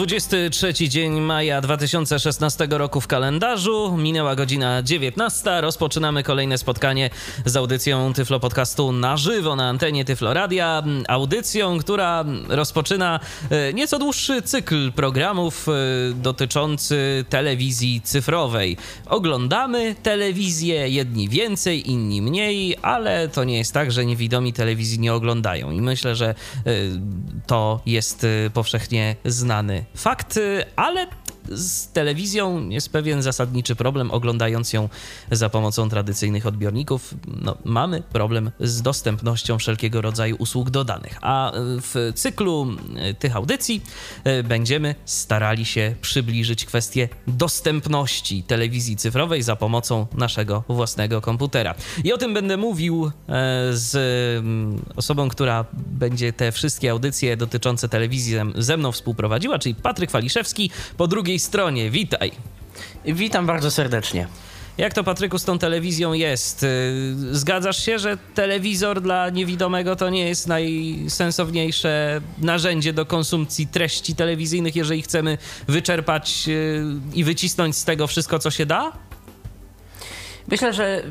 23 dzień maja 2016 roku w kalendarzu. Minęła godzina 19. Rozpoczynamy kolejne spotkanie z audycją Tyflo Podcastu na żywo na antenie Tyflo Radia. Audycją, która rozpoczyna e, nieco dłuższy cykl programów e, dotyczący telewizji cyfrowej. Oglądamy telewizję, jedni więcej, inni mniej, ale to nie jest tak, że niewidomi telewizji nie oglądają. I myślę, że e, to jest powszechnie znany fakt, ale z telewizją jest pewien zasadniczy problem. Oglądając ją za pomocą tradycyjnych odbiorników, no, mamy problem z dostępnością wszelkiego rodzaju usług dodanych. A w cyklu tych audycji e, będziemy starali się przybliżyć kwestię dostępności telewizji cyfrowej za pomocą naszego własnego komputera. I o tym będę mówił e, z mm, osobą, która będzie te wszystkie audycje dotyczące telewizji ze mną współprowadziła, czyli Patryk Waliszewski. Po drugiej stronie. Witaj. Witam bardzo serdecznie. Jak to, Patryku, z tą telewizją jest? Y, zgadzasz się, że telewizor dla niewidomego to nie jest najsensowniejsze narzędzie do konsumpcji treści telewizyjnych, jeżeli chcemy wyczerpać y, i wycisnąć z tego wszystko, co się da? Myślę, że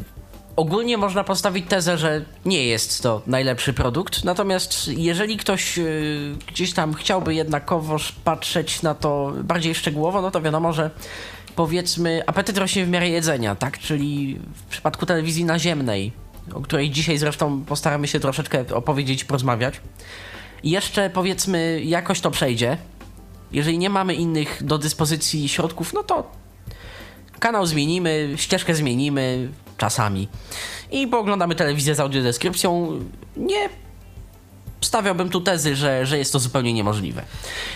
ogólnie można postawić tezę, że nie jest to najlepszy produkt. Natomiast jeżeli ktoś yy, gdzieś tam chciałby jednakowoż patrzeć na to bardziej szczegółowo, no to wiadomo, że powiedzmy apetyt rośnie w miarę jedzenia, tak? Czyli w przypadku telewizji naziemnej, o której dzisiaj zresztą postaramy się troszeczkę opowiedzieć, porozmawiać. Jeszcze powiedzmy jakoś to przejdzie. Jeżeli nie mamy innych do dyspozycji środków, no to kanał zmienimy, ścieżkę zmienimy, czasami. I pooglądamy telewizję z audiodeskrypcją. Nie stawiałbym tu tezy, że, że jest to zupełnie niemożliwe.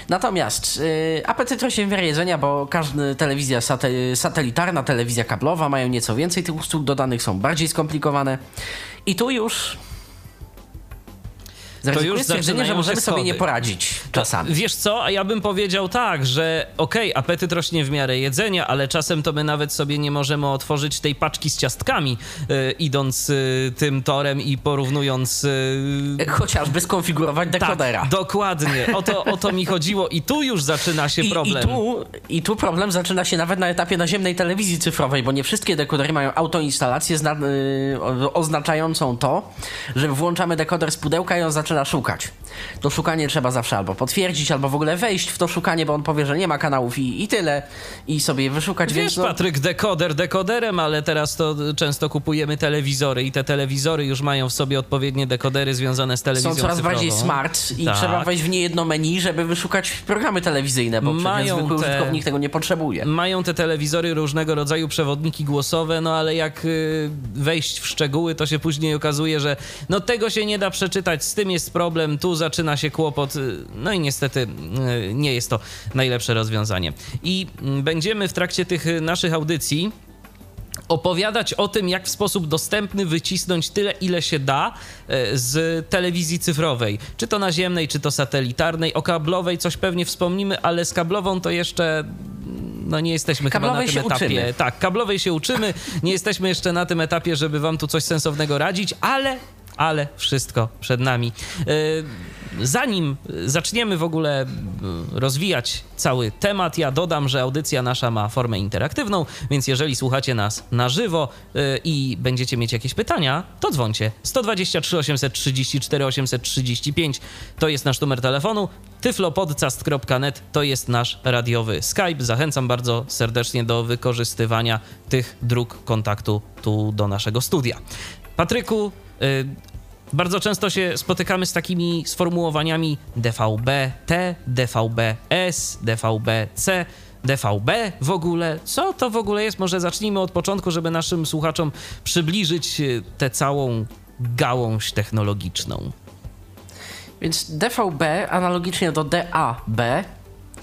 Natomiast yy, apetyt rośnie w bo każda telewizja sate, satelitarna, telewizja kablowa mają nieco więcej tych usług dodanych, są bardziej skomplikowane. I tu już to już stwierdzenie, że możemy sobie nie poradzić czasami. Wiesz co, a ja bym powiedział tak, że okej, okay, apetyt rośnie w miarę jedzenia, ale czasem to my nawet sobie nie możemy otworzyć tej paczki z ciastkami, yy, idąc yy, tym torem i porównując... Yy... Chociażby skonfigurować tak, dekodera. Tak, dokładnie. O to, o to mi chodziło i tu już zaczyna się I, problem. I tu, I tu problem zaczyna się nawet na etapie naziemnej telewizji cyfrowej, bo nie wszystkie dekodery mają autoinstalację yy, oznaczającą to, że włączamy dekoder z pudełka i on zaczyna zaczyna szukać. To szukanie trzeba zawsze albo potwierdzić, albo w ogóle wejść w to szukanie, bo on powie, że nie ma kanałów i, i tyle, i sobie wyszukać. Wiesz, więc no... Patryk, dekoder dekoderem, ale teraz to często kupujemy telewizory i te telewizory już mają w sobie odpowiednie dekodery związane z telewizją Są coraz cyfrową. bardziej smart i tak. trzeba wejść w nie jedno menu, żeby wyszukać programy telewizyjne, bo mają zwykły te... użytkownik tego nie potrzebuje. Mają te telewizory różnego rodzaju przewodniki głosowe, no ale jak y, wejść w szczegóły, to się później okazuje, że no tego się nie da przeczytać, z tym jest problem, tu zaczyna się kłopot, no i niestety e, nie jest to najlepsze rozwiązanie. I mm, będziemy w trakcie tych naszych audycji opowiadać o tym, jak w sposób dostępny wycisnąć tyle, ile się da z telewizji cyfrowej. Czy to naziemnej, czy to satelitarnej. O kablowej coś pewnie wspomnimy, ale z kablową to jeszcze no nie jesteśmy kablowej chyba na tym etapie. Uczymy. Tak, kablowej się uczymy. Nie jesteśmy jeszcze na tym etapie, żeby wam tu coś sensownego radzić, ale ale wszystko przed nami. E, zanim zaczniemy w ogóle e, rozwijać cały temat, ja dodam, że audycja nasza ma formę interaktywną, więc jeżeli słuchacie nas na żywo e, i będziecie mieć jakieś pytania, to dzwoncie. 123 834 835 to jest nasz numer telefonu. tyflopodcast.net to jest nasz radiowy Skype. Zachęcam bardzo serdecznie do wykorzystywania tych dróg kontaktu tu do naszego studia. Patryku, bardzo często się spotykamy z takimi sformułowaniami DVB-T, DVB-S, DVB-C, DVB w ogóle. Co to w ogóle jest? Może zacznijmy od początku, żeby naszym słuchaczom przybliżyć y, tę całą gałąź technologiczną. Więc DVB analogicznie do DAB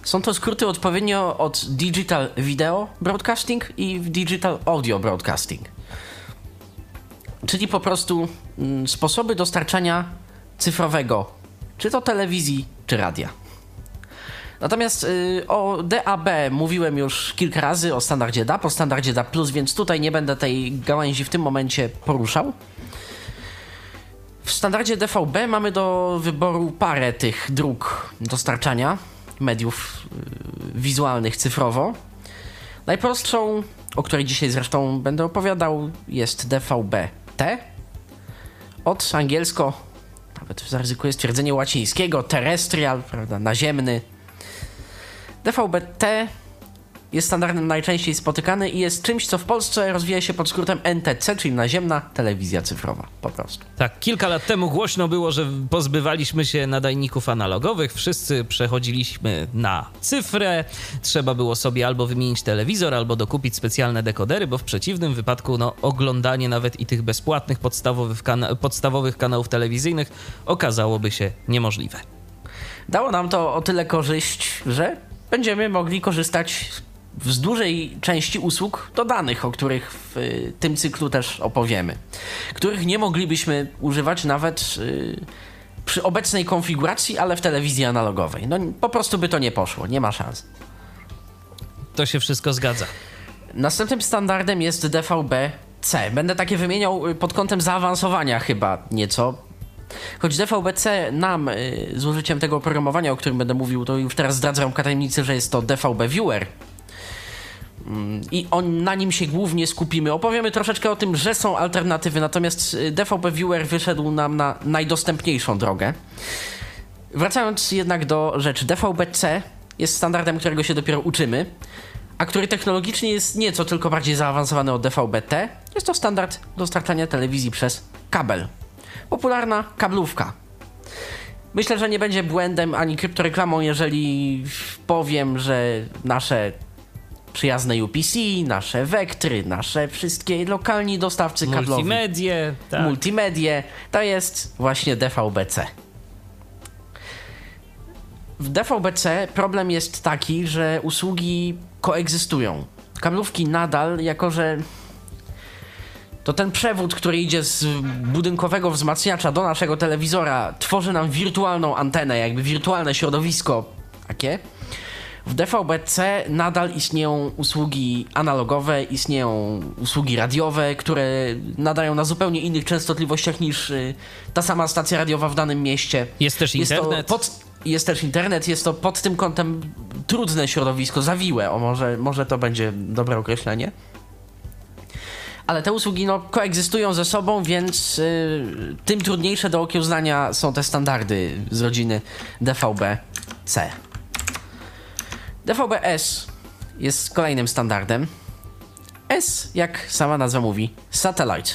są to skróty odpowiednio od Digital Video Broadcasting i Digital Audio Broadcasting czyli po prostu mm, sposoby dostarczania cyfrowego, czy to telewizji, czy radia. Natomiast y, o DAB mówiłem już kilka razy, o standardzie DAP, o standardzie DAP+, więc tutaj nie będę tej gałęzi w tym momencie poruszał. W standardzie DVB mamy do wyboru parę tych dróg dostarczania mediów y, wizualnych cyfrowo. Najprostszą, o której dzisiaj zresztą będę opowiadał, jest DVB-T. Od angielsko, nawet zaryzykuję stwierdzenie łacińskiego, terrestrial, prawda, naziemny. DVB-T jest standardem najczęściej spotykany i jest czymś, co w Polsce rozwija się pod skrótem NTC, czyli naziemna telewizja cyfrowa, po prostu. Tak, kilka lat temu głośno było, że pozbywaliśmy się nadajników analogowych, wszyscy przechodziliśmy na cyfrę, trzeba było sobie albo wymienić telewizor, albo dokupić specjalne dekodery, bo w przeciwnym wypadku no, oglądanie nawet i tych bezpłatnych podstawowych, kana podstawowych kanałów telewizyjnych okazałoby się niemożliwe. Dało nam to o tyle korzyść, że będziemy mogli korzystać z dużej części usług dodanych, o których w y, tym cyklu też opowiemy, których nie moglibyśmy używać nawet y, przy obecnej konfiguracji, ale w telewizji analogowej. No po prostu by to nie poszło, nie ma szans. To się wszystko zgadza. Następnym standardem jest DVB-C. Będę takie wymieniał y, pod kątem zaawansowania chyba nieco. Choć DVB-C nam z użyciem tego oprogramowania, o którym będę mówił, to już teraz zdradzam tajemnicę, że jest to DVB Viewer i on, na nim się głównie skupimy. Opowiemy troszeczkę o tym, że są alternatywy, natomiast y, DVB Viewer wyszedł nam na najdostępniejszą drogę. Wracając jednak do rzeczy, DVB-C jest standardem, którego się dopiero uczymy, a który technologicznie jest nieco tylko bardziej zaawansowany od DVB-T. Jest to standard dostarczania telewizji przez kabel. Popularna kablówka. Myślę, że nie będzie błędem ani kryptoreklamą, jeżeli powiem, że nasze przyjazne UPC, nasze Vektry, nasze wszystkie lokalni dostawcy kablowi. Multimedie. Tak. Multimedie. To jest właśnie DVB-C. W DVB-C problem jest taki, że usługi koegzystują. Kablówki nadal, jako że to ten przewód, który idzie z budynkowego wzmacniacza do naszego telewizora, tworzy nam wirtualną antenę, jakby wirtualne środowisko takie w DVB-C nadal istnieją usługi analogowe, istnieją usługi radiowe, które nadają na zupełnie innych częstotliwościach niż y, ta sama stacja radiowa w danym mieście. Jest też jest internet. Pod, jest też internet, jest to pod tym kątem trudne środowisko, zawiłe, o może, może to będzie dobre określenie. Ale te usługi no, koegzystują ze sobą, więc y, tym trudniejsze do okiełznania są te standardy z rodziny DVB-C. DVB-S jest kolejnym standardem. S, jak sama nazwa mówi, satellite.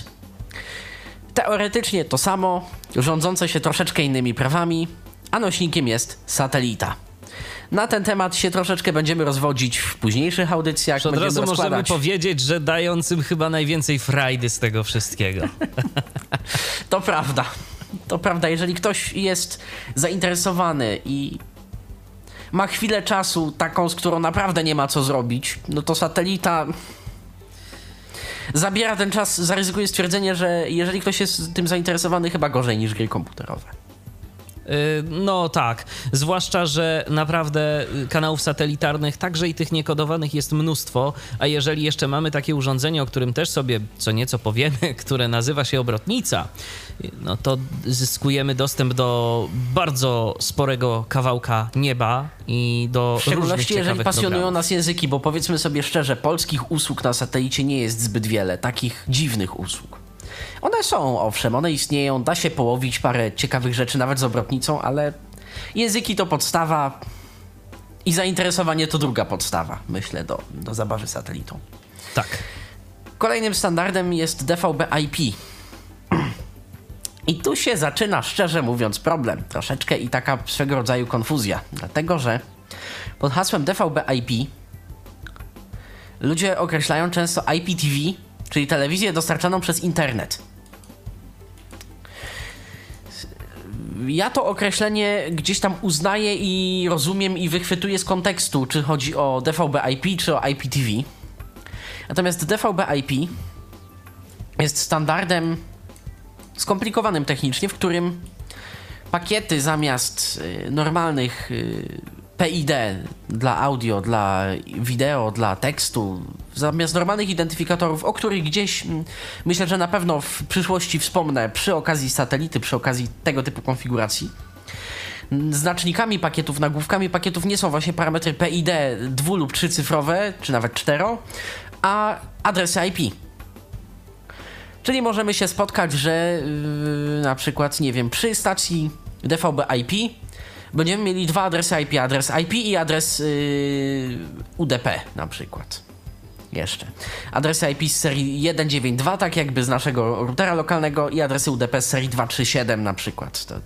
Teoretycznie to samo, rządzące się troszeczkę innymi prawami, a nośnikiem jest satelita. Na ten temat się troszeczkę będziemy rozwodzić w późniejszych audycjach. Od razu możemy powiedzieć, że dającym chyba najwięcej frajdy z tego wszystkiego. to prawda. To prawda, jeżeli ktoś jest zainteresowany i ma chwilę czasu, taką, z którą naprawdę nie ma co zrobić, no to satelita zabiera ten czas, zaryzykuje stwierdzenie, że jeżeli ktoś jest tym zainteresowany, chyba gorzej niż gry komputerowe. Y, no tak, zwłaszcza, że naprawdę kanałów satelitarnych, także i tych niekodowanych jest mnóstwo, a jeżeli jeszcze mamy takie urządzenie, o którym też sobie co nieco powiemy, które nazywa się obrotnica, no to zyskujemy dostęp do bardzo sporego kawałka nieba i do W szczególności jeżeli pasjonują programów. nas języki, bo powiedzmy sobie szczerze, polskich usług na satelicie nie jest zbyt wiele, takich dziwnych usług. One są, owszem, one istnieją, da się połowić parę ciekawych rzeczy nawet z obrotnicą, ale języki to podstawa i zainteresowanie to druga podstawa, myślę, do, do zabawy satelitą. Tak. Kolejnym standardem jest DVB IP. I tu się zaczyna, szczerze mówiąc, problem. Troszeczkę i taka swego rodzaju konfuzja. Dlatego, że pod hasłem DVB IP ludzie określają często IPTV, czyli telewizję dostarczaną przez internet. ja to określenie gdzieś tam uznaję i rozumiem i wychwytuję z kontekstu, czy chodzi o DVB IP, czy o IPTV. Natomiast DVB IP jest standardem skomplikowanym technicznie, w którym pakiety zamiast y, normalnych y, PID dla audio, dla wideo, dla tekstu, zamiast normalnych identyfikatorów, o których gdzieś mm, myślę, że na pewno w przyszłości wspomnę przy okazji satelity, przy okazji tego typu konfiguracji. Znacznikami pakietów, nagłówkami pakietów nie są właśnie parametry PID dwu lub trzycyfrowe, czy nawet cztero, a adresy IP. Czyli możemy się spotkać, że yy, na przykład, nie wiem, przy stacji DVB IP będziemy mieli dwa adresy IP, adres IP i adres yy, UDP na przykład. Jeszcze. Adresy IP z serii 192, tak jakby z naszego routera lokalnego i adresy UDP z serii 237 na przykład. To, to.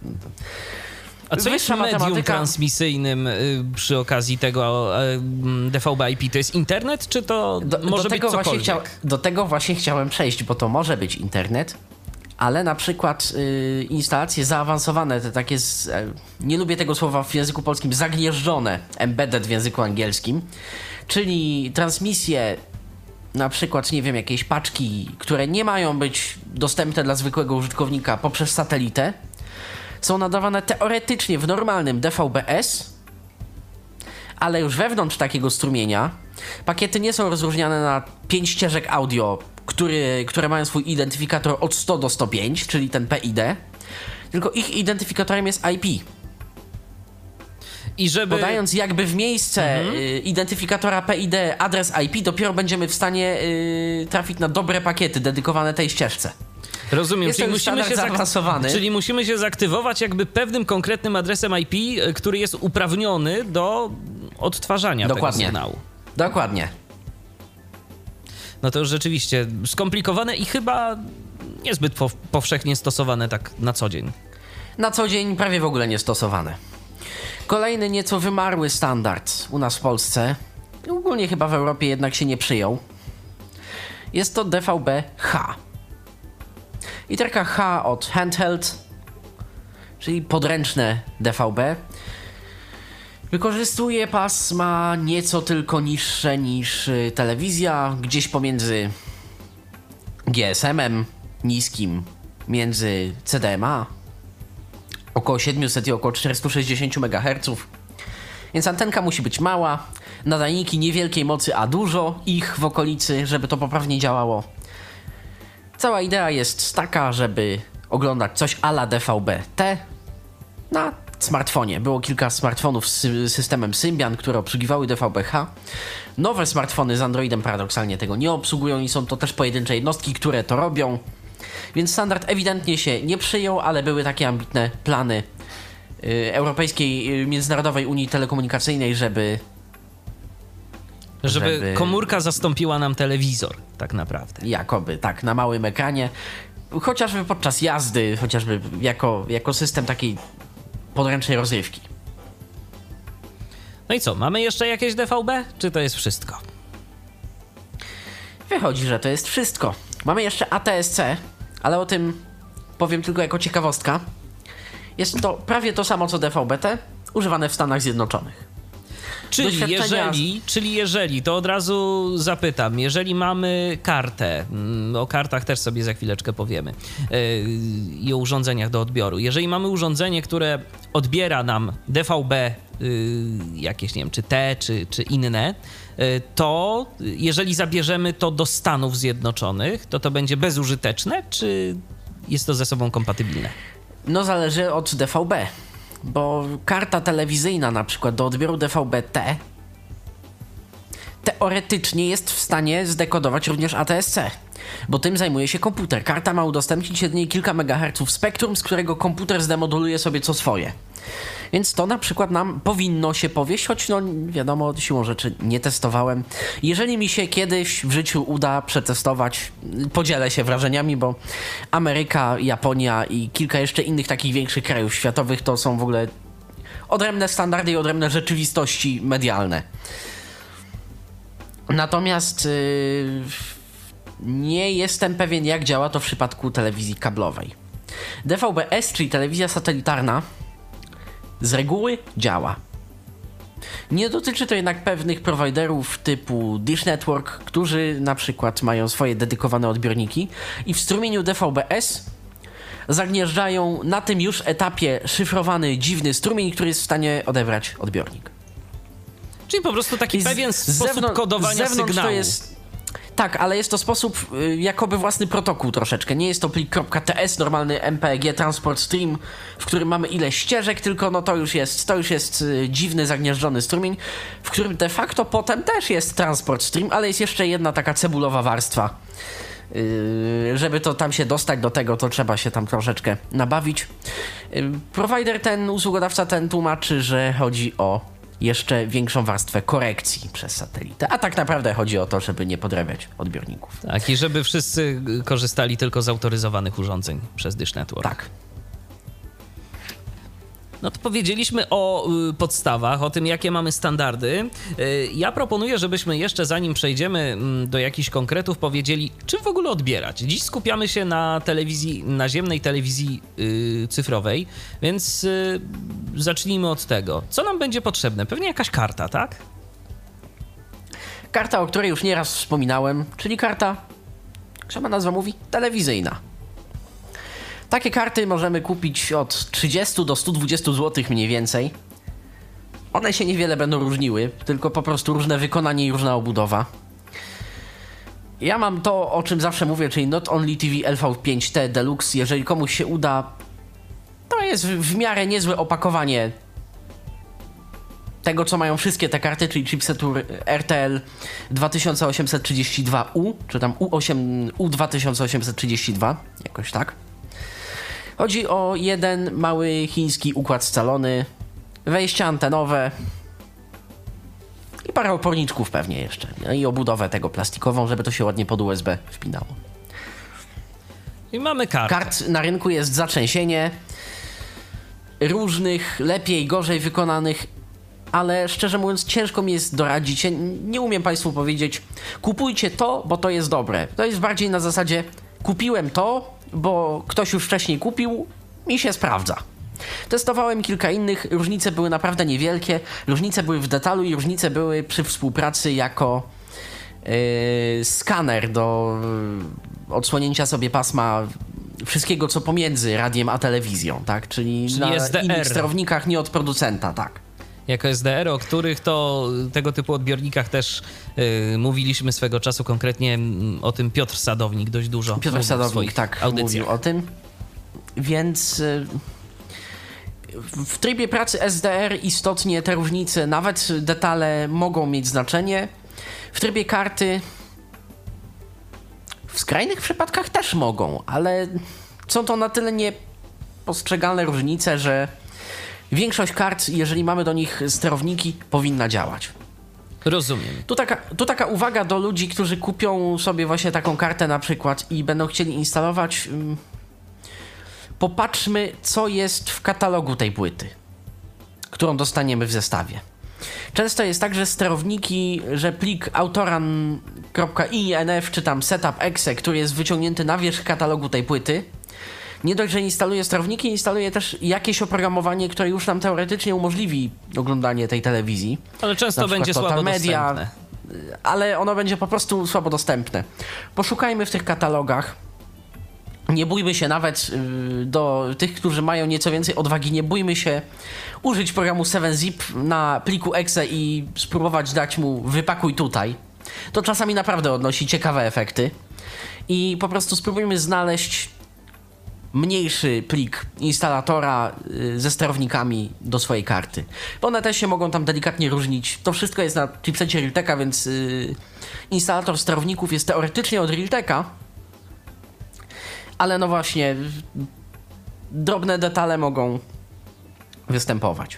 A co jest medium matematyka. transmisyjnym y, przy okazji tego y, mm, DVB IP? To jest internet, czy to Do, może do być tego właśnie cokolwiek? chciał, Do tego właśnie chciałem przejść, bo to może być internet, ale na przykład y, instalacje zaawansowane, te takie, z, e, nie lubię tego słowa w języku polskim, zagnieżdżone, embedded w języku angielskim, czyli transmisje na przykład, nie wiem, jakieś paczki, które nie mają być dostępne dla zwykłego użytkownika poprzez satelitę, są nadawane teoretycznie w normalnym DVB-S, ale już wewnątrz takiego strumienia pakiety nie są rozróżniane na 5 ścieżek audio, który, które mają swój identyfikator od 100 do 105, czyli ten PID, tylko ich identyfikatorem jest IP. I żeby... Podając jakby w miejsce y, identyfikatora PID adres IP, dopiero będziemy w stanie y, trafić na dobre pakiety dedykowane tej ścieżce. Rozumiem, Jest czyli musimy, się zaawansowany. czyli musimy się zaktywować jakby pewnym konkretnym adresem IP, y, który jest uprawniony do odtwarzania Dokładnie. tego sygnału. Dokładnie. No to już rzeczywiście skomplikowane i chyba niezbyt pow- powszechnie stosowane tak na co dzień. Na co dzień prawie w ogóle nie stosowane. Kolejny nieco wymarły standard u nas w Polsce, ogólnie chyba w Europie jednak się nie przyjął, jest to DVB-H. Literka H od handheld, czyli podręczne DVB, wykorzystuje pasma nieco tylko niższe niż y, telewizja, gdzieś pomiędzy GSM-em niskim, między CDMA, około 700 i około 460 MHz. Więc antenka musi być mała, nadajniki niewielkiej mocy, a dużo ich w okolicy, żeby to poprawnie działało. Cała idea jest taka, żeby oglądać coś ala DVB-T na smartfonie. Było kilka smartfonów z sy- systemem Symbian, które obsługiwały DVB-H. Nowe smartfony z Androidem paradoksalnie tego nie obsługują i są to też pojedyncze jednostki, które to robią. Więc standard ewidentnie się nie przyjął, ale były takie ambitne plany y, Europejskiej y, Międzynarodowej Unii Telekomunikacyjnej, żeby Żeby, Żeby- komórka zastąpiła nam telewizor, tak naprawdę. jakoby tak na małym ekranie, chociażby podczas jazdy, chociażby jako, jako system takiej podręcznej rozrywki. No i co, mamy jeszcze jakieś DVB, czy to jest wszystko? Wychodzi, że to jest wszystko. Mamy jeszcze ATSC, ale o tym powiem tylko jako ciekawostka. Jest to prawie to samo co DVB-T, używane w Stanach Zjednoczonych. Czyli jeżeli, czyli jeżeli, to od razu zapytam, jeżeli mamy kartę, mm, o kartach też sobie za chwileczkę powiemy, yy, i o urządzeniach do odbioru. Jeżeli mamy urządzenie, które odbiera nam DVB, yy, jakieś, nie wiem, czy T, czy, czy inne, yy, to jeżeli zabierzemy to do Stanów Zjednoczonych, to to będzie bezużyteczne, czy jest to ze sobą kompatybilne? No zależy od DVB, bo karta telewizyjna na przykład do odbioru DVB-T teoretycznie jest w stanie zdekodować również ATSC, bo tym zajmuje się komputer. Karta ma udostępnić jedynie kilka megaherców spektrum, z którego komputer zdemoduluje sobie co swoje. Więc to na przykład nam powinno się powieść, choć no wiadomo, siłą rzeczy nie testowałem. Jeżeli mi się kiedyś w życiu uda przetestować, podzielę się wrażeniami, bo Ameryka, Japonia i kilka jeszcze innych takich większych krajów światowych to są w ogóle odrębne standardy i odrębne rzeczywistości medialne. Natomiast yy, nie jestem pewien, jak działa to w przypadku telewizji kablowej. DVB-S, czyli telewizja satelitarna, z reguły działa. Nie dotyczy to jednak pewnych prowajderów typu Dish Network, którzy na przykład mają swoje dedykowane odbiorniki i w strumieniu DVB-S zagnieżdżają na tym już etapie szyfrowany dziwny strumień, który jest w stanie odebrać odbiornik. Czyli po prostu taki I pewien z sposób zewnątrz- kodowania zewnątrz sygnału. To jest, tak, ale jest to sposób y, jakoby własny protokół troszeczkę. Nie jest to plik .ts, normalny MPEG transport stream, w którym mamy ileś ścieżek, tylko no to już jest, to już jest y, dziwny, zagnieżdżony strumień, w którym de facto potem też jest transport stream, ale jest jeszcze jedna taka cebulowa warstwa. Yy, żeby to tam się dostać do tego, to trzeba się tam troszeczkę nabawić. Yy, Provider ten, usługodawca ten tłumaczy, że chodzi o jeszcze większą warstwę korekcji przez satelitę. A tak naprawdę chodzi o to, żeby nie podrabiać odbiorników. Tak, i żeby wszyscy korzystali tylko z autoryzowanych urządzeń przez Dish Network. Tak. No to powiedzieliśmy o y, podstawach, o tym, jakie mamy standardy. Y, ja proponuję, żebyśmy jeszcze zanim przejdziemy mm, do jakichś konkretów, powiedzieli, czym w ogóle odbierać. Dziś skupiamy się na telewizji, naziemnej telewizji y, cyfrowej, więc y, zacznijmy od tego. Co nam będzie potrzebne? Pewnie jakaś karta, tak? Karta, o której już nieraz wspominałem, czyli karta, jak sama nazwa mówi, telewizyjna. Takie karty możemy kupić od 30 do 120 zł mniej więcej. One się niewiele będą różniły, tylko po prostu różne wykonanie i różna obudowa. Ja mam to, o czym zawsze mówię, czyli Not Only TV LV5T Deluxe. Jeżeli komuś się uda, to jest w, miarę niezłe opakowanie tego, co mają wszystkie te karty, czyli chipsetu RTL 2832U, czy tam U8, U2832, jakoś tak. Chodzi o jeden mały chiński układ scalony, wejścia antenowe i parę oporniczków pewnie jeszcze. No i obudowę tego plastikową, żeby to się ładnie pod USB wpinało. I mamy kartę. Kart na rynku jest zatrzęsienie różnych, lepiej, gorzej wykonanych, ale szczerze mówiąc ciężko mi jest doradzić. Nie umiem Państwu powiedzieć, kupujcie to, bo to jest dobre. To jest bardziej na zasadzie, kupiłem to, bo ktoś już wcześniej kupił i się sprawdza. Testowałem kilka innych, różnice były naprawdę niewielkie, różnice były w detalu i różnice były przy współpracy jako yy, skaner do yy, odsłonięcia sobie pasma wszystkiego, co pomiędzy radiem a telewizją, tak? Czyli, Czyli na SDR. innych sterownikach, nie od producenta, tak. Jako SDR, o których to tego typu odbiornikach też y, mówiliśmy swego czasu, konkretnie mm, o tym Piotr Sadownik dość dużo. Piotr Sadownik, tak, audycjach. mówił o tym. Więc y, w w trybie pracy SDR istotnie te różnice, nawet detale mogą mieć znaczenie. W trybie karty w skrajnych przypadkach też mogą, ale są to na tyle niepostrzegalne różnice, że większość kart, jeżeli mamy do nich sterowniki, powinna działać. Rozumiem. Tu taka, tu taka uwaga do ludzi, którzy kupią sobie właśnie taką kartę na przykład i będą chcieli instalować. ym, Popatrzmy, co jest w katalogu tej płyty, którą dostaniemy w zestawie. Często jest tak, że sterowniki, że plik autoran.inf czy tam setup.exe, który jest wyciągnięty na wierzch katalogu tej płyty, nie dość, że instaluje sterowniki, instaluje też jakieś oprogramowanie, które już nam teoretycznie umożliwi oglądanie tej telewizji Ale często będzie Total słabo Media, dostępne. ale ono będzie po prostu słabo dostępne. Poszukajmy w tych katalogach. Nie bójmy się nawet y, do tych, którzy mają nieco więcej odwagi, nie bójmy się użyć programu 7zip na pliku exe i spróbować dać mu wypakuj tutaj. To czasami naprawdę odnosi ciekawe efekty. I po prostu spróbujmy znaleźć mniejszy plik instalatora y, ze sterownikami do swojej karty. Bo one też się mogą tam delikatnie różnić. To wszystko jest na chipsecie Realteka, więc y, instalator sterowników jest teoretycznie od Realteka, ale no właśnie drobne detale mogą występować.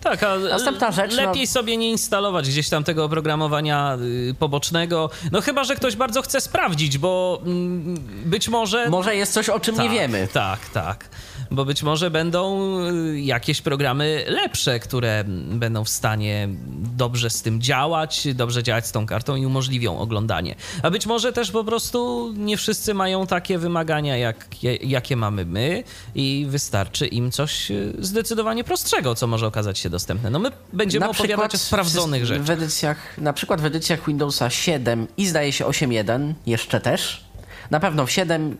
Tak, a Następna rzecz, lepiej no- sobie nie instalować gdzieś tam tego oprogramowania y, pobocznego. No chyba, że ktoś bardzo chce sprawdzić, bo mm, być może... Może jest coś, o czym tak, nie wiemy. Tak, tak. Bo być może będą y, jakieś programy lepsze, które będą w stanie dobrze z tym działać, dobrze działać z tą kartą i umożliwią oglądanie. A być może też po prostu nie wszyscy mają takie wymagania, jak, jakie mamy my i wystarczy im coś y, zdecydowanie prostszego, co może okazać się dostępne. No my będziemy opowiadać o sprawdzonych rzeczach. w edycjach, na przykład w edycjach Windowsa 7 i zdaje się 8.1 jeszcze też. Na pewno w 7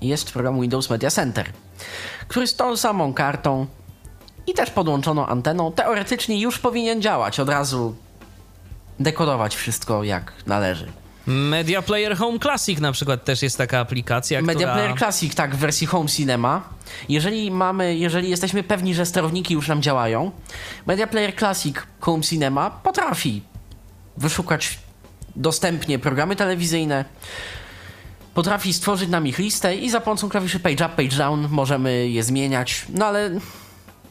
jest program Windows Media Center, który z tą samą kartą i też podłączoną anteną teoretycznie już powinien działać. Od razu dekodować wszystko jak należy. Media Player Home Classic na przykład też jest taka aplikacja, Media która... Player Classic, tak, w wersji Home Cinema. Jeżeli mamy, jeżeli jesteśmy pewni, że sterowniki już nam działają, Media Player Classic Home Cinema potrafi wyszukać dostępnie programy telewizyjne, potrafi stworzyć nam ich listę i za pomocą klawiszy page up, page down możemy je zmieniać, no ale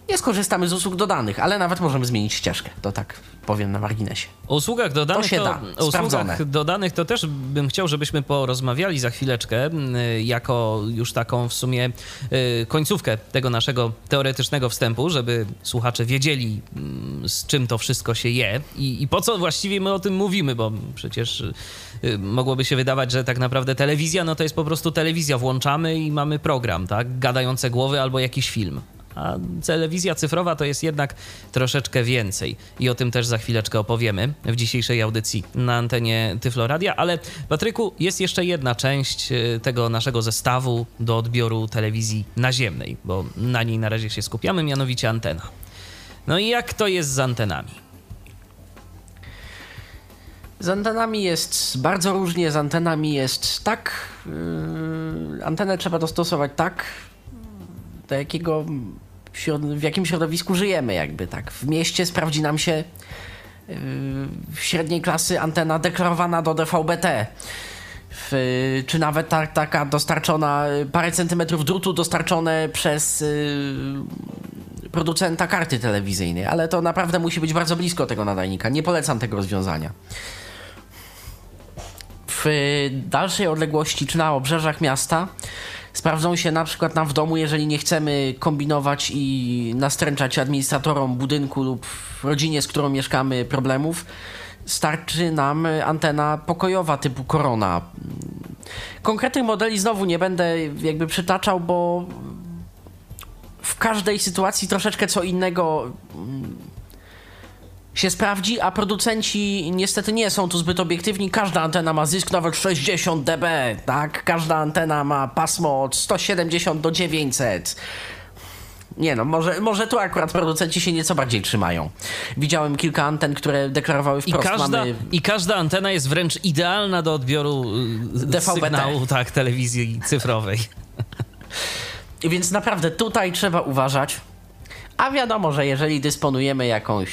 nie skorzystamy z usług dodanych, ale nawet możemy zmienić ścieżkę, to tak powiem na marginesie. O usługach dodanych To się to, da, o usługach dodanych to też bym chciał, żebyśmy porozmawiali za chwileczkę, jako już taką w sumie y, końcówkę tego naszego teoretycznego wstępu, żeby słuchacze wiedzieli, z czym to wszystko się je i, i po co właściwie my o tym mówimy, bo przecież y, mogłoby się wydawać, że tak naprawdę telewizja, no to jest po prostu telewizja, włączamy i mamy program, tak, gadające głowy albo jakiś film. A telewizja cyfrowa to jest jednak troszeczkę więcej. I o tym też za chwileczkę opowiemy w dzisiejszej audycji na antenie Tyfloradia. Ale Patryku, jest jeszcze jedna część e, tego naszego zestawu do odbioru telewizji naziemnej, bo na niej na razie się skupiamy, mianowicie antena. No i jak to jest z antenami? Z antenami jest bardzo różnie, z antenami jest tak. Yy, antenę trzeba dostosować tak, do jakiego w jakim środowisku żyjemy, jakby tak. W mieście sprawdzi nam się yy, średniej klasy antena deklarowana do DVB-T. W, czy nawet ta, taka dostarczona, parę centymetrów drutu dostarczone przez yy, producenta karty telewizyjnej, ale to naprawdę musi być bardzo blisko tego nadajnika. Nie polecam tego rozwiązania. W dalszej odległości czy na obrzeżach miasta sprawdzą się na przykład nam w domu, jeżeli nie chcemy kombinować i nastręczać administratorom budynku lub rodzinie, z którą mieszkamy, problemów. Starczy nam antena pokojowa typu Korona. Konkretnych modeli znowu nie będę jakby przytaczał, bo w każdej sytuacji troszeczkę co innego mm, się sprawdzi, a producenci niestety nie są tu zbyt obiektywni. Każda antena ma zysk nawet 60 dB, tak? Każda antena ma pasmo od 170 do 900. Nie no, może, może tu akurat producenci się nieco bardziej trzymają. Widziałem kilka anten, które deklarowały I wprost. każda, Mamy I każda antena jest wręcz idealna do odbioru y, DVB-T. sygnału tak, telewizji cyfrowej. Więc naprawdę tutaj trzeba uważać. A wiadomo, że jeżeli dysponujemy jakąś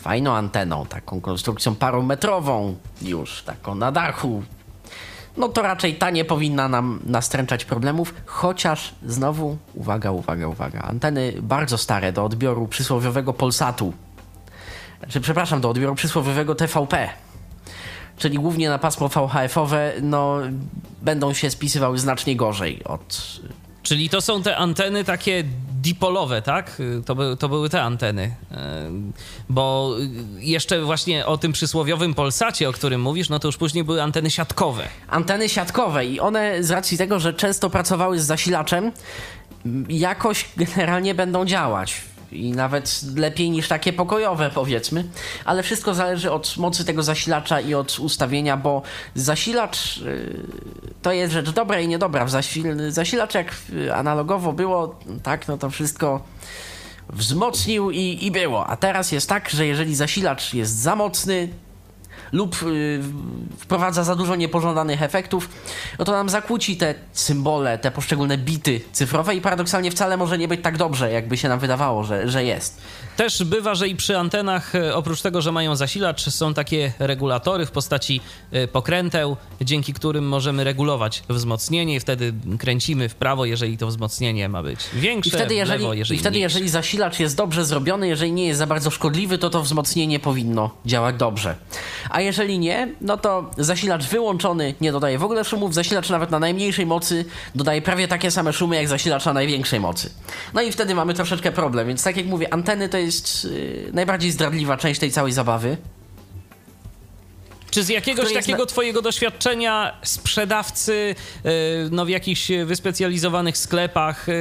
fajną anteną, taką konstrukcją parometrową, już taką na dachu, no to raczej ta nie powinna nam nastręczać problemów, chociaż znowu, uwaga, uwaga, uwaga, anteny bardzo stare do odbioru przysłowiowego Polsatu, znaczy, przepraszam, do odbioru przysłowiowego TVP, czyli głównie na pasmo VHF-owe, no będą się spisywały znacznie gorzej od Czyli to są te anteny takie dipolowe, tak? To, by, to były te anteny. Yy, Bo jeszcze właśnie o tym przysłowiowym Polsacie, o którym mówisz, no to już później były anteny siatkowe. anteny siatkowe i one z racji tego, że często pracowały z zasilaczem, jakoś generalnie będą działać. I nawet lepiej niż takie pokojowe, powiedzmy. Ale wszystko zależy od mocy tego zasilacza i od ustawienia, bo zasilacz yy, to jest rzecz dobra i niedobra. W zasil- zasilacz, jak analogowo było, tak, no to wszystko wzmocnił i, i było. A teraz jest tak, że jeżeli zasilacz jest za mocny, lub y, wprowadza za dużo niepożądanych efektów, no to nam zakłóci te symbole, te poszczególne bity cyfrowe i paradoksalnie wcale może nie być tak dobrze, jakby się nam wydawało, że, że jest. Też bywa, że i przy antenach, e, oprócz tego, że mają zasilacz, są takie regulatory w postaci e, pokręteł, dzięki którym możemy regulować wzmocnienie i wtedy kręcimy w prawo, jeżeli to wzmocnienie ma być większe, I wtedy, w jeżeli, lewo, jeżeli i wtedy mniejsze. jeżeli zasilacz jest dobrze zrobiony, jeżeli nie jest za bardzo szkodliwy, to to wzmocnienie powinno działać dobrze. A jeżeli nie, no to zasilacz wyłączony nie dodaje w ogóle szumów, zasilacz nawet na najmniejszej mocy dodaje prawie takie same szumy jak zasilacz na największej mocy. No i wtedy mamy troszeczkę problem, więc tak jak mówię, anteny to jest yy, najbardziej zdradliwa część tej całej zabawy. Czy z jakiegoś jest takiego na- twojego doświadczenia sprzedawcy e, no, w jakichś wyspecjalizowanych sklepach e,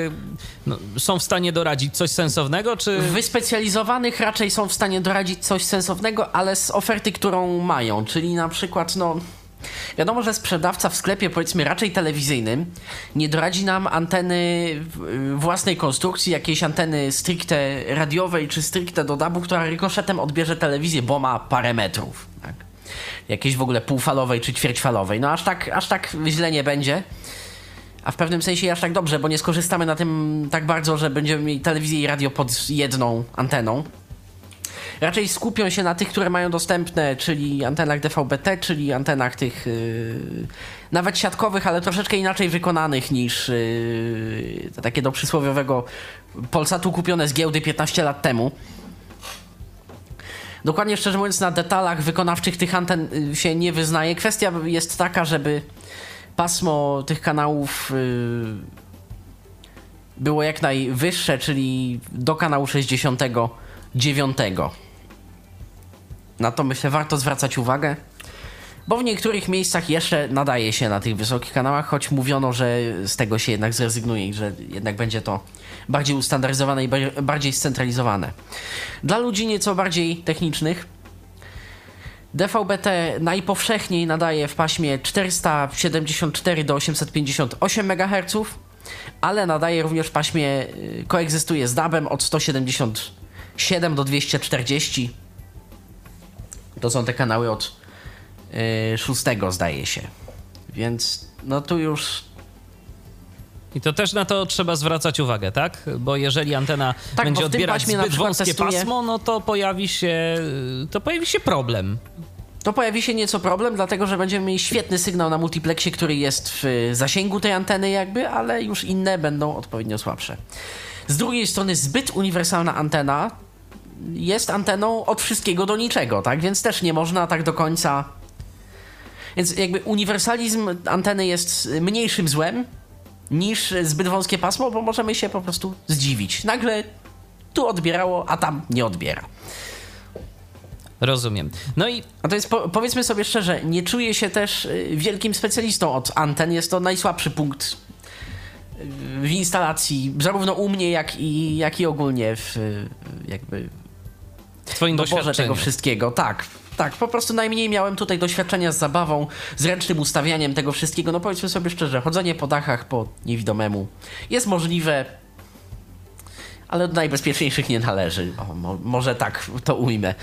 no, są w stanie doradzić coś sensownego, czy... Wyspecjalizowanych raczej są w stanie doradzić coś sensownego, ale z oferty, którą mają, czyli na przykład, no, Wiadomo, że sprzedawca w sklepie, powiedzmy raczej telewizyjnym, nie doradzi nam anteny własnej konstrukcji, jakiejś anteny stricte radiowej czy stricte do dabu, która rykoszetem odbierze telewizję, bo ma parę metrów. Tak? Jakiejś w ogóle półfalowej czy ćwierćfalowej. No aż tak, aż tak źle nie będzie. A w pewnym sensie aż tak dobrze, bo nie skorzystamy na tym tak bardzo, że będziemy mieli telewizję i radio pod jedną anteną raczej skupią się na tych, które mają dostępne, czyli antenach DVB-T, czyli antenach tych yy, nawet siatkowych, ale troszeczkę inaczej wykonanych niż yy, takie do przysłowiowego Polsatu kupione z giełdy 15 lat temu. Dokładnie szczerze mówiąc, na detalach wykonawczych tych anten y, się nie wyznaje. Kwestia jest taka, żeby pasmo tych kanałów yy, było jak najwyższe, czyli do kanału 69. Na to myślę warto zwracać uwagę, bo w niektórych miejscach jeszcze nadaje się na tych wysokich kanałach, choć mówiono, że z tego się jednak zrezygnuje i że jednak będzie to bardziej ustandaryzowane i bardziej scentralizowane. Dla ludzi nieco bardziej technicznych DVB-T najpowszechniej nadaje w paśmie 474 do 858 MHz, ale nadaje również w paśmie, y, koegzystuje z DAB-em od 177 do 240 to są te kanały od yy, szóstego, zdaje się. Więc no tu już i to też na to trzeba zwracać uwagę, tak? Bo jeżeli antena tak, będzie odbierać zbyt wąskie testuje... pasmo, no to pojawi się to pojawi się problem. To pojawi się nieco problem, dlatego że będziemy mieli świetny sygnał na multiplexie, który jest w zasięgu tej anteny jakby, ale już inne będą odpowiednio słabsze. Z drugiej strony zbyt uniwersalna antena jest anteną od wszystkiego do niczego, tak? Więc też nie można tak do końca. Więc jakby uniwersalizm anteny jest mniejszym złem niż zbyt wąskie pasmo, bo możemy się po prostu zdziwić. Nagle tu odbierało, a tam nie odbiera. Rozumiem. No i. A to jest, po, powiedzmy sobie szczerze, nie czuję się też y, wielkim specjalistą od anten. Jest to najsłabszy punkt y, w instalacji, zarówno u mnie, jak i, jak i ogólnie w jakby w twoim doświadczeniu. tego wszystkiego, tak. Tak, po prostu najmniej miałem tutaj doświadczenia z zabawą, z ręcznym ustawianiem tego wszystkiego. No powiedzmy sobie szczerze, chodzenie po dachach po niewidomemu jest możliwe, ale do najbezpieczniejszych nie należy. O, mo może tak to ujmę.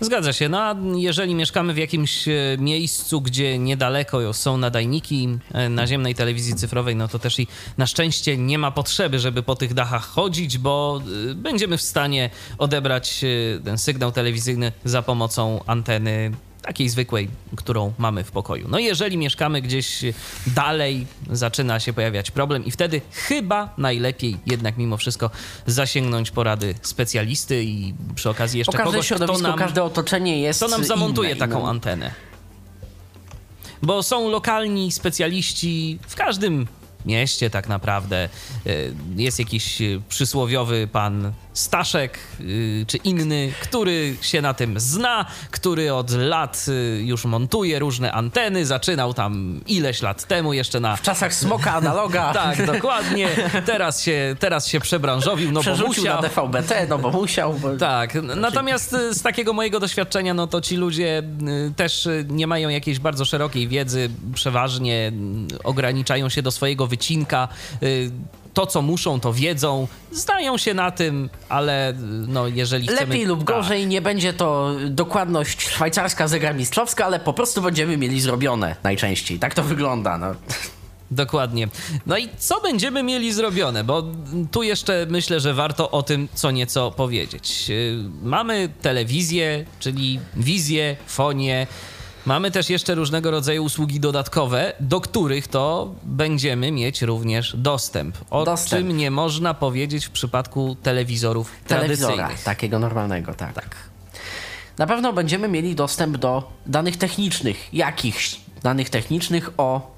Zgadza się. No a jeżeli mieszkamy w jakimś e, miejscu, gdzie niedaleko są nadajniki e, naziemnej telewizji cyfrowej, no to też i na szczęście nie ma potrzeby, żeby po tych dachach chodzić, bo e, będziemy w stanie odebrać ten sygnał telewizyjny za pomocą anteny takiej zwykłej, którą mamy w pokoju. No jeżeli mieszkamy gdzieś dalej, zaczyna się pojawiać problem i wtedy chyba najlepiej jednak mimo wszystko zasięgnąć porady specjalisty i przy okazji jeszcze każde kogoś, środowisko, kto nam, każde otoczenie jest nam zamontuje inne, taką antenę. Bo są lokalni specjaliści w każdym mieście tak naprawdę. E, jest jakiś przysłowiowy pan Staszek y, czy inny, który się na tym zna, który od lat y, już montuje różne anteny, zaczynał tam ileś lat temu jeszcze na... W czasach smoka analoga. tak, dokładnie. Teraz się, teraz się przebranżowił, no Przerzucił bo musiał. na DVB-T, no bo musiał. Bo... Tak, natomiast y, z takiego mojego doświadczenia, no to ci ludzie też nie mają jakiejś bardzo szerokiej wiedzy, przeważnie ograniczają się do swojego wycinka to, co muszą, to wiedzą, znają się na tym, ale no, jeżeli chcemy... Lepiej lub tak. gorzej, nie będzie to dokładność szwajcarska, zegarmistrzowska, ale po prostu będziemy mieli zrobione najczęściej. Tak to wygląda, no. Dokładnie. No i co będziemy mieli zrobione? Bo tu jeszcze myślę, że warto o tym co nieco powiedzieć. Mamy telewizję, czyli wizję, fonię, Mamy też jeszcze różnego rodzaju usługi dodatkowe, do których to będziemy mieć również dostęp. O dostęp. czym nie można powiedzieć w przypadku telewizorów Telewizora, tradycyjnych. takiego normalnego, tak. tak. Na pewno będziemy mieli dostęp do danych technicznych, jakichś danych technicznych o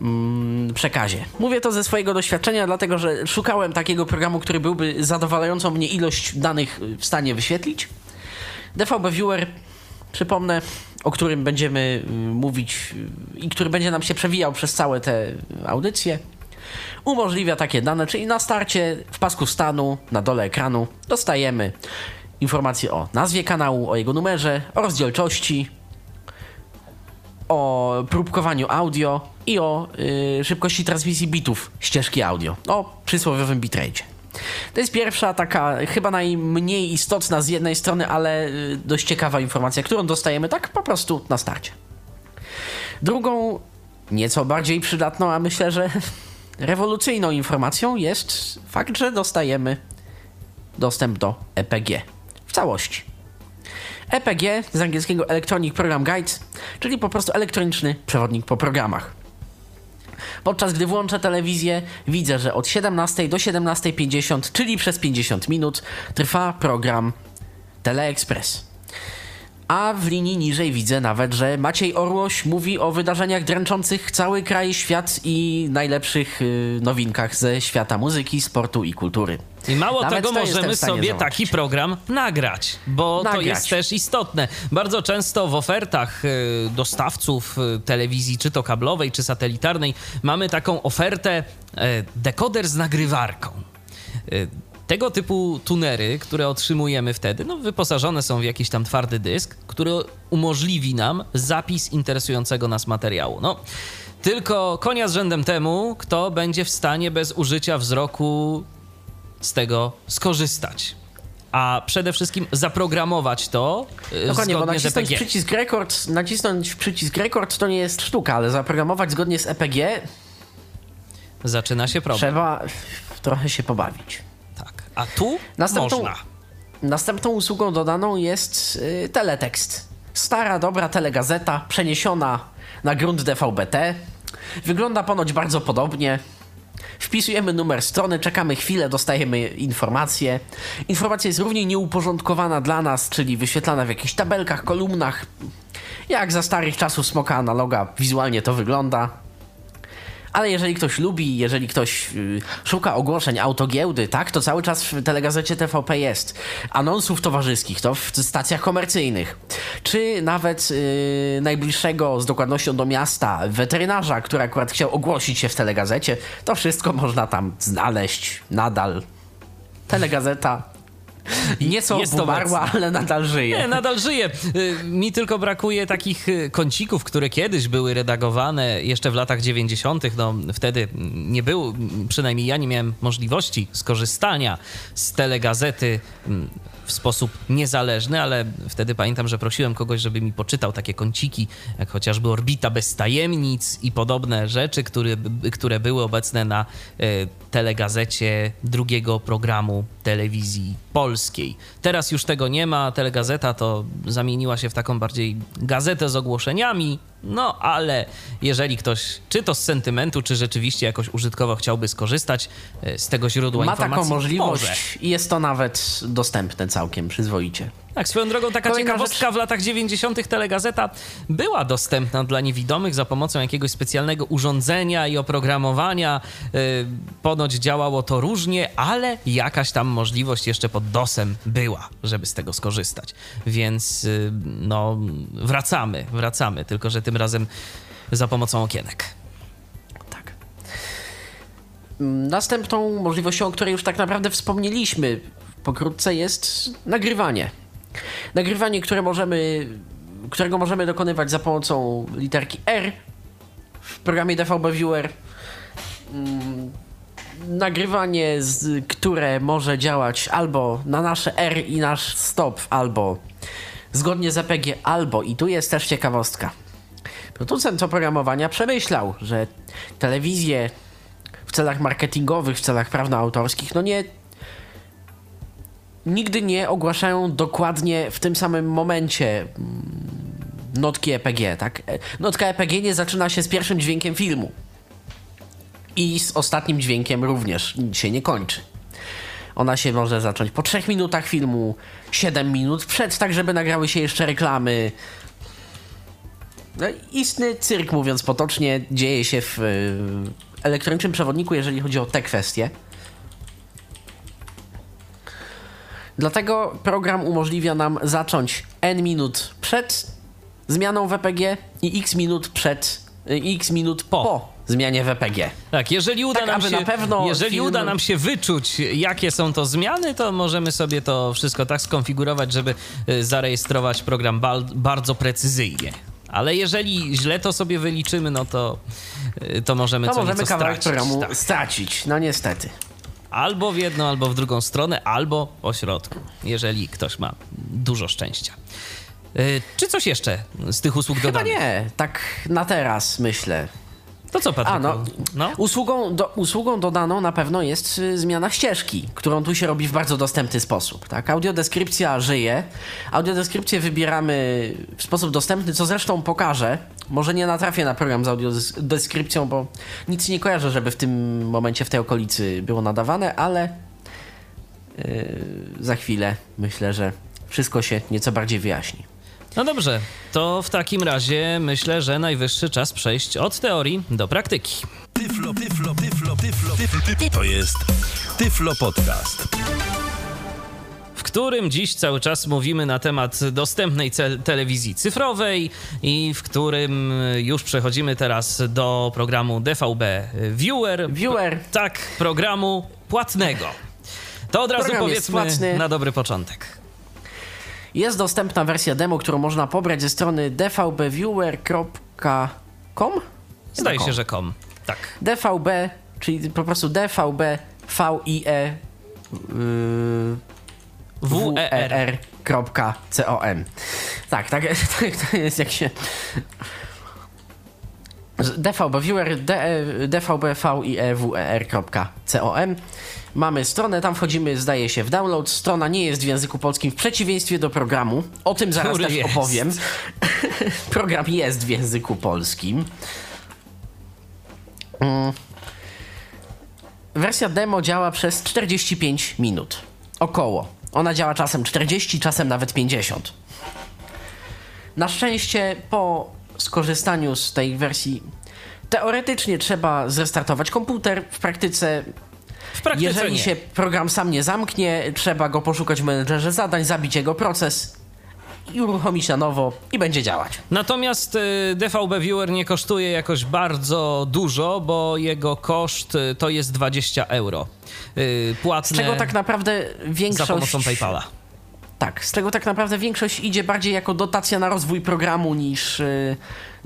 mm, przekazie. Mówię to ze swojego doświadczenia, dlatego że szukałem takiego programu, który byłby zadowalającą mnie ilość danych w stanie wyświetlić. DVB Viewer, przypomnę, o którym będziemy y, mówić y, i który będzie nam się przewijał przez całe te audycje, umożliwia takie dane, czyli na starcie w pasku stanu na dole ekranu dostajemy informacje o nazwie kanału, o jego numerze, o rozdzielczości, o próbkowaniu audio i o y, szybkości transmisji bitów ścieżki audio, o przysłowiowym bitrate. To jest pierwsza taka, chyba najmniej istotna z jednej strony, ale y, dość ciekawa informacja, którą dostajemy tak po prostu na starcie. Drugą, nieco bardziej przydatną, a myślę, że rewolucyjną informacją jest fakt, że dostajemy dostęp do EPG w całości. EPG z angielskiego Electronic Program Guide, czyli po prostu elektroniczny przewodnik po programach. Podczas gdy włączę telewizję, widzę, że od 17 do 17.50, czyli przez 50 minut, trwa program Teleexpress. A w linii niżej widzę nawet, że Maciej Orłoś mówi o wydarzeniach dręczących cały kraj, świat i najlepszych yy, nowinkach ze świata muzyki, sportu i kultury. I mało Nawet tego możemy sobie zobaczyć. taki program nagrać, bo nagrać. to jest też istotne. Bardzo często w ofertach y, dostawców y, telewizji, czy to kablowej, czy satelitarnej, mamy taką ofertę y, dekoder z nagrywarką. Tego typu tunery, które otrzymujemy wtedy, no, wyposażone są w jakiś tam twardy dysk, który umożliwi nam zapis interesującego nas materiału. No, tylko konia z rzędem temu, kto będzie w stanie bez użycia wzroku z tego skorzystać. A przede wszystkim zaprogramować to y, Dokładnie, bo nacisnąć przycisk rekord, nacisnąć przycisk rekord to nie jest sztuka, ale zaprogramować zgodnie z EPG zaczyna się problem. Trzeba trochę się pobawić. A tu następną, można. Następną usługą dodaną jest y, teletekst. Stara, dobra telegazeta, przeniesiona na grunt DVB-T. Wygląda ponoć bardzo podobnie. Wpisujemy numer strony, czekamy chwilę, dostajemy informację. Informacja jest równie nieuporządkowana dla nas, czyli wyświetlana w jakichś tabelkach, kolumnach. Jak za starych czasów smoka analoga wizualnie to wygląda. Ale jeżeli ktoś lubi, jeżeli ktoś yy, szuka ogłoszeń autogiełdy, tak, to cały czas w telegazecie TVP jest. Anonsów towarzyskich, to w stacjach komercyjnych. Czy nawet yy, najbliższego z dokładnością do miasta weterynarza, który akurat chciał ogłosić się w telegazecie, to wszystko można tam znaleźć nadal. Telegazeta Nieco jest umarła, ale nadal żyje. Nie, nadal żyje. Y, mi tylko brakuje takich y, kącików, które kiedyś były redagowane jeszcze w latach 90. No, wtedy nie było, przynajmniej ja nie miałem możliwości skorzystania z telegazety w sposób niezależny, ale wtedy pamiętam, że prosiłem kogoś, żeby mi poczytał takie kąciki, jak chociażby Orbita bez tajemnic i podobne rzeczy, które, które były obecne na e, telegazecie drugiego programu telewizji polskiej. Teraz już tego nie ma. Telegazeta to zamieniła się w taką bardziej gazetę z ogłoszeniami, no ale jeżeli ktoś, czy to z sentymentu, czy rzeczywiście jakoś użytkowo chciałby skorzystać e, z tego źródła Ma informacji, taką możliwość i jest to nawet dostępne całkiem przyzwoicie. Tak, swoją drogą taka Kolejna ciekawostka, rzecz... w latach 90. telegazeta była dostępna dla niewidomych za pomocą jakiegoś specjalnego urządzenia i oprogramowania. Yy, ponoć działało to różnie, ale jakaś tam możliwość jeszcze pod DOSem była, żeby z tego skorzystać. Więc yy, no, wracamy, wracamy, tylko że tym razem za pomocą okienek. Tak. Następną możliwością, o której już tak naprawdę wspomnieliśmy pokrótce, jest nagrywanie. Nagrywanie, które możemy, którego możemy dokonywać za pomocą literki R w programie DVB Viewer. Mm, nagrywanie, które może działać albo na nasze R i nasz stop, albo zgodnie z APG, albo, i tu jest też ciekawostka, producent oprogramowania przemyślał, że telewizję w celach marketingowych, w celach prawno-autorskich, no nie nigdy nie ogłaszają dokładnie w tym samym momencie mm, notki EPG, tak? E, notka EPG nie zaczyna się z pierwszym dźwiękiem filmu. I z ostatnim dźwiękiem również się nie kończy. Ona się może zacząć po 3 minutach filmu, 7 minut przed, tak żeby nagrały się jeszcze reklamy. No, istny cyrk, mówiąc potocznie, dzieje się w y, elektronicznym przewodniku, jeżeli chodzi o te kwestie. Dlatego program umożliwia nam zacząć n minut przed zmianą WPG i x minut przed, y, x minut po, po zmianie WPG. Tak, jeżeli uda, tak, nam, się, jeżeli film... uda nam się wyczuć, jakie są to zmiany, to możemy sobie to wszystko tak skonfigurować, żeby y, zarejestrować program bardzo precyzyjnie. Ale jeżeli źle to sobie wyliczymy, no to, y, to możemy To co możemy kawałek stracić. programu Tak. stracić, no niestety. Albo w jedną, albo w drugą stronę, albo po środku, jeżeli ktoś ma dużo szczęścia. Y, Czy coś jeszcze z tych usług Chyba dodanych? nie, tak na teraz myślę. To co, Patryku? A, no, no? Usługą, do, usługą dodaną na pewno jest y, zmiana ścieżki, którą tu się robi w bardzo dostępny sposób. Tak? Audiodeskrypcja żyje. Audiodeskrypcję wybieramy w sposób dostępny, co zresztą pokażę. Może nie natrafię na program z audiodeskrypcją, bo nic nie kojarzę, żeby w tym momencie w tej okolicy było nadawane, ale yy, za chwilę myślę, że wszystko się nieco bardziej wyjaśni. No dobrze, to w takim razie myślę, że najwyższy czas przejść od teorii do praktyki. Tyflo, tyflo, tyflo, tyflo, tyflo. To jest Tyflo Podcast. w którym dziś cały czas mówimy na temat dostępnej ce- telewizji cyfrowej i w którym już przechodzimy teraz do programu DVB Viewer. Viewer. Tak, programu płatnego. To od razu Program powiedzmy na dobry początek. Jest dostępna wersja demo, którą można pobrać ze strony dvbviewer.com? Zdaje się, com. że kom. Tak. DVB, czyli po prostu DVB VIE yy, WER. WER.com. Tak, tak, tak, to jest jak się... DVB Viewer, D- DVB VIE WER.com. Mamy stronę, tam wchodzimy, zdaje się, w download. Strona nie jest w języku polskim w przeciwieństwie do programu. O tym zaraz Który też jest. opowiem. Program jest w języku polskim. Mm. Wersja demo działa przez 45 minut. Około. Ona działa czasem 40, czasem nawet 50. Na szczęście po skorzystaniu z tej wersji teoretycznie trzeba zrestartować komputer. W praktyce, W praktyce jeżeli nie. się program sam nie zamknie, trzeba go poszukać w menedżerze zadań, zabić jego proces i uruchomić na nowo i będzie działać. Natomiast y, DVB Viewer nie kosztuje jakoś bardzo dużo, bo jego koszt y, to jest 20 euro. Y, Z Płatne czego tak naprawdę większość... za pomocą PayPala. Tak, z tego tak naprawdę większość idzie bardziej jako dotacja na rozwój programu niż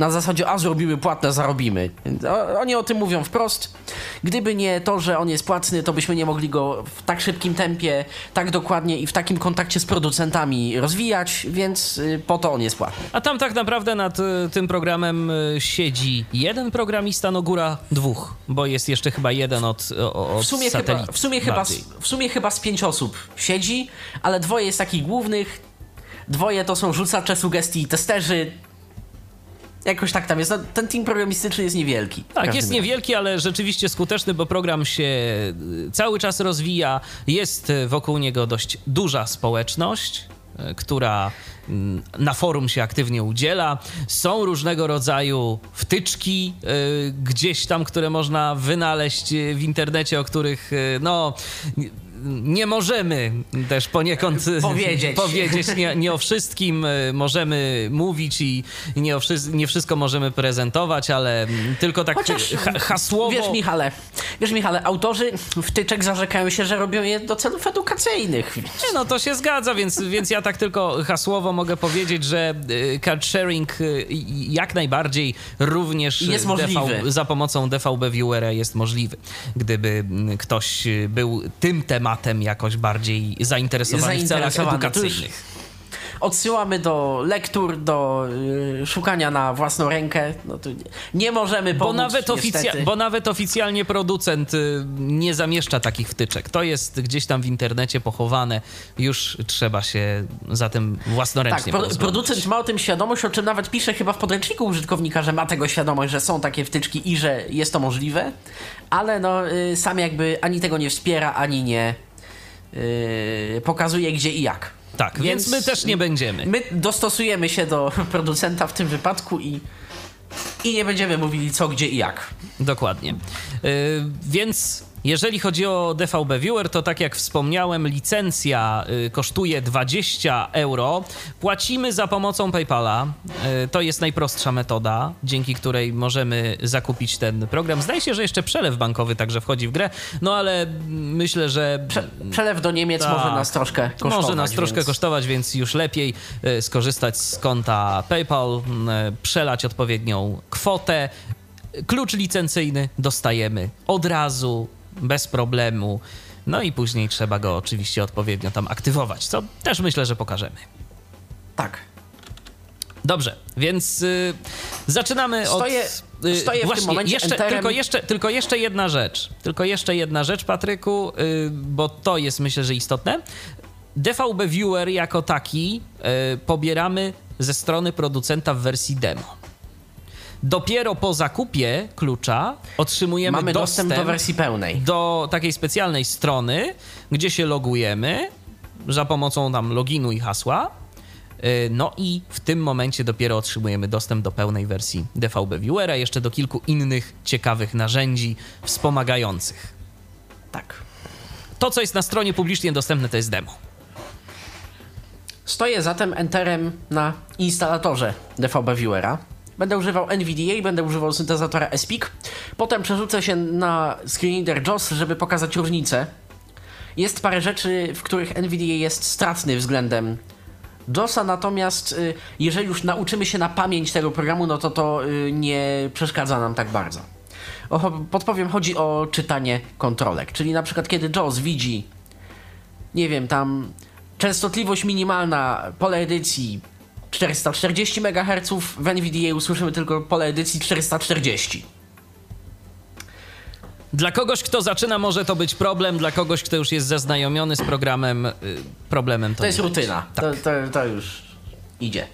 na zasadzie a zrobimy płatne, zarobimy. O, oni o tym mówią wprost. Gdyby nie to, że on jest płatny, to byśmy nie mogli go w tak szybkim tempie, tak dokładnie i w takim kontakcie z producentami rozwijać, więc yy, po to on jest płatny. A tam tak naprawdę nad y, tym programem y, siedzi jeden programista, no góra dwóch, bo jest jeszcze chyba jeden od, od W sumie, chyba, w, sumie chyba, z- w sumie chyba z pięć osób siedzi, ale dwoje jest takich głównych, dwoje to są rzucacze sugestii i testerzy. Jakoś tak tam jest. No, ten team programistyczny jest niewielki. Tak, jest niewielki, ale rzeczywiście skuteczny, bo program się y, cały czas rozwija. Jest y, wokół niego dość duża społeczność, y, która mm, na forum się aktywnie udziela. Są różnego rodzaju wtyczki y, gdzieś tam, które można wynaleźć w internecie, o których y, no nie możemy też poniekąd y, Powiedzieć. powiedzieć nie, nie o wszystkim y, możemy mówić i nie, o wszy- nie wszystko możemy prezentować, ale tylko tak Chociaż, ha- hasłowo. Wiesz, Michale, wiesz, Michale, autorzy wtyczek zarzekają się, że robią je do celów edukacyjnych. Nie, no to się zgadza, więc, więc ja tak tylko hasłowo mogę powiedzieć, że y, card sharing jak najbardziej również Jest możliwy. za pomocą DVB Viewera jest możliwy. Gdyby ktoś był tym tematem jakoś bardziej zainteresowany, w celach edukacyjnych. Odsyłamy do lektur, do y, szukania na własną rękę. No to nie, nie możemy pomóc, Bo nawet, oficja- bo nawet oficjalnie producent y, nie zamieszcza takich wtyczek. To jest gdzieś tam w internecie pochowane. Już trzeba się za tym Tak, własnoręcznie pro, pozbyć. producent ma o tym świadomość, o czym nawet pisze chyba w podręczniku użytkownika, że ma tego świadomość, że są takie wtyczki i że jest to możliwe, ale no y, sam jakby ani tego nie wspiera, ani nie y, pokazuje gdzie i jak. Tak, więc, Więc- my też nie będziemy. My dostosujemy się do producenta w tym wypadku i, i nie będziemy mówili co, gdzie i jak. Dokładnie. Yy, więc Jeżeli chodzi o DVB Viewer, to tak jak wspomniałem, licencja y, kosztuje 20 euro. Płacimy za pomocą PayPala. Y, to jest najprostsza metoda, dzięki której możemy zakupić ten program. Zdaje się, że jeszcze przelew bankowy także wchodzi w grę, no ale myślę, że. Prze przelew do Niemiec Tak. może nas troszkę kosztować. Może nas troszkę więc... kosztować, więc już lepiej y, skorzystać z konta PayPal, przelać odpowiednią kwotę. Klucz licencyjny dostajemy od razu, bez problemu. No i później trzeba go oczywiście odpowiednio tam aktywować, co też myślę, że pokażemy. Tak. Dobrze, więc y, zaczynamy Stoję- od. y, stoję w tym właśnie, momencie jeszcze, enterem. tylko, jeszcze, tylko jeszcze jedna rzecz. Tylko jeszcze jedna rzecz, Patryku, y, bo to jest myślę, że istotne. DVB Viewer jako taki y, pobieramy ze strony producenta w wersji demo. Dopiero po zakupie klucza otrzymujemy Mamy dostęp, dostęp do wersji pełnej. do takiej specjalnej strony, gdzie się logujemy za pomocą tam loginu i hasła. Yy, No i w tym momencie dopiero otrzymujemy dostęp do pełnej wersji DVB Viewera, jeszcze do kilku innych ciekawych narzędzi wspomagających. Tak. To, co jest na stronie publicznie dostępne, to jest demo. Stoję zatem enterem na instalatorze DVB Viewera. Będę używał NVDA, będę używał syntezatora SPIC. Potem przerzucę się na screenreader JOS, żeby pokazać różnicę. Jest parę rzeczy, w których NVDA jest stratny względem JOSa, natomiast y, jeżeli już nauczymy się na pamięć tego programu, no to to y, nie przeszkadza nam tak bardzo. O, podpowiem, chodzi o czytanie kontrolek, czyli na przykład kiedy JOS widzi nie wiem, tam częstotliwość minimalna pole edycji 440 MHz, w NVDA usłyszymy tylko pole edycji 440. Dla kogoś, kto zaczyna, może to być problem, dla kogoś, kto już jest zaznajomiony z programem, yy, problemem to, To jest rutyna. To, to, to już idzie.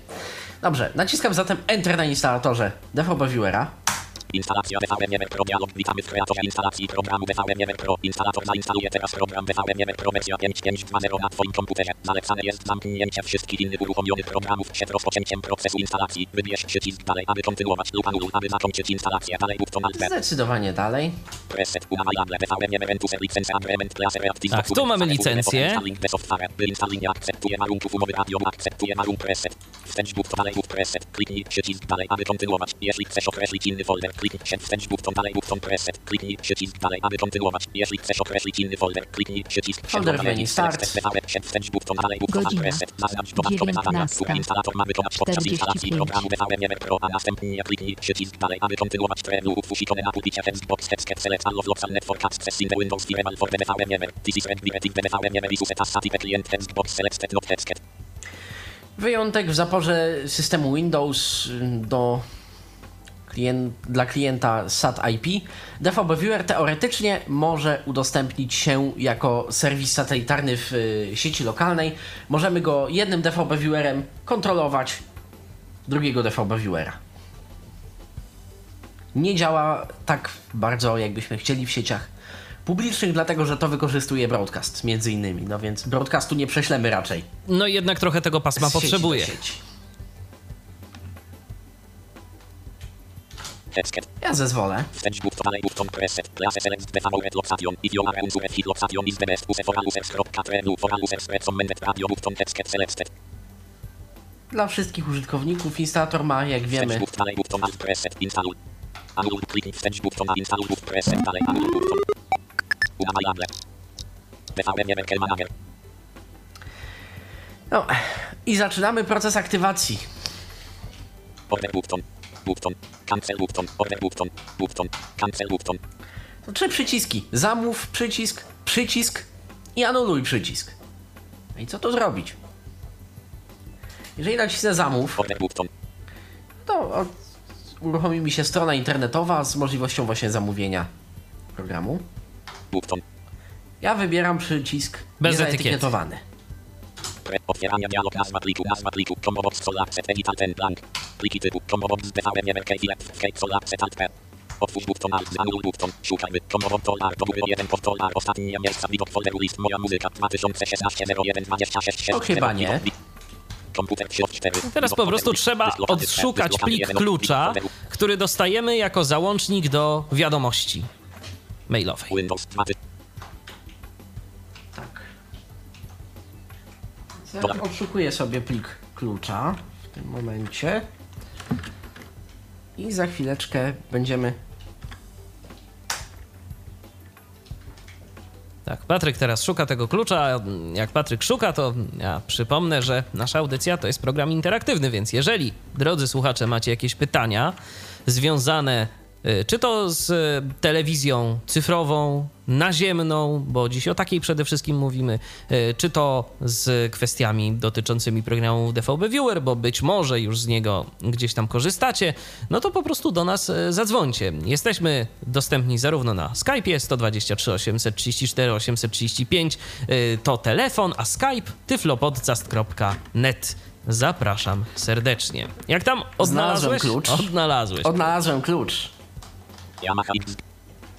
Dobrze, naciskam zatem Enter na instalatorze DVB Viewera. Instalacja DVM Pro dialog. Witamy w kreatorze instalacji programu DVM Pro. Instalator zainstaluje teraz program DVM Pro wersja 5.5.2.0 na Twoim komputerze. Zalecane jest zamknięcie wszystkich innych uruchomionych programów przed rozpoczęciem procesu instalacji. Wybierz przycisk dalej, aby kontynuować lub anuluj, aby zakończyć instalację. Dalej button Alt. Zdecydowanie dalej. Preset. Unavailable DVM Ventus License Agreement Class Reactive Tak, tu mamy licencję. Installing the software. Installing nie akceptuje warunków umowy radio. Akceptuje warunków preset. Wstęp button dalej button preset. Kliknij przycisk dalej, aby kontynuować. Jeśli chcesz określić inny folder, kliknij się wstęp button dalej button preset. Kliknij przycisk dalej, aby kontynuować. Jeśli chcesz określić inny folder, kliknij przycisk Folder menu start. Się wstęp button dalej button preset. Zaznacz dodatkowe zadania. 19. Który instalator ma wykonać podczas 45. instalacji programu DVM Pro, a następnie kliknij przycisk dalej, aby kontynuować trebu. Utwórz ikonę na pulpicie Xbox Headset Select All of Local Network Access in the Windows Firewall for DVM This is ready the DVM is set as static client Xbox Selected not headset. Wyjątek w zaporze systemu Windows y, do dla klienta SAT IP. DVB Viewer teoretycznie może udostępnić się jako serwis satelitarny w y, sieci lokalnej. Możemy go jednym DVB Viewerem kontrolować drugiego DVB Viewera. Nie działa tak bardzo, jakbyśmy chcieli w sieciach publicznych, dlatego że to wykorzystuje broadcast między innymi. No więc broadcastu nie prześlemy raczej. No i jednak trochę tego pasma potrzebuje. Ja zezwolę. Wstęp button dalej button preset. Class select DVM location. If you are unsure hit location is the best use for users. Trebu for users recommended radio button headset selected. Dla wszystkich użytkowników instalator ma, jak wiemy, Wstęp button dalej button alt preset. Install. Anul kliknij wstęp button na install button preset dalej anul button. Unavailable. DVM Maker Manager. No i zaczynamy proces aktywacji. Order button. Button. Cancel button. Order button. Button. Cancel button. To trzy przyciski. Zamów przycisk, przycisk i anuluj przycisk. No i co tu zrobić? Jeżeli nacisnę zamów, Order button. to uruchomi mi się strona internetowa z możliwością właśnie zamówienia programu. Button. Ja wybieram przycisk Bez niezaetykietowany. Pre- Otwierania dialog nazwa pliku, nazwa pliku, combo box sol accept edit alt blank. Pliki typu, DVM MRK filet, escape sol accept alt p. Otwórz button alt, button, szukajmy, dolar, do góry 1 pod dolar, ostatnie miejsca, widok folderu list, moja muzyka, 2016 01 26 To chyba nie. Komputer 4. Teraz po prostu trzeba odszukać plik klucza, który dostajemy jako załącznik do wiadomości. mailowej. Zaraz odszukuję sobie plik klucza w tym momencie. I za chwileczkę będziemy. Tak, Patryk teraz szuka tego klucza. Jak Patryk szuka, to ja przypomnę, że nasza audycja to jest program interaktywny, więc jeżeli, drodzy słuchacze, macie jakieś pytania związane czy to z telewizją cyfrową, naziemną, bo dziś o takiej przede wszystkim mówimy, y, czy to z kwestiami dotyczącymi programu DVB Viewer, bo być może już z niego gdzieś tam korzystacie, no to po prostu do nas y, zadzwońcie. Jesteśmy dostępni zarówno na Skype'ie 123 834 835 y, to telefon, a Skype tyflopodcast.net. Zapraszam serdecznie. Jak tam odnalazłeś? klucz. Odnalazłeś. Odnalazłem klucz. Yamaha X.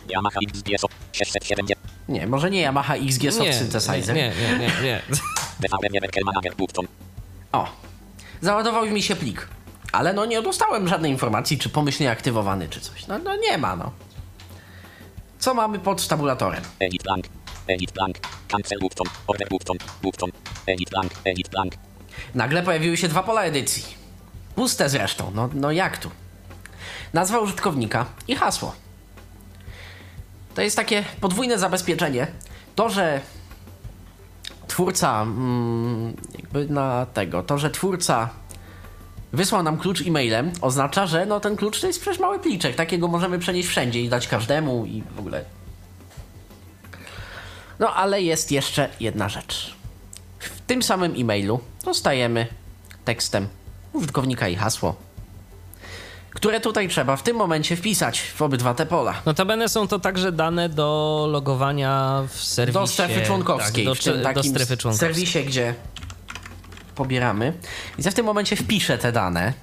Yamaha XGS 670. Nie, może nie Yamaha XG Soft nie, Synthesizer. nie, nie, nie, nie. O, załadował mi się plik. Ale no nie dostałem żadnej informacji, czy pomyślnie aktywowany, czy coś. No, no nie ma, no. Co mamy pod tabulatorem? Edit blank. Edit blank. Cancel button. Order button. Button. Edit blank. Edit blank. Nagle pojawiły się dwa pola edycji. Puste zresztą, no, no jak tu? Nazwa użytkownika i hasło. To jest takie podwójne zabezpieczenie. To, że twórca, mm, jakby na tego, to, że twórca wysłał nam klucz e-mailem, oznacza, że no ten klucz to jest przecież mały pliczek. Takiego możemy przenieść wszędzie i dać każdemu i w ogóle. No ale jest jeszcze jedna rzecz. W tym samym e-mailu dostajemy tekstem użytkownika i hasło, które tutaj trzeba w tym momencie wpisać w obydwa te pola. Notabene są to także dane do logowania w serwisie. Do strefy członkowskiej, Tak, do, w tym do takim strefy członkowskiej. serwisie, gdzie pobieramy. Więc ja w tym momencie wpiszę te dane,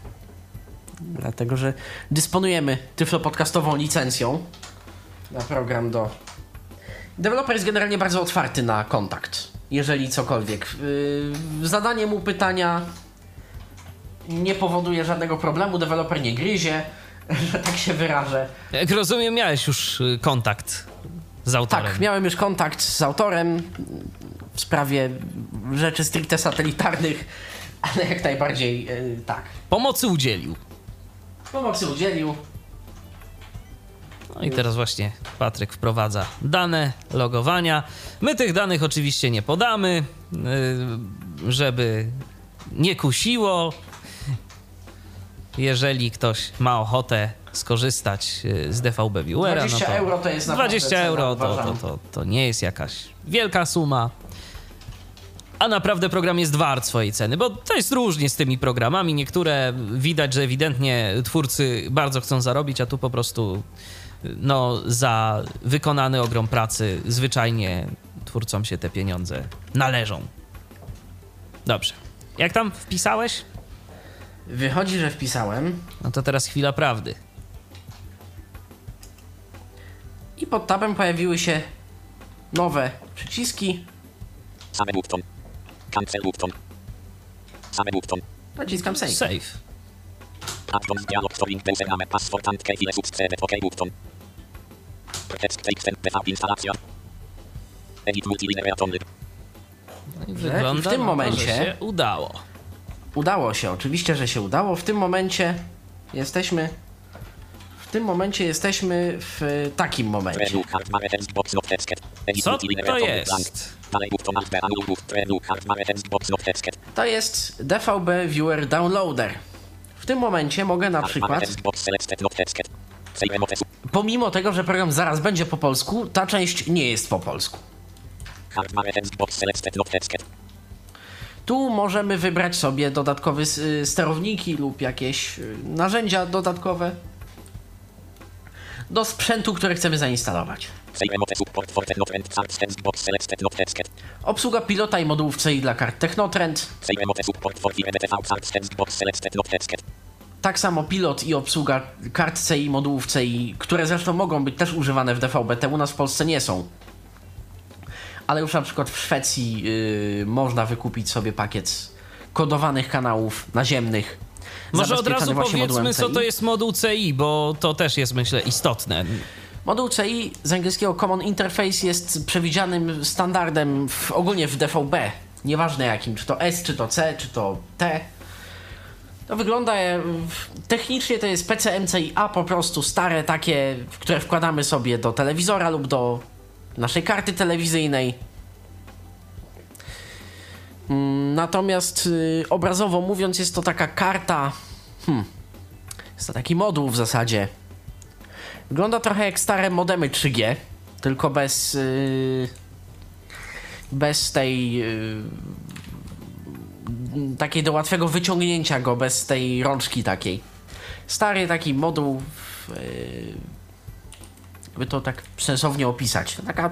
dlatego że dysponujemy tyflopodcastową licencją na program do... Deweloper jest generalnie bardzo otwarty na kontakt, jeżeli cokolwiek. Yy, zadanie mu pytania nie powoduje żadnego problemu, deweloper nie gryzie, że tak się wyrażę. Jak rozumiem, miałeś już y, kontakt z autorem. Tak, miałem już kontakt z autorem w sprawie rzeczy stricte satelitarnych, ale jak najbardziej yy, tak. Pomocy udzielił. Pomocy udzielił. No i teraz właśnie Patryk wprowadza dane logowania. My tych danych oczywiście nie podamy, y, żeby nie kusiło. Jeżeli ktoś ma ochotę skorzystać y, z DVB Viewera, 20 no to euro to jest naprawdę 20 cena, euro to, to, to, to nie jest jakaś wielka suma. A naprawdę program jest wart swojej ceny, bo to jest różnie z tymi programami. Niektóre widać, że ewidentnie twórcy bardzo chcą zarobić, a tu po prostu no, za wykonany ogrom pracy zwyczajnie twórcom się te pieniądze należą. Dobrze. Jak tam wpisałeś? Wychodzi, że wpisałem No to teraz chwila prawdy. i pod tabem pojawiły się nowe przyciski. Same button. Cancel button. Same button. Naciskam save. Save. Add-ons dialog storing username password and key subscribe OK button. Text text PV instalacja. Edit multilinear atomy. No i wygląda I w tym to, momencie- się udało. Udało się, oczywiście, że się udało. W tym momencie jesteśmy. W tym momencie jesteśmy w takim momencie. Co to jest? To jest DVB Viewer Downloader. W tym momencie mogę na przykład, pomimo tego, że program zaraz będzie po polsku, ta część nie jest po polsku. Tu możemy wybrać sobie dodatkowe y, sterowniki lub jakieś y, narzędzia dodatkowe do sprzętu, które chcemy zainstalować. Obsługa pilota i modułów CI dla kart Technotrend. Tak samo pilot i obsługa kart CI, modułów CI, które zresztą mogą być też używane w DVB-T, u nas w Polsce nie są. Ale już na przykład w Szwecji yy, można wykupić sobie pakiet kodowanych kanałów naziemnych. Może od razu powiedzmy, co to jest moduł CI, bo to też jest, myślę, istotne. Moduł CI z angielskiego Common Interface jest przewidzianym standardem w, ogólnie w DVB. Nieważne jakim, czy to S, czy to C, czy to T. To wygląda, e, technicznie to jest PCMCIA po prostu stare takie, które wkładamy sobie do telewizora lub do naszej karty telewizyjnej. Mm, Natomiast y, obrazowo mówiąc jest to taka karta, hmm, jest to taki moduł w zasadzie. Wygląda trochę jak stare modemy 3G, tylko bez y, bez tej y, takiej do łatwego wyciągnięcia go, bez tej rączki takiej. Stary taki moduł, jakby to tak sensownie opisać. To taka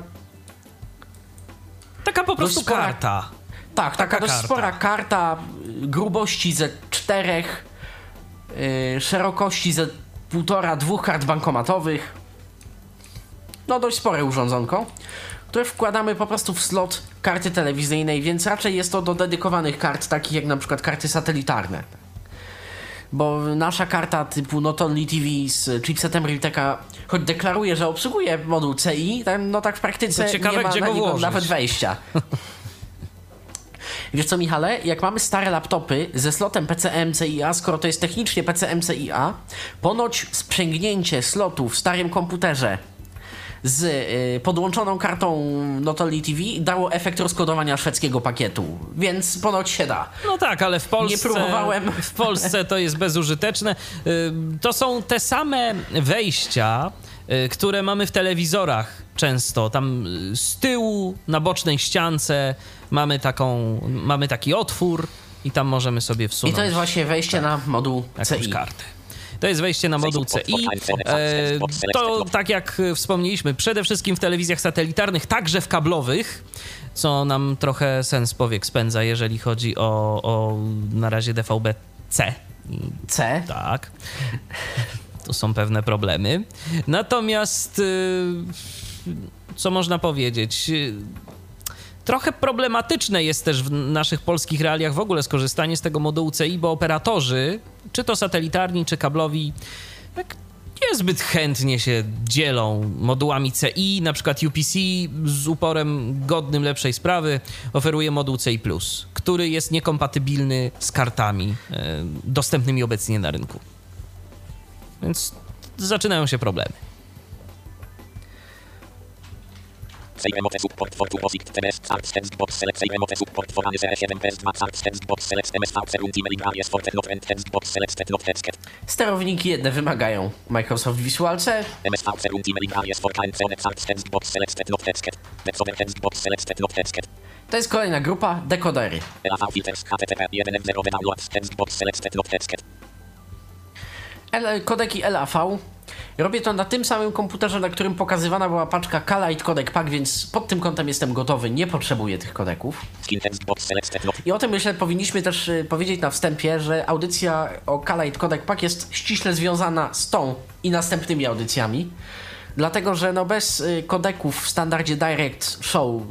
Taka po prostu spora- karta. tak, taka, dość karta. spora karta y, grubości ze czterech, yy, szerokości ze półtora, dwóch kart bankomatowych. No dość spore urządzonko, które wkładamy po prostu w slot karty telewizyjnej, więc raczej jest to do dedykowanych kart, takich jak na przykład karty satelitarne. Bo nasza karta typu Not Only TV z chipsetem Realteka, choć deklaruje, że obsługuje moduł CI, no tak w praktyce ciekawe, nie ma gdzie na go niego nawet wejścia. Wiesz co, Michale? Jak mamy stare laptopy ze slotem PCM-CIA, skoro to jest technicznie PCM-CIA, ponoć sprzęgnięcie slotu w starym komputerze z y, podłączoną kartą Notoli TV dało efekt rozkodowania szwedzkiego pakietu, więc ponoć się da. No tak, ale w Polsce. Nie próbowałem. W Polsce to jest bezużyteczne. Y, To są te same wejścia, y, które mamy w telewizorach często. Tam z tyłu, na bocznej ściance mamy, taką, mamy taki otwór i tam możemy sobie I wsunąć to jest właśnie wejście na moduł CI. kartę. To jest wejście na moduł CI. E, To, tak jak wspomnieliśmy, przede wszystkim w telewizjach satelitarnych, także w kablowych, co nam trochę sens powiek spędza, jeżeli chodzi o, o na razie DVB-C. C. Tak. Tu są pewne problemy. Natomiast, y, co można powiedzieć? Y, Trochę problematyczne jest też w naszych polskich realiach w ogóle skorzystanie z tego modułu CI, bo operatorzy, czy to satelitarni, czy kablowi, tak niezbyt chętnie się dzielą modułami CI. Na przykład UPC z uporem godnym lepszej sprawy oferuje moduł CI, który jest niekompatybilny z kartami e, dostępnymi obecnie na rynku. Więc zaczynają się problemy. Save remote support for two POSIX TMS Start Stands Box Select. Save remote support for ANSE 7 PS2 Start Stands Box Select MSV Serunti Meligralies for Technot and Stands Box Select Technot Tesket Sterowniki jedne wymagają. Microsoft Visual C, MSV Serunti Meligralies for KNC One Start Stands Box Select Technot Tesket Websover Stands Box Select Technot Tesket to jest kolejna grupa, dekodery. LAV Filters HTTP 1.0 Download Stands Box Select Technot Tesket L kodeki LAV. Robię to na tym samym komputerze, na którym pokazywana była paczka Kalite Codec Pack, więc pod tym kątem jestem gotowy, nie potrzebuję tych kodeków. I o tym myślę powinniśmy też y, powiedzieć na wstępie, że audycja o Kalite Codec Pack jest ściśle związana z tą i następnymi audycjami. Dlatego, że no bez y, kodeków w standardzie Direct Show,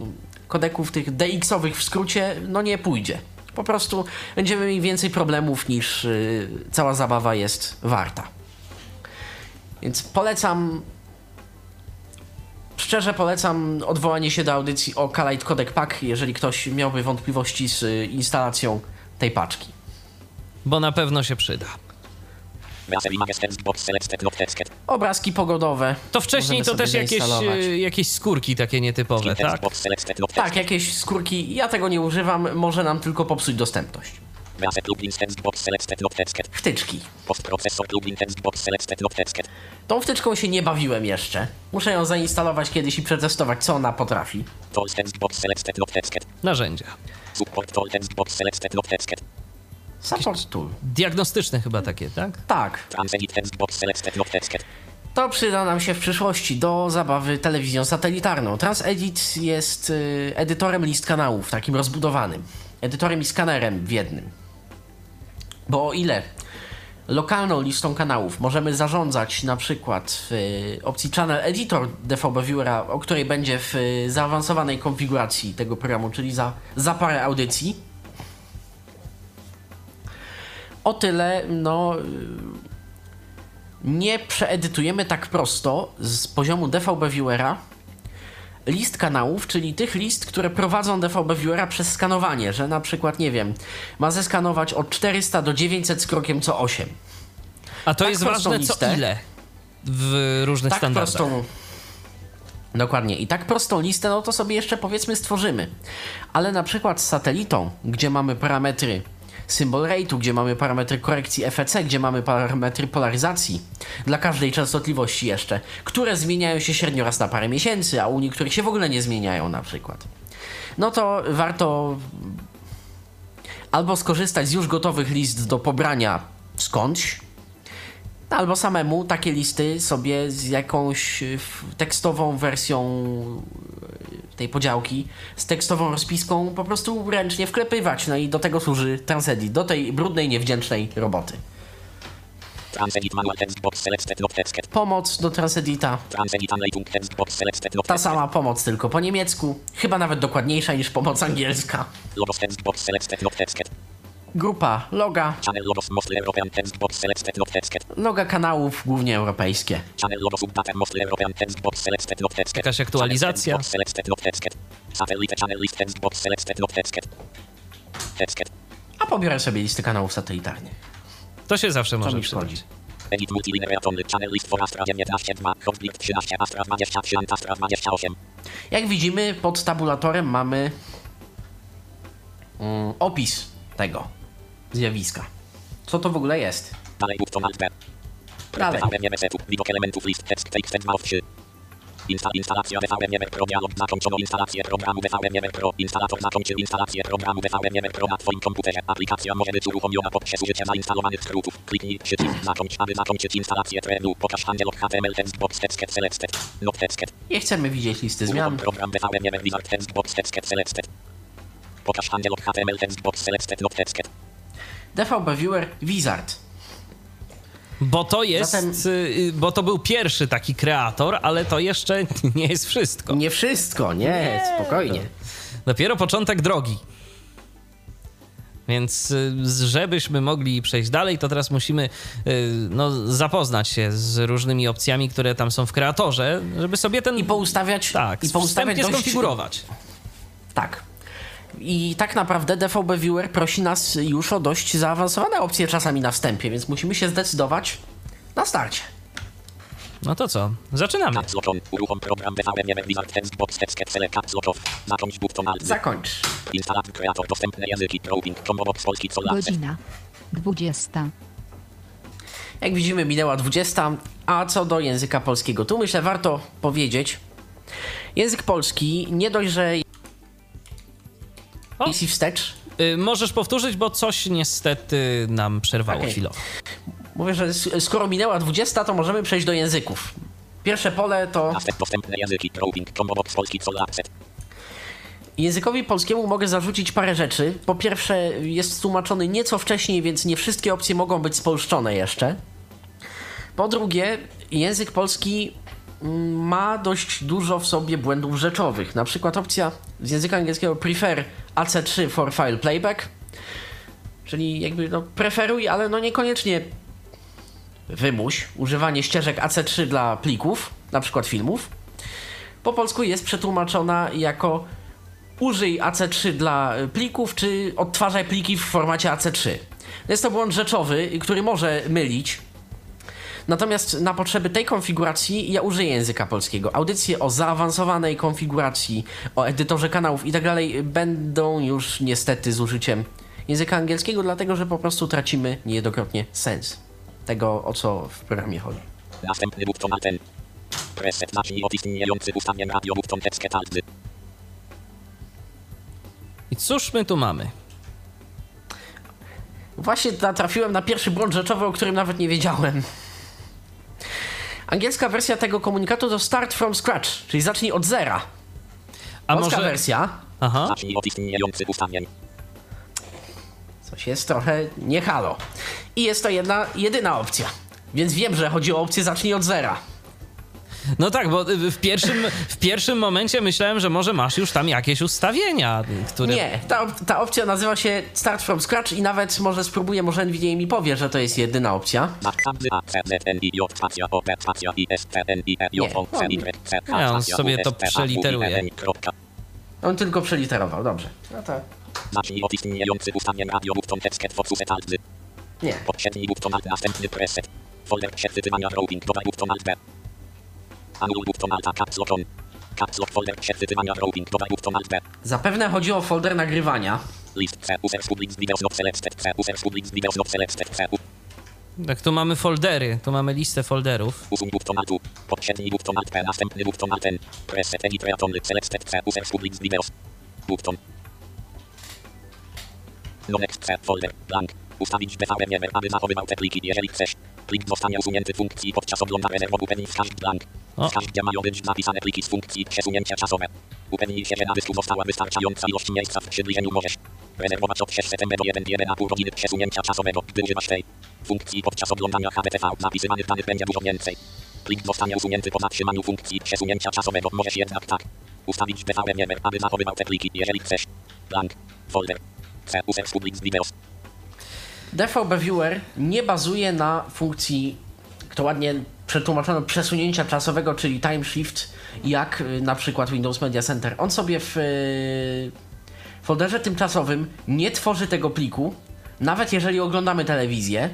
kodeków tych DX-owych w skrócie, no nie pójdzie. Po prostu będziemy mieli więcej problemów niż y, cała zabawa jest warta. Więc polecam. Szczerze polecam odwołanie się do audycji o Kalite Codec Pack, jeżeli ktoś miałby wątpliwości z y, instalacją tej paczki. Bo na pewno się przyda. Obrazki pogodowe. To wcześniej możemy to też jakieś, e, jakieś skórki takie nietypowe, tak? Tak, jakieś skórki. Ja tego nie używam, może nam tylko popsuć dostępność. Wtyczki. Postprocessor Plugin Tą wtyczką się nie bawiłem jeszcze. Muszę ją zainstalować kiedyś i przetestować, co ona potrafi. Narzędzia. Support Tool Stands Box Select Technot Tesket Support tool. Diagnostyczne chyba takie, tak? Tak, to przyda nam się w przyszłości do zabawy telewizją satelitarną. TransEdit jest y, edytorem list kanałów, takim rozbudowanym. Edytorem i skanerem w jednym. Bo o ile lokalną listą kanałów możemy zarządzać na przykład w y, opcji Channel Editor DVB Viewera, o której będzie w y, zaawansowanej konfiguracji tego programu, czyli za, za parę audycji, o tyle no y, nie przeedytujemy tak prosto z poziomu DVB Viewera list kanałów, czyli tych list, które prowadzą DVB Viewera przez skanowanie, że na przykład, nie wiem, ma zeskanować od 400 do 900 z krokiem co 8. A to Tak jest ważne co listę. ile w różnych tak standardach. prostą. Dokładnie. I tak prostą listę, no to sobie jeszcze powiedzmy stworzymy. Ale na przykład z satelitą, gdzie mamy parametry symbol rate'u, gdzie mamy parametry korekcji FEC, gdzie mamy parametry polaryzacji dla każdej częstotliwości jeszcze, które zmieniają się średnio raz na parę miesięcy, a u niektórych się w ogóle nie zmieniają na przykład. No to warto albo skorzystać z już gotowych list do pobrania skądś, albo samemu takie listy sobie z jakąś tekstową wersją tej podziałki, z tekstową rozpiską po prostu ręcznie wklepywać. No i do tego służy Transedit, do tej brudnej, niewdzięcznej roboty. Pomoc do Transedita, ta sama pomoc tylko po niemiecku, chyba nawet dokładniejsza niż pomoc angielska. Grupa loga, Channel logos mostly European text box selected not text. loga kanałów głównie europejskie. Channel logo subdata mostly European text box selected not text. Jakaś aktualizacja. Channel text box selected not text. Satellite channel list text box selected not text. Text. A pobiorę sobie listy kanałów satelitarnych. To się zawsze może przydać. Edit multilinear channel list for Astra 19 2 Hotbit 13 Astra 23 Astra 28. Jak widzimy, pod tabulatorem mamy mm, opis tego zjawiska. Co to w ogóle jest? Dalej button alt resetu. Widok elementów list text text 2 of 3. Insta, instalacja DVM Pro dialog zakończono instalację programu DVM Pro. Instalator zakończył instalację programu DVM Pro na Twoim komputerze. Aplikacja może być uruchomiona poprzez użycie zainstalowanych skrótów. Kliknij przycisk zakończ, aby zakończyć instalację trenu. Pokaż handel HTML text box text selected. Not text. Nie chcemy widzieć listy zmian. Uruchom program DVM Wizard text box text selected. Pokaż handel HTML text box selected. Not text. DVB Viewer Wizard. Bo to jest, Zatem- y, bo to był pierwszy taki kreator, ale to jeszcze nie jest wszystko. Nie wszystko, nie, spokojnie. Dopiero początek drogi. Więc y, żebyśmy mogli przejść dalej, to teraz musimy y, no, zapoznać się z różnymi opcjami, które tam są w kreatorze, żeby sobie ten I poustawiać, tak, i poustawiać dość, skonfigurować. Tak. I tak naprawdę DVB Viewer prosi nas już o dość zaawansowane opcje czasami na wstępie, więc musimy się zdecydować na starcie. No to co? Zaczynamy. Uruchom program DVM Wizard text box text select off. Zakończ button alt. Zakończ. Instalat kreator dostępne języki. Roaming. Combo box polski co lat. Godzina 20. Jak widzimy, minęła 20, a co do języka polskiego, tu myślę warto powiedzieć, język polski nie dość, że O. jest i wstecz, Y, możesz powtórzyć, bo coś niestety nam przerwało Okej. chwilowo. mówię, że skoro minęła 20, to możemy przejść do języków. Pierwsze pole to dostępne języki. Roaming. Combo box polski co lat. Językowi polskiemu mogę zarzucić parę rzeczy. Po pierwsze, jest tłumaczony nieco wcześniej, więc nie wszystkie opcje mogą być spolszczone jeszcze. Po drugie, język polski ma dość dużo w sobie błędów rzeczowych. Na przykład opcja z języka angielskiego prefer AC3 for file playback, czyli jakby no preferuj, ale no niekoniecznie wymuś używanie ścieżek AC3 dla plików, na przykład filmów. Po polsku jest przetłumaczona jako użyj AC3 dla y, plików, czy odtwarzaj pliki w formacie AC3. Jest to błąd rzeczowy, który może mylić. Natomiast na potrzeby tej konfiguracji ja użyję języka polskiego. Audycje o zaawansowanej konfiguracji, o edytorze kanałów i tak dalej będą już niestety z użyciem języka angielskiego, dlatego że po prostu tracimy niejednokrotnie sens tego, o co w programie chodzi. Następny button alt N. Preset zacznij od istniejący ustawień radio button Z. I cóż my tu mamy? Właśnie natrafiłem na pierwszy błąd rzeczowy, o którym nawet nie wiedziałem. Angielska wersja tego komunikatu to start from scratch, czyli zacznij od zera. A Polska może... wersja Aha. Zacznij od istniejący ustawień. coś jest trochę nie halo. I jest to jedna, jedyna opcja. Więc wiem, że chodzi o opcję zacznij od zera. No tak, bo w pierwszym, w pierwszym momencie myślałem, że może masz już tam jakieś ustawienia, które... Nie, ta, op- ta opcja nazywa się Start from Scratch i nawet może spróbuję, może NVIDIA mi powie, że to jest jedyna opcja. Nie, on sobie to przeliteruje. On tylko przeliterował, dobrze. No to Zacznij od istniejący ustawień radio button text focus etalzy. nie. Button alt następny preset. Folder routing dodaj button alt Zapewne chodzi o folder nagrywania. Tak, tu mamy foldery, tu mamy listę folderów. Usuń button alt U. Podsiednij button alt P następny button alt N. Preset edit reatony selected C user public videos. Button. No C folder blank. Ustawić DVM aby zachowywał te pliki, jeżeli chcesz. Plik zostanie usunięty funkcji podczas oglądania upewnij wskaźnik blank. O. Wskaźnik mają być zapisane pliki z funkcji przesunięcia czasowe. Upewnij się, że na dysku została wystarczająca ilość miejsca w przybliżeniu możesz. Rezerwować od 6 sekund do 1 1,5 godziny przesunięcia czasowego, gdy używasz tej funkcji podczas oglądania HDTV. Zapisywanych danych będzie dużo więcej. Plik zostanie usunięty po zatrzymaniu funkcji przesunięcia czasowego. Możesz jednak tak. Ustawić DVM aby zachowywał te pliki, jeżeli chcesz. Blank. Folder. C. User public videos. DVB Viewer nie bazuje na funkcji, to ładnie przetłumaczono, przesunięcia czasowego, czyli time shift, jak y, na przykład Windows Media Center. On sobie w y, folderze tymczasowym nie tworzy tego pliku, nawet jeżeli oglądamy telewizję,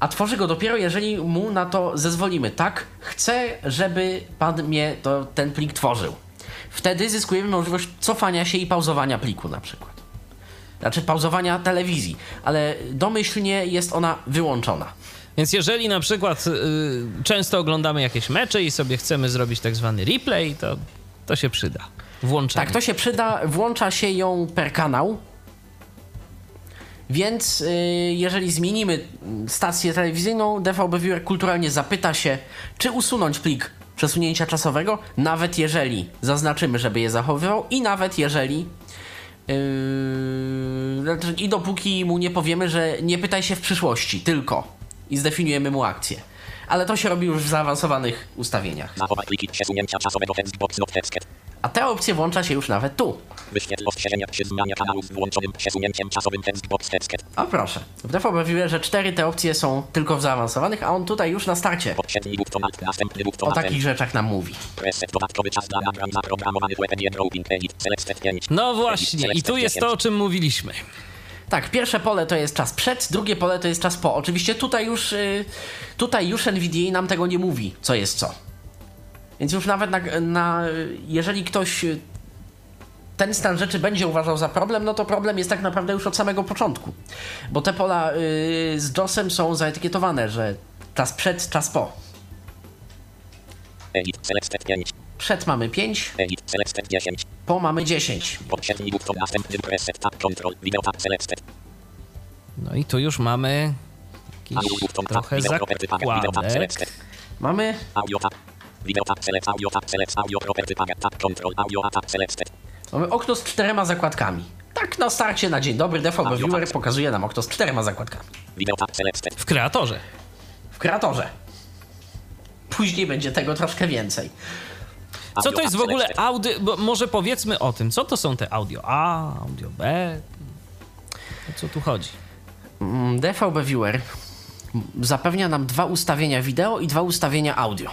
a tworzy go dopiero, jeżeli mu na to zezwolimy. Tak, chcę, żeby pan mnie to, ten plik tworzył. Wtedy zyskujemy możliwość cofania się i pauzowania pliku na przykład. Znaczy pauzowania telewizji, ale domyślnie jest ona wyłączona. Więc jeżeli na przykład y, często oglądamy jakieś mecze i sobie chcemy zrobić tak zwany replay, to, to się przyda. Włączenie. Tak, to się przyda, włącza się ją per kanał. Więc y, jeżeli zmienimy stację telewizyjną, DVB Viewer kulturalnie zapyta się, czy usunąć plik przesunięcia czasowego, nawet jeżeli zaznaczymy, żeby je zachowywał i nawet jeżeli Yy, znaczy, I dopóki mu nie powiemy, że nie pytaj się w przyszłości, tylko i zdefiniujemy mu akcję. Ale to się robi już w zaawansowanych ustawieniach. A ta opcja włącza się już nawet tu. Wyświetl ostrzeżenia przy zmianie kanału z włączonym przesunięciem czasowym textbox text. O proszę. W DVB Viewerze cztery te opcje są tylko w zaawansowanych, a on tutaj już na starcie Podsiednij button alt następny button o takich rzeczach nam mówi. Preset dodatkowy czas dla nagrań edit selected 5. No właśnie, i tu jest to, o czym mówiliśmy. Tak, pierwsze pole to jest czas przed, drugie pole to jest czas po. Oczywiście tutaj już, y, tutaj już NVDA nam tego nie mówi, co jest co. Więc już nawet na, na, jeżeli ktoś ten stan rzeczy będzie uważał za problem, no to problem jest tak naprawdę już od samego początku. Bo te pola y, z JOSem są zaetykietowane, że czas przed, czas po. Edit selected 5. Przed mamy 5, Edit selected 10. po mamy 10. Podsiednij button następny preset tab control video tab selected. No i tu już mamy Audio jakiś trochę zakładek. Mamy Mamy okno z czterema zakładkami. Tak na starcie na dzień dobry DVB Viewer pokazuje nam okno z czterema zakładkami. Selected. W kreatorze. W kreatorze. Później będzie tego troszkę więcej. Co to jest w ogóle audio, bo może powiedzmy o tym, co to są te audio A, audio B, o co tu chodzi? Mm, DVB Viewer zapewnia nam dwa ustawienia wideo i dwa ustawienia audio.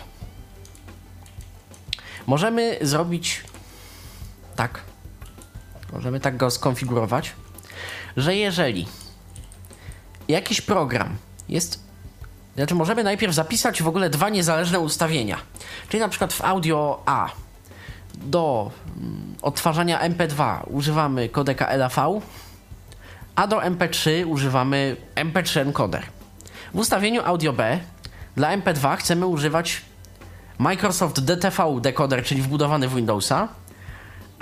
Możemy zrobić tak. Możemy tak go skonfigurować, że jeżeli jakiś program jest. Znaczy, możemy najpierw zapisać w ogóle dwa niezależne ustawienia. Czyli na przykład w audio A do mm, odtwarzania MP2 używamy kodeka LAV, a do MP3 używamy MP3 encoder. W ustawieniu Audio B dla MP2 chcemy używać Microsoft DTV decoder, czyli wbudowany w Windowsa,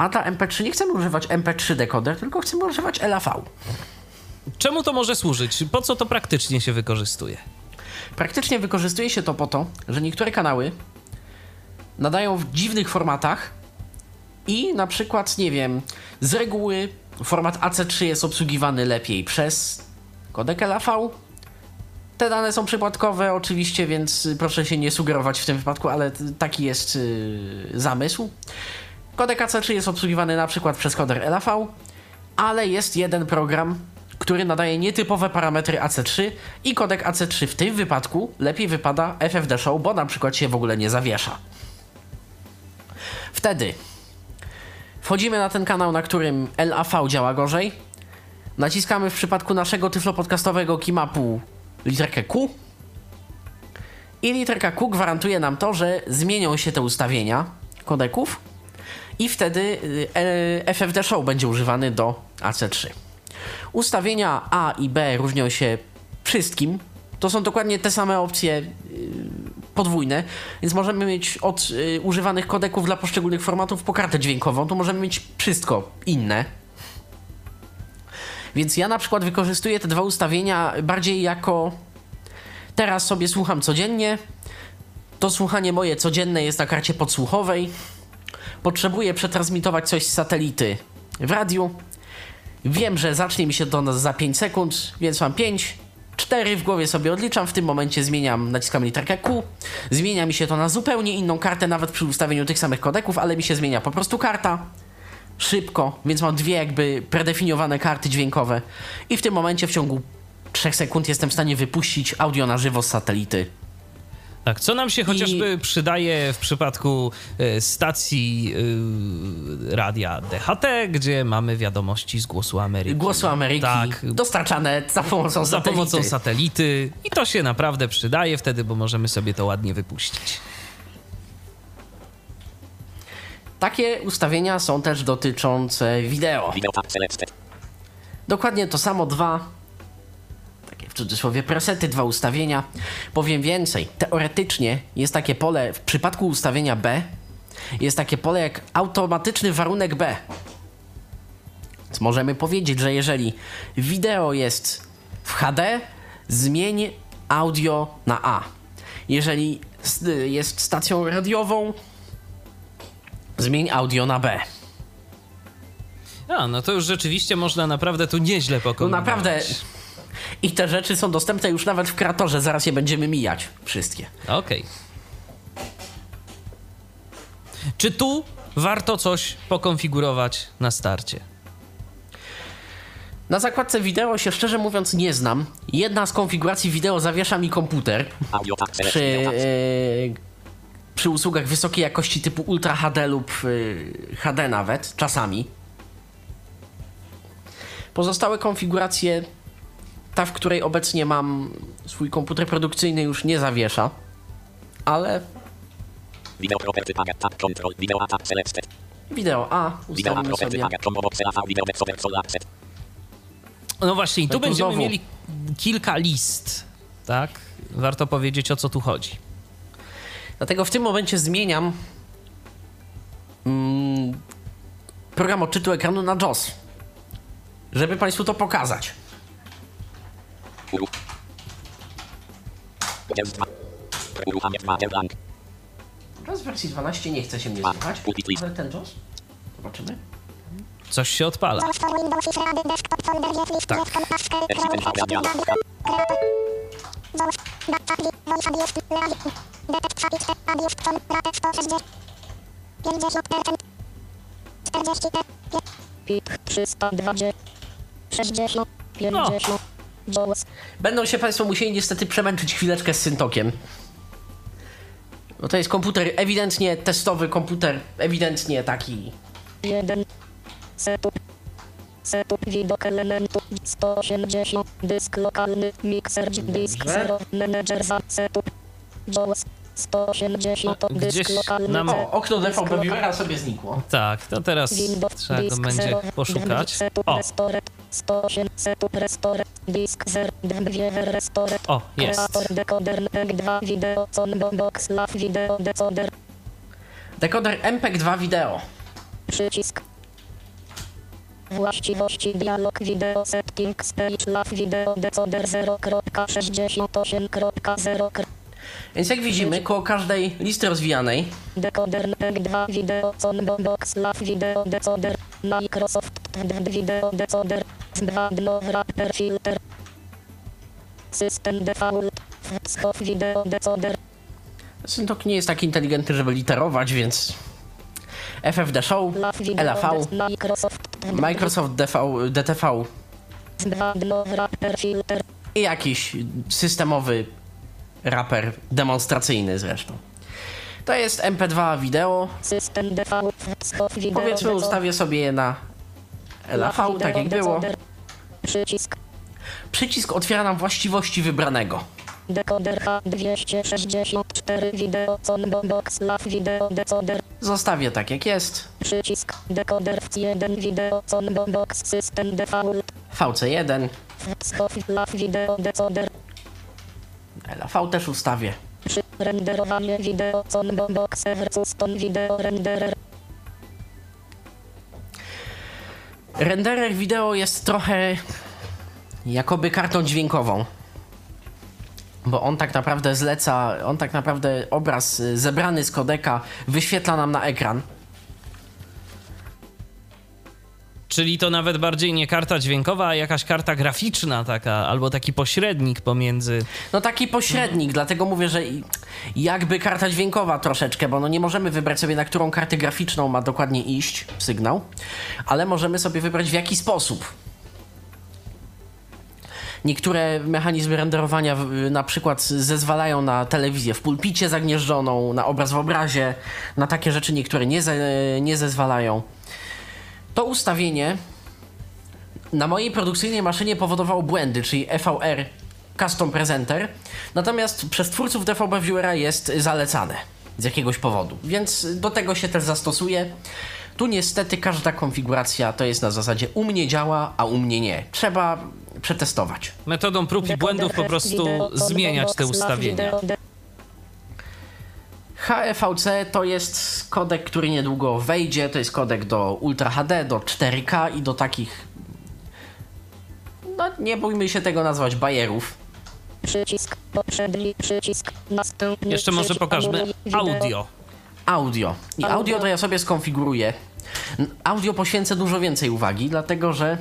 a dla MP3 nie chcemy używać MP3 decoder, tylko chcemy używać LAV. Czemu to może służyć? Po co to praktycznie się wykorzystuje? Praktycznie wykorzystuje się to po to, że niektóre kanały nadają w dziwnych formatach i na przykład, nie wiem, z reguły format AC3 jest obsługiwany lepiej przez kodek LAV, Te dane są przypadkowe oczywiście, więc proszę się nie sugerować w tym wypadku, ale taki jest yy, zamysł. Kodek AC3 jest obsługiwany na przykład przez koder LAV, ale jest jeden program, który nadaje nietypowe parametry AC3 i kodek AC3 w tym wypadku lepiej wypada FFD Show, bo na przykład się w ogóle nie zawiesza. Wtedy wchodzimy na ten kanał, na którym LAV działa gorzej. Naciskamy w przypadku naszego tyflo podcastowego kimapu literkę Q. I literka Q gwarantuje nam to, że zmienią się te ustawienia kodeków i wtedy y, e, FFD Show będzie używany do AC3. Ustawienia A i B różnią się wszystkim. To są dokładnie te same opcje y, podwójne, więc możemy mieć od y, używanych kodeków dla poszczególnych formatów po kartę dźwiękową, to możemy mieć wszystko inne. Więc ja na przykład wykorzystuję te dwa ustawienia bardziej jako teraz sobie słucham codziennie. To słuchanie moje codzienne jest na karcie podsłuchowej. Potrzebuję przetransmitować coś z satelity w radiu. Wiem, że zacznie mi się to na- za 5 sekund, więc mam 5, 4 w głowie sobie odliczam. W tym momencie zmieniam, naciskam literkę Q. Zmienia mi się to na zupełnie inną kartę, nawet przy ustawieniu tych samych kodeków, ale mi się zmienia po prostu karta szybko, więc mam dwie jakby predefiniowane karty dźwiękowe i w tym momencie w ciągu 3 sekund jestem w stanie wypuścić audio na żywo z satelity. Tak, co nam się chociażby przydaje w przypadku e, stacji e, radia DHT, gdzie mamy wiadomości z Głosu Ameryki. Głosu Ameryki Tak, dostarczane za pomocą za satelity. pomocą satelity i to się naprawdę przydaje wtedy, bo możemy sobie to ładnie wypuścić. Takie ustawienia są też dotyczące wideo. Selected. Dokładnie to samo dwa, w cudzysłowie presety, dwa ustawienia. Powiem więcej, teoretycznie jest takie pole, w przypadku ustawienia B, jest takie pole jak automatyczny warunek B. Więc możemy powiedzieć, że jeżeli wideo jest w HD, zmień audio na A. Jeżeli jest stacją radiową, zmień audio na B. A, no to już rzeczywiście można naprawdę tu nieźle No pokombinować. naprawdę. I te rzeczy są dostępne już nawet w kreatorze, zaraz je będziemy mijać. Wszystkie. Okej. Czy tu warto coś pokonfigurować na starcie? Na zakładce wideo się szczerze mówiąc nie znam. Jedna z konfiguracji wideo zawiesza mi komputer przy, e, przy usługach wysokiej jakości typu Ultra HD lub e, HD nawet, czasami. Pozostałe konfiguracje, ta w której obecnie mam swój komputer produkcyjny już nie zawiesza, ale Video property paga tab control. Video tab selected. wideo A Video ustawimy sobie. paga combo video sol. No właśnie, i tu No to będziemy znowu. mieli kilka list, tak? Warto powiedzieć, o co tu chodzi. Dlatego w tym momencie zmieniam mm, program odczytu ekranu na JOS, żeby Państwu to pokazać. Uru. Udział 2. Uruchamię 2 blank. JOS w wersji 12 nie chce się mnie A, słuchać, ale ten JOS, zobaczymy. Coś się odpala. Tak. PIK 320 60 50 JAWS Będą się Państwo musieli niestety przemęczyć chwileczkę z syntokiem. No to jest komputer ewidentnie testowy, komputer ewidentnie taki 1 Setup Setup widok elementu 180 Dysk lokalny Mixer Disk Dobrze. 0 Manager za Setup JAWS 180 Gdzieś Dysk lokalny nam- okno DVB Viewera sobie znikło. Tak, to teraz Windows trzeba go będzie 0 poszukać. Setup O, Restore 108 Setup Restore Disk 0 Dwie Restore o, jest. Kreator decoder MPEG-2 video combo box lav video decoder Dekoder MPEG-2 wideo. przycisk Właściwości dialog video settings page lav video decoder 0.68.0 Więc jak widzimy, koło każdej listy rozwijanej decoder MPEG-2 video combo box lav video decoder Microsoft video decoder 2 dno wrapper filter System default Video Decoder. Syntok nie jest tak inteligentny, żeby literować, więc FFD Show, LAV Video. Microsoft. DV, DTV 2 i jakiś systemowy raper demonstracyjny zresztą. To jest MP2 wideo. Powiedzmy, ustawię sobie je na LAV, tak jak było. Przycisk. Przycisk otwiera nam właściwości wybranego. Decoder A264 Video Box LAV Video Decoder. Zostawię tak jak jest. Przycisk. Decoder C1 Video Box System Default. VC1, Scof LAV Video Decoder. LAV też ustawię. Renderowanie wideo combo box versus ton video renderer. Renderer wideo jest trochę jakoby kartą dźwiękową. Bo on tak naprawdę zleca, on tak naprawdę obraz y, zebrany z kodeka wyświetla nam na ekran. Czyli to nawet bardziej nie karta dźwiękowa, a jakaś karta graficzna taka, albo taki pośrednik pomiędzy... No taki pośrednik, dlatego mówię, że jakby karta dźwiękowa troszeczkę, bo no nie możemy wybrać sobie na którą kartę graficzną ma dokładnie iść sygnał, ale możemy sobie wybrać w jaki sposób. Niektóre mechanizmy renderowania na przykład zezwalają na telewizję w pulpicie zagnieżdżoną, na obraz w obrazie, na takie rzeczy niektóre nie, ze, nie zezwalają. To ustawienie na mojej produkcyjnej maszynie powodowało błędy, czyli EVR Custom Presenter, natomiast przez twórców DVB Viewera jest zalecane z jakiegoś powodu, więc do tego się też zastosuje. Tu niestety każda konfiguracja to jest na zasadzie u mnie działa, a u mnie nie. Trzeba przetestować. Metodą prób i błędów po prostu zmieniać te ustawienia. HEVC to jest kodek, który niedługo wejdzie. To jest kodek do Ultra HD, do 4K i do takich. No, nie bójmy się tego nazwać bajerów. Przycisk. Poprzedni przycisk. Następny Jeszcze może pokażmy audio. Audio. I Audio. to ja sobie skonfiguruję. Audio poświęcę dużo więcej uwagi, dlatego że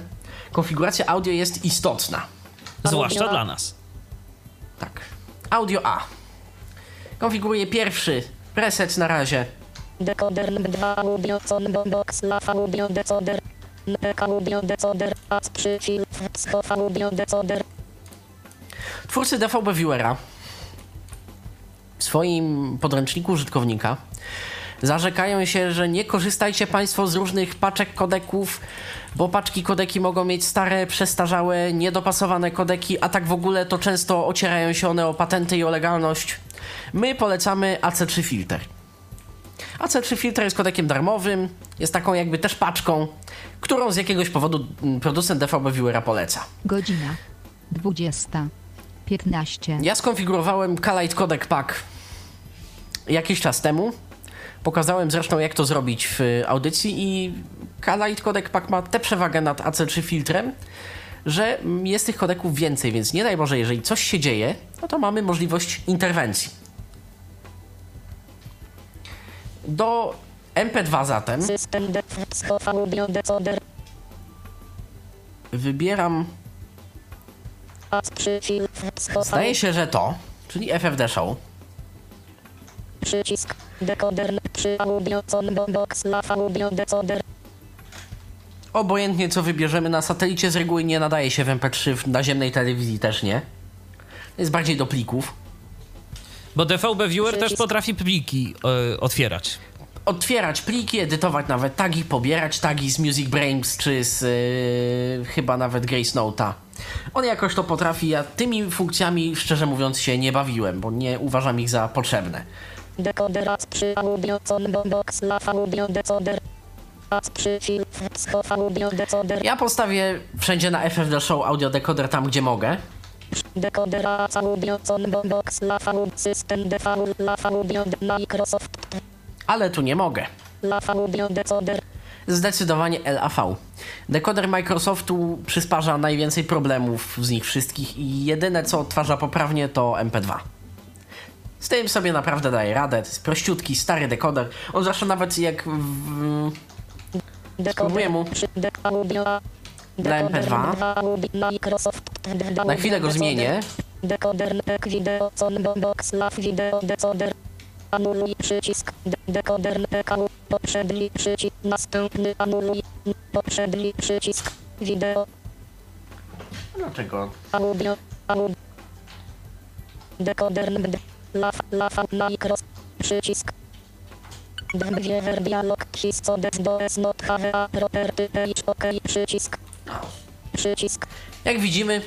konfiguracja audio jest istotna. Zwłaszcza dla nas. Tak. Audio A. Konfiguruję pierwszy preset na razie. Decoder M2 audio combo box LAV audio decoder. NPK audio decoder. AS przyfil. Scof audio decoder. Twórcy DVB Viewera w swoim podręczniku użytkownika zarzekają się, że nie korzystajcie Państwo z różnych paczek kodeków, bo paczki kodeki mogą mieć stare, przestarzałe, niedopasowane kodeki, a tak w ogóle to często ocierają się one o patenty i o legalność. My polecamy AC3 Filter. AC3 Filter jest kodekiem darmowym, jest taką jakby też paczką, którą z jakiegoś powodu mm, producent DVB Viewera poleca. Godzina 20. 15. Ja skonfigurowałem Kalite Codec Pack jakiś czas temu. Pokazałem zresztą, jak to zrobić w audycji i Kalite Codec Pack ma tę przewagę nad AC3 filtrem, że jest tych kodeków więcej, więc nie daj Boże, jeżeli coś się dzieje, no to mamy możliwość interwencji. Do MP2 zatem wybieram, zdaje się, że to, czyli FFD Show. Przycisk. Decoder przy audio combo box LAV audio decoder. Obojętnie co wybierzemy na satelicie z reguły nie nadaje się w MP3, w naziemnej telewizji też nie. Jest bardziej do plików. Bo DVB Viewer też potrafi pliki e, otwierać. Otwierać pliki, edytować nawet tagi, pobierać tagi z Music Brains czy z yy, chyba nawet Grace Note'a. On jakoś to potrafi, ja tymi funkcjami szczerze mówiąc się nie bawiłem, bo nie uważam ich za potrzebne. Decoder AS przy audio box LAV audio decoder. Ja postawię wszędzie na FFD Show audio decoder tam gdzie mogę. Ale tu nie mogę. Zdecydowanie LAV. Dekoder Microsoftu przysparza najwięcej problemów z nich wszystkich i jedyne co odtwarza poprawnie to MP2. Z tym sobie naprawdę daje radę. To jest prościutki, stary dekoder. On zresztą nawet jak w, Spróbuję mu. Decoder przy de- audio A. Dla Decoder MP2. M2 audio Microsoft. na chwilę go zmienię. Decoder NEC Video Combo Box Lav Video Decoder. Anuluj przycisk. De decoder NEC Poprzedni przycisk. Następny anuluj. Poprzedni przycisk. Wideo. Dlaczego? Audio. Audio. Decoder. Lav. Lav. Micros. Przycisk. Dwie dialog. Histo des dos not have a property page. OK. Przycisk. Przycisk. Jak widzimy,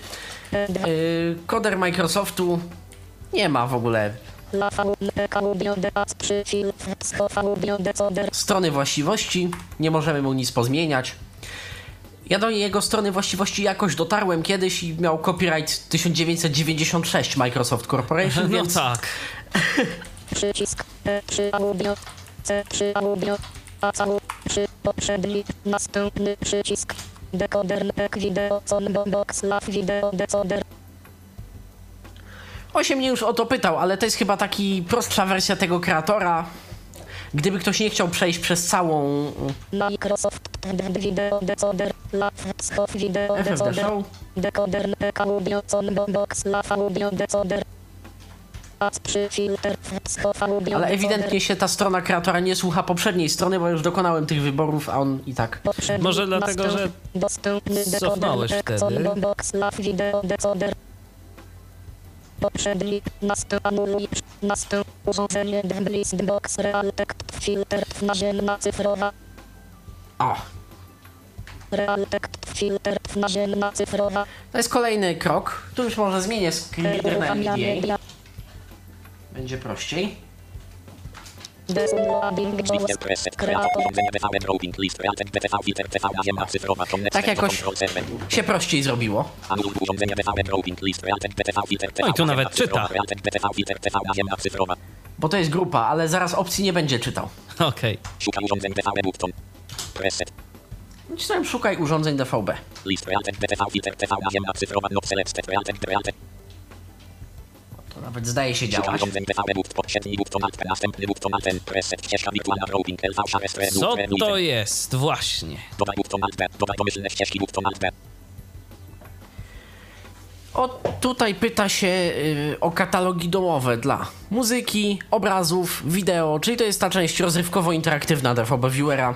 E, yy, koder Microsoftu nie ma w ogóle. Przycisk. Strony właściwości, nie możemy mu nic pozmieniać. Ja do jego strony właściwości jakoś dotarłem kiedyś i miał copyright 1996 Microsoft Corporation, No więc tak. Przycisk E3 audio. C3 audio. ACU. Przy poprzedni. Następny przycisk. Decoder NEC Video Combo Box Lav Video Decoder. on się mnie już o to pytał, ale to jest chyba taki prostsza wersja tego kreatora. Gdyby ktoś nie chciał przejść przez całą Microsoft Video Decoder. Schow Video Decoder. Decoder Audio Combo Box Lav Audio Decoder. Ale ewidentnie się ta strona kreatora nie słucha poprzedniej strony, bo już dokonałem tych wyborów, a on i tak. Może dlatego, że Dostępny cofnąłeś wtedy. Poprzedni. Następ anuluj. Następ urządzenie Blist Box Realtek Filter naziemna cyfrowa. O, Realtek Filter naziemna cyfrowa. to jest kolejny krok. Tu już może zmienię screen reader na Uruchamianie NVDA. dia. Będzie prościej. Tak jakoś-. Się prościej zrobiło. No i tu nawet czyta. Realtek BTV Filter TV Naziemna cyfrowa. Bo to jest grupa, ale zaraz opcji nie będzie czytał. Okej. Szukaj urządzeń BVM Button. Preset. Nacisnąłem szukaj urządzeń DVB. List Realtek BTV Filter TV Naziemna cyfrowa. Not selected. Realtek Realtek. To nawet zdaje się działać. Co to jest? Właśnie. O, tutaj pyta się y, o katalogi domowe dla muzyki, obrazów, wideo, czyli to jest ta część rozrywkowo-interaktywna DVB Viewera,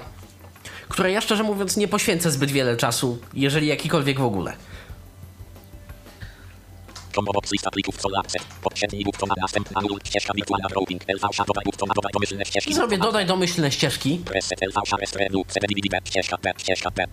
której ja szczerze mówiąc nie poświęcę zbyt wiele czasu, jeżeli jakikolwiek w ogóle. Combo box lista plików co akcent. Poprzedni button, a następna nul. Ścieżka wirtualna routing. LV Share dodaj button, dodaj domyślne ścieżki. I zrobię dodaj domyślne ścieżki. Preset LV Share Strenu. CDVD B. Ścieżka B. Ścieżka B.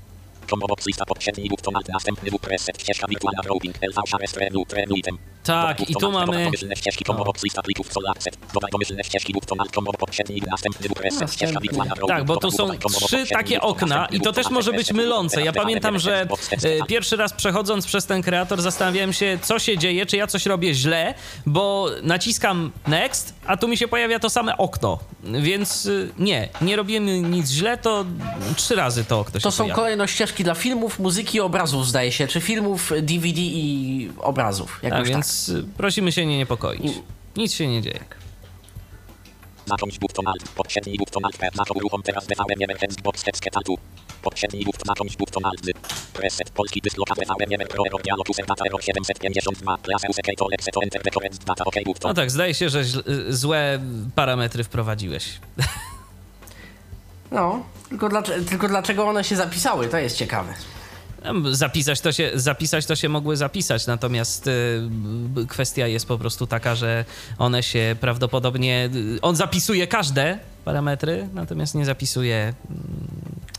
Combo box lista poprzedni button, alt. Następny button. Preset. Ścieżka wirtualna routing. LV Share Strenu. Trenu item. Tak, i tu mamy- Dodaj domyślne ścieżki. Combo box lista plików co akcent. Dodaj domyślne ścieżki button, alt. Combo poprzedni. Następny button. Preset. Ścieżka wirtualna routing. Tak, bo tu Dodaj są trzy takie okna i to też może być mylące. Ja pamiętam, że e, pierwszy raz przechodząc przez ten kreator zastanawiałem się, co się dzieje, czy ja coś robię źle, bo naciskam next, a tu mi się pojawia to same okno. Więc y, nie, nie robimy nic źle, to trzy razy to okno się To są pojawia. kolejno ścieżki dla filmów, muzyki i obrazów zdaje się, czy filmów, DVD i obrazów. A tak. więc y, prosimy się nie niepokoić. Nic się nie dzieje. Zacząć button alt. Poprzedni button alt. Zaczął uruchom teraz DVM Emergence Box Text Tatu. Poprzedni button zacząć button alt. Preset. Polski dysk lokal DVM Emer Pro Error Dialog User Data Error 752. Class Use Key to Lexe to Enter Records Data OK button. No tak, zdaje się, że źle- y, złe parametry wprowadziłeś. No, tylko, dlaczego, tylko dlaczego one się zapisały, to jest ciekawe. Zapisać to, się, zapisać to się mogły zapisać, natomiast y, kwestia jest po prostu taka, że one się prawdopodobnie. y, On zapisuje każde parametry, natomiast nie zapisuje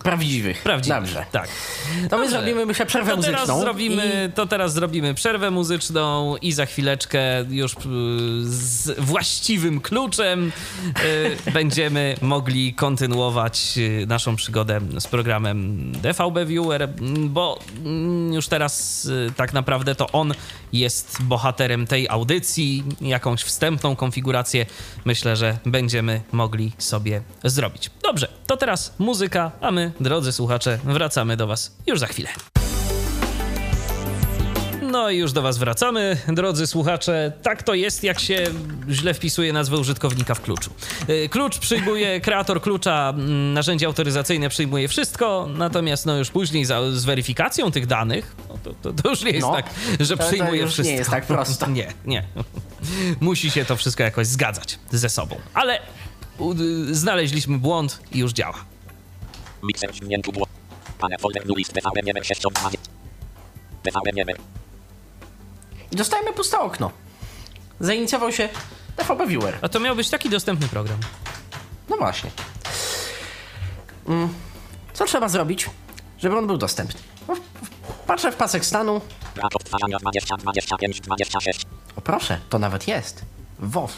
Prawdziwych. prawdziwych. Dobrze. Tak. To my Dobrze. zrobimy myślę przerwę To teraz, muzyczną. zrobimy, to teraz zrobimy przerwę muzyczną i za chwileczkę już y, z właściwym kluczem y, będziemy mogli kontynuować y, naszą przygodę z programem DVB Viewer, bo mm, już teraz tak naprawdę to on jest bohaterem tej audycji. Jakąś wstępną konfigurację myślę, że będziemy mogli sobie zrobić. Dobrze, to teraz muzyka, a my, drodzy słuchacze, wracamy do Was już za chwilę. No i już do Was wracamy, drodzy słuchacze. Tak to jest, jak się źle wpisuje nazwę użytkownika w kluczu. Y, Klucz przyjmuje, kreator klucza, mm, narzędzie autoryzacyjne przyjmuje wszystko, natomiast no już później za, z weryfikacją tych danych, no to, to, to już nie jest No, tak, że to- to przyjmuje już nie wszystko. jest tak prosto. Nie, nie. Musi się to wszystko jakoś zgadzać ze sobą. Ale y, znaleźliśmy błąd i już działa. Mikser dźwięku było. Pane folder new list DVM numer 620. DVM numer. I dostajemy puste okno. Zainicjował się TVP Viewer. A to miał być taki dostępny program. No właśnie. Mm. Co trzeba zrobić, żeby on był dostępny? No, patrzę w pasek stanu. Brak odtwarzania 20, 25, 26. O proszę, to nawet jest. WoW.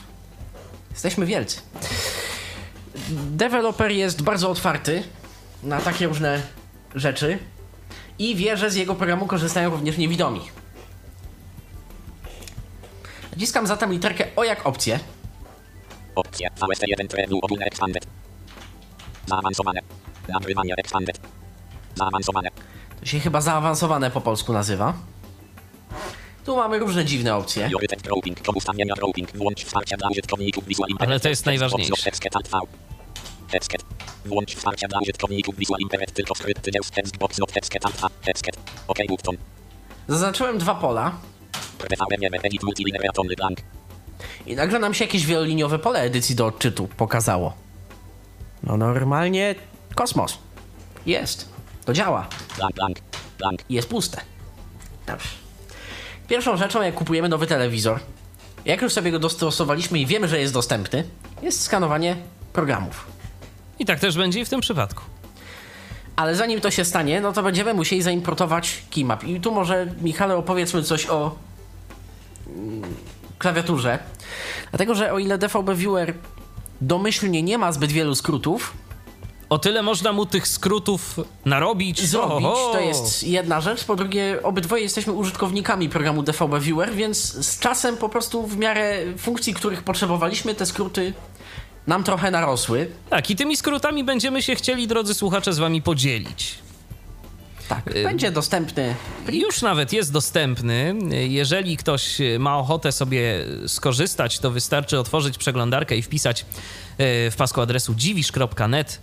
Jesteśmy wielcy. Deweloper jest bardzo otwarty na takie różne rzeczy i wie, że z jego programu korzystają również niewidomi. Naciskam zatem literkę O jak opcję. Opcje. VST1 Preview ogólne expanded. Zaawansowane. Nagrywanie expanded. Zaawansowane. To się chyba zaawansowane po polsku nazywa. Tu mamy różne dziwne opcje. Priorytet grouping. Do ustawienia grouping. Włącz wsparcie dla użytkowników Visual Imperative. Ale to jest najważniejsze. Etsket. Włącz wsparcie dla użytkowników Visual Imperative. Tylko skrypty Deus Xbox not Alt V. Etsket. OK button. Zaznaczyłem dwa pola i nagle nam się jakieś wieloliniowe pole edycji do odczytu pokazało. No normalnie kosmos. Jest. To działa. Blank, blank, blank. jest puste. Dobrze. Pierwszą rzeczą, jak kupujemy nowy telewizor, jak już sobie go dostosowaliśmy i wiemy, że jest dostępny, jest skanowanie programów. I tak też będzie i w tym przypadku. Ale zanim to się stanie, no to będziemy musieli zaimportować keymap. I tu może, Michale, opowiedzmy coś o mm, klawiaturze. Dlatego, że o ile DVB Viewer domyślnie nie ma zbyt wielu skrótów, O tyle można mu tych skrótów narobić. zrobić, Oho! to jest jedna rzecz. Po drugie, obydwoje jesteśmy użytkownikami programu DVB Viewer, więc z czasem po prostu w miarę funkcji, których potrzebowaliśmy, te skróty nam trochę narosły. Tak, i tymi skrótami będziemy się chcieli, drodzy słuchacze, z wami podzielić. Tak, będzie dostępny. Już nawet jest dostępny. Jeżeli ktoś ma ochotę sobie skorzystać, to wystarczy otworzyć przeglądarkę i wpisać e, w pasku adresu dziwisz.net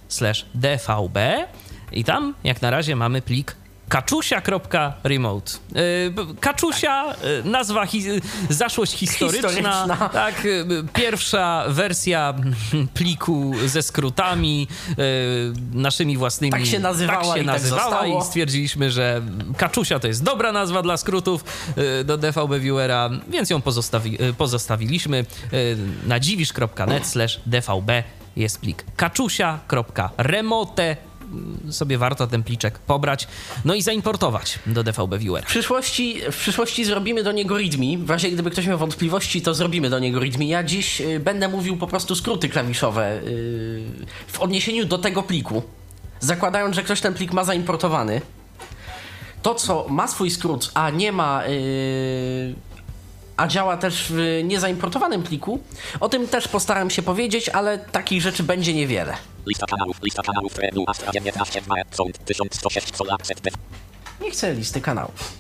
dvb i tam jak na razie mamy plik kaczusia.remote. Kaczusia, e, nazwa, hi zaszłość historyczna, Historyczna. tak, pierwsza wersja pliku ze skrótami, naszymi własnymi. Tak się nazywała tak się i tak nazywała zostało. i stwierdziliśmy, że Kaczusia to jest dobra nazwa dla skrótów y, do DVB Viewera, więc ją pozostawi, y, pozostawiliśmy y, na dziwisz.net slash dvb jest plik kaczusia.remote Y, sobie warto ten pliczek pobrać, no i zaimportować do DVB Viewera. W przyszłości, w przyszłości zrobimy do niego readme. W razie gdyby ktoś miał wątpliwości, to zrobimy do niego readme. Ja dziś y, będę mówił po prostu skróty klawiszowe y, w odniesieniu do tego pliku. Zakładając, że ktoś ten plik ma zaimportowany. To, co ma swój skrót, a nie ma. y, a działa też w niezaimportowanym pliku, o tym też postaram się powiedzieć, ale takich rzeczy będzie niewiele. Lista kanałów, lista kanałów Preview Astra 19 2 Sound 1106 Sol Access Dev. Nie chcę listy kanałów.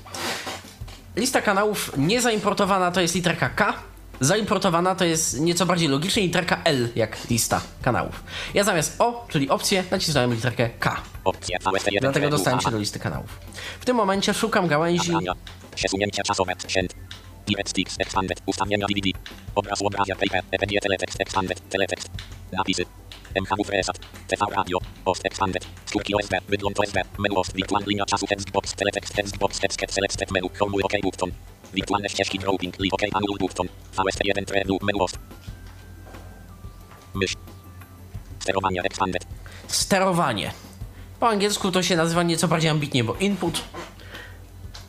Lista kanałów niezaimportowana to jest literka K, zaimportowana to jest nieco bardziej logicznie literka L, jak lista kanałów. Ja zamiast O, czyli opcję, nacisnąłem literkę K. VST1 Dlatego dostałem się do listy kanałów. W tym momencie szukam gałęzi. Przesunięcia czasowe. Direct sticks expanded. Ustawienia DVD. Obraz obrazia paper. EPG teletext expanded. Teletext. Napisy. MHW Fresat. TV Radio. Ost expanded. Skórki OSB. Wygląd OSB. Menu OST. Wirtualna linia czasu Textbox. Teletext Textbox. Text Select Menu. Home OK button. Wirtualne ścieżki Drawing. Leave OK Anul button. VST1 Preview. Menu OST. Myśl. Sterowanie expanded. sterowanie. Po angielsku to się nazywa nieco bardziej ambitnie, bo input.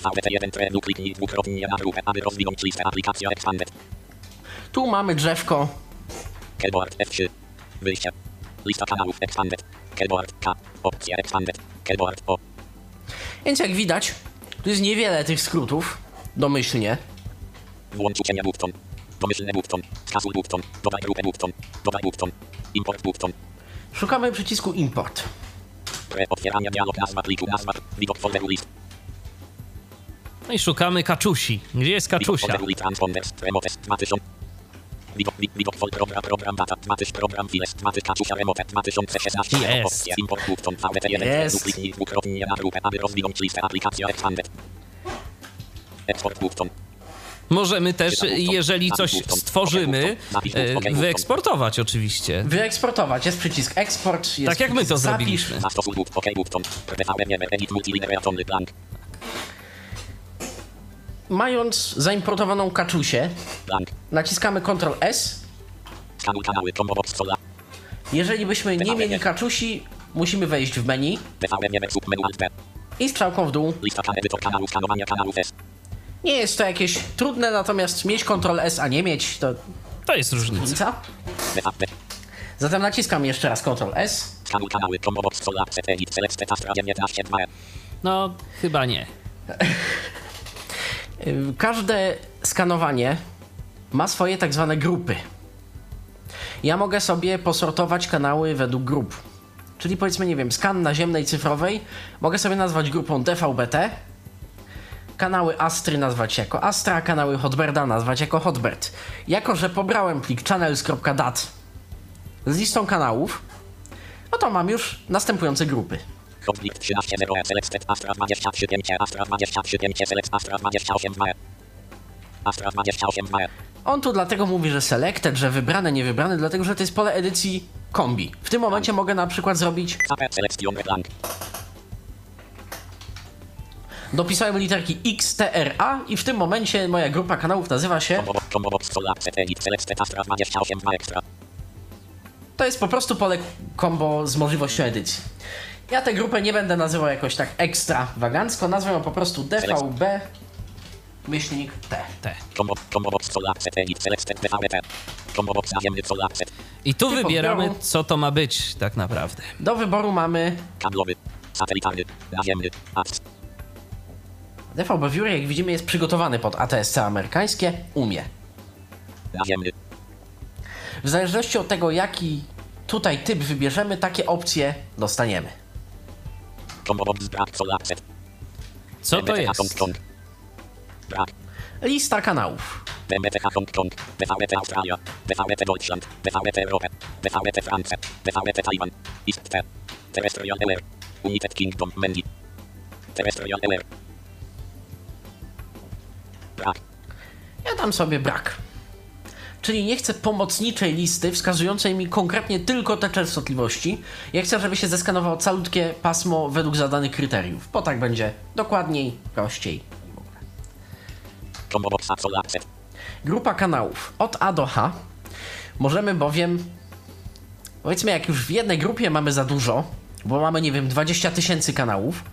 VST1 Preview. Kliknij dwukrotnie na grupę, aby rozwinąć listę. Aplikacja expanded. Tu mamy drzewko. Keyboard F3. Wyjście. Lista kanałów expanded. Keyboard K. Opcja expanded. Keyboard O. Więc jak widać, tu jest niewiele tych skrótów, domyślnie. Włącz ucienia button. Domyślny button. Skasuj button. Dodaj grupę button. Dodaj button. Import button. Szukamy przycisku import. Pre otwierania dialog nazwa pliku nazwa. Widok folderu list. No i szukamy kaczusi. Gdzie jest kaczusia? Model Transponders, Remotes 2000. Widok, widok, folk, program, program, data, 2000, program, files, 2000, kaczusia, remote, 2016, Jest. opcja, import, button, VDT1, Jest. dupliknij dwukrotnie na grupę, aby rozwinąć listę, aplikacja, expanded. Export, button, Możemy też, jeżeli coś stworzymy, e, wyeksportować oczywiście. Wyeksportować. Jest przycisk eksport. Jest Tak jak my to zapisz. zrobiliśmy. Mając zaimportowaną kaczusię, blank, naciskamy Ctrl S. skanuj kanały, Jeżeli byśmy nie mieli kaczusi, musimy wejść w menu i strzałką w dół. Nie jest to jakieś trudne, natomiast mieć Ctrl S, a nie mieć, to To jest różnica. Zatem naciskam jeszcze raz Ctrl S. skanuj kanały, combo box, sola, set, edit, select, tetastra, 19, 2, No, chyba nie. Y, Każde skanowanie ma swoje tak zwane grupy. Ja mogę sobie posortować kanały według grup. Czyli powiedzmy, nie wiem, skan naziemnej cyfrowej mogę sobie nazwać grupą DVB-T, kanały Astry nazwać jako Astra, kanały Hotberda nazwać jako Hotbird. Jako, że pobrałem plik channels.dat z listą kanałów, no to mam już następujące grupy. Konflikt 13 0 select Astra 23 5 Astra 23 5 select Astra 28 2 Astra 28 2 On tu dlatego mówi, że selected, że wybrane, nie wybrane, dlatego że to jest pole edycji kombi. W tym momencie mogę na przykład zrobić, dopisałem literki X, T, R, A i w tym momencie moja grupa kanałów nazywa się, Combo box combo box sola set edit select set Astra 28 2 extra to jest po prostu pole kombo z możliwością edycji. Ja tę grupę nie będę nazywał jakoś tak ekstrawagancko, nazwę ją po prostu DVB myślnik T. Set I tu Typ wybieramy, odbioru. co to ma być tak naprawdę. Do wyboru mamy kablowy satelitarny naziemny ATS DVB Viewer, jak widzimy jest przygotowany pod ATSC amerykańskie, umie. naziemny W zależności od tego, jaki tutaj typ wybierzemy, takie opcje dostaniemy. Co to jest? Lista kanałów. BMTH Hong Kong, BVT Australia, BVT Deutschland, BVT Europa, BVT France, BVT Taiwan, IST, Terrestrial LR, United Kingdom, Mendy, Terrestrial LR. Brak, Ja dam sobie brak. Czyli nie chcę pomocniczej listy wskazującej mi konkretnie tylko te częstotliwości. Ja chcę, żeby się zeskanowało calutkie pasmo według zadanych kryteriów, bo tak będzie dokładniej, prościej. Grupa kanałów od A do H. Możemy bowiem, powiedzmy, jak już w jednej grupie mamy za dużo, bo mamy, nie wiem, 20 tysięcy kanałów,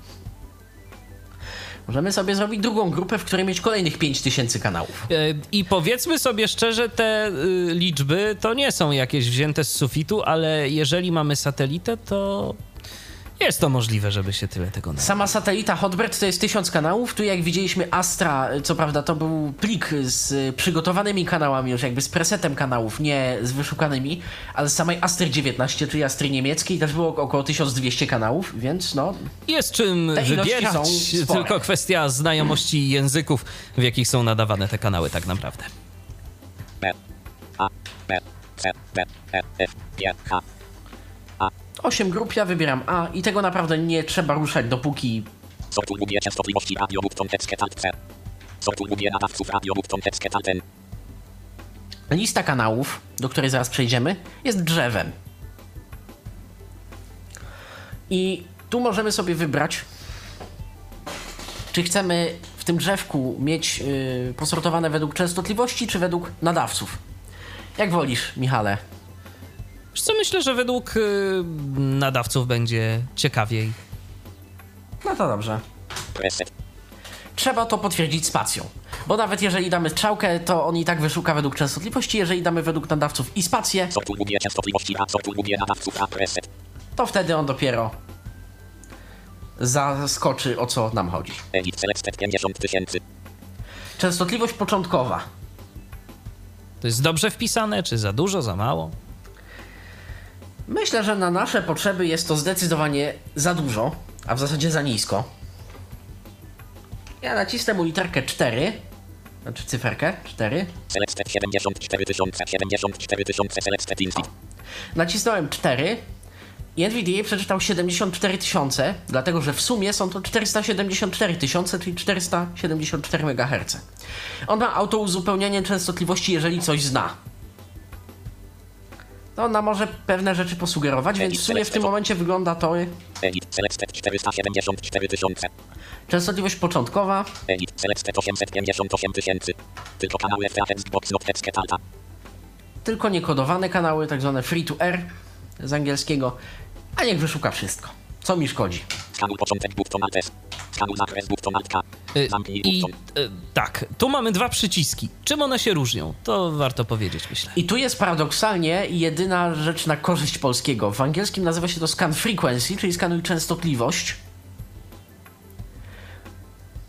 możemy sobie zrobić drugą grupę, w której mieć kolejnych 5 tysięcy kanałów. E, I powiedzmy sobie szczerze, te y, liczby to nie są jakieś wzięte z sufitu, ale jeżeli mamy satelitę, to jest to możliwe, żeby się tyle tego nabrało. Sama satelita Hotbird to jest 1000 kanałów. Tu jak widzieliśmy Astra, co prawda to był plik z y, przygotowanymi kanałami, już jakby z presetem kanałów, nie z wyszukanymi, ale z samej Astry 19, czyli Astry niemieckiej też było około 1200 kanałów, więc no, Jest czym wybierać, tylko kwestia znajomości języków, w jakich są nadawane te kanały tak naprawdę. B, A, B, C, D, E, F, G, H, 8 grup, ja wybieram A i tego naprawdę nie trzeba ruszać dopóki Sortuj lubię częstotliwości radio button text alt C. Sortuj lubię nadawców radio button text alt N. lista kanałów, do której zaraz przejdziemy, jest drzewem. I tu możemy sobie wybrać, czy chcemy w tym drzewku mieć yy, posortowane według częstotliwości, czy według nadawców. Jak wolisz, Michale? Wiesz co, myślę, że według y, nadawców będzie ciekawiej. No to dobrze. Trzeba to potwierdzić spacją. Bo nawet jeżeli damy strzałkę, to on i tak wyszuka według częstotliwości. Jeżeli damy według nadawców i spację, Sortuj lubię częstotliwości A. Sortuj lubię nadawców A. Preset. to wtedy on dopiero zaskoczy o co nam chodzi. Edit select 50 tysięcy. Częstotliwość początkowa. To jest dobrze wpisane, czy za dużo, za mało? Myślę, że na nasze potrzeby jest to zdecydowanie za dużo, a w zasadzie za nisko. Ja nacisnę mu literkę 4, znaczy cyferkę 4. Selected 74 tysiące, 74 tysiące, selected instant. Nacisnąłem 4 i NVDA przeczytał 74 tysiące, dlatego że w sumie są to 474 tysiące, czyli 474 MHz. On ma autouzupełnianie częstotliwości, jeżeli coś zna. To ona może pewne rzeczy posugerować, więc w sumie w tym momencie wygląda to Edit, selected 474 tysiące. częstotliwość początkowa, Edit, selected 858 tysięcy. Tylko kanały tylko niekodowane kanały, tak zwane free to air z angielskiego, a niech wyszuka wszystko. Co mi szkodzi? Początek Zakres. Y, I y, tak, tu mamy dwa przyciski. Czym one się różnią? To warto powiedzieć, myślę. I tu jest paradoksalnie jedyna rzecz na korzyść polskiego. W angielskim nazywa się to scan frequency, czyli skanuj częstotliwość,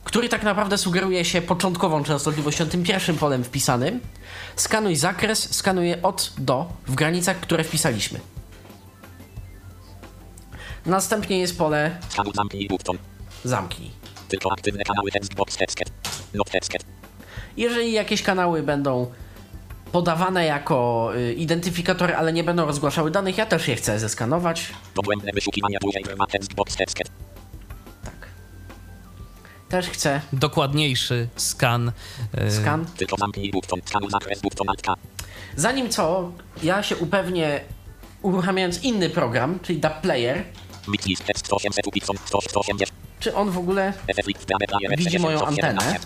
który tak naprawdę sugeruje się początkową częstotliwością, tym pierwszym polem wpisanym. Skanuj zakres, skanuje od do w granicach, które wpisaliśmy. Następnie jest pole Skanuj zamknij button. Zamknij. Tylko aktywne kanały. Not. Jeżeli jakieś kanały będą podawane jako y, identyfikatory, ale nie będą rozgłaszały danych, ja też je chcę zeskanować. Dogłębne wyszukiwania dłużej trwa. Tak. Też chcę Dokładniejszy skan. y, skan. Tylko zamknij button. Skanuj zakres button. Zanim co, ja się upewnię, uruchamiając inny program, czyli DAP Player, Mix list text 800 upixon 180. czy on w ogóle widzi moją 917. antenę.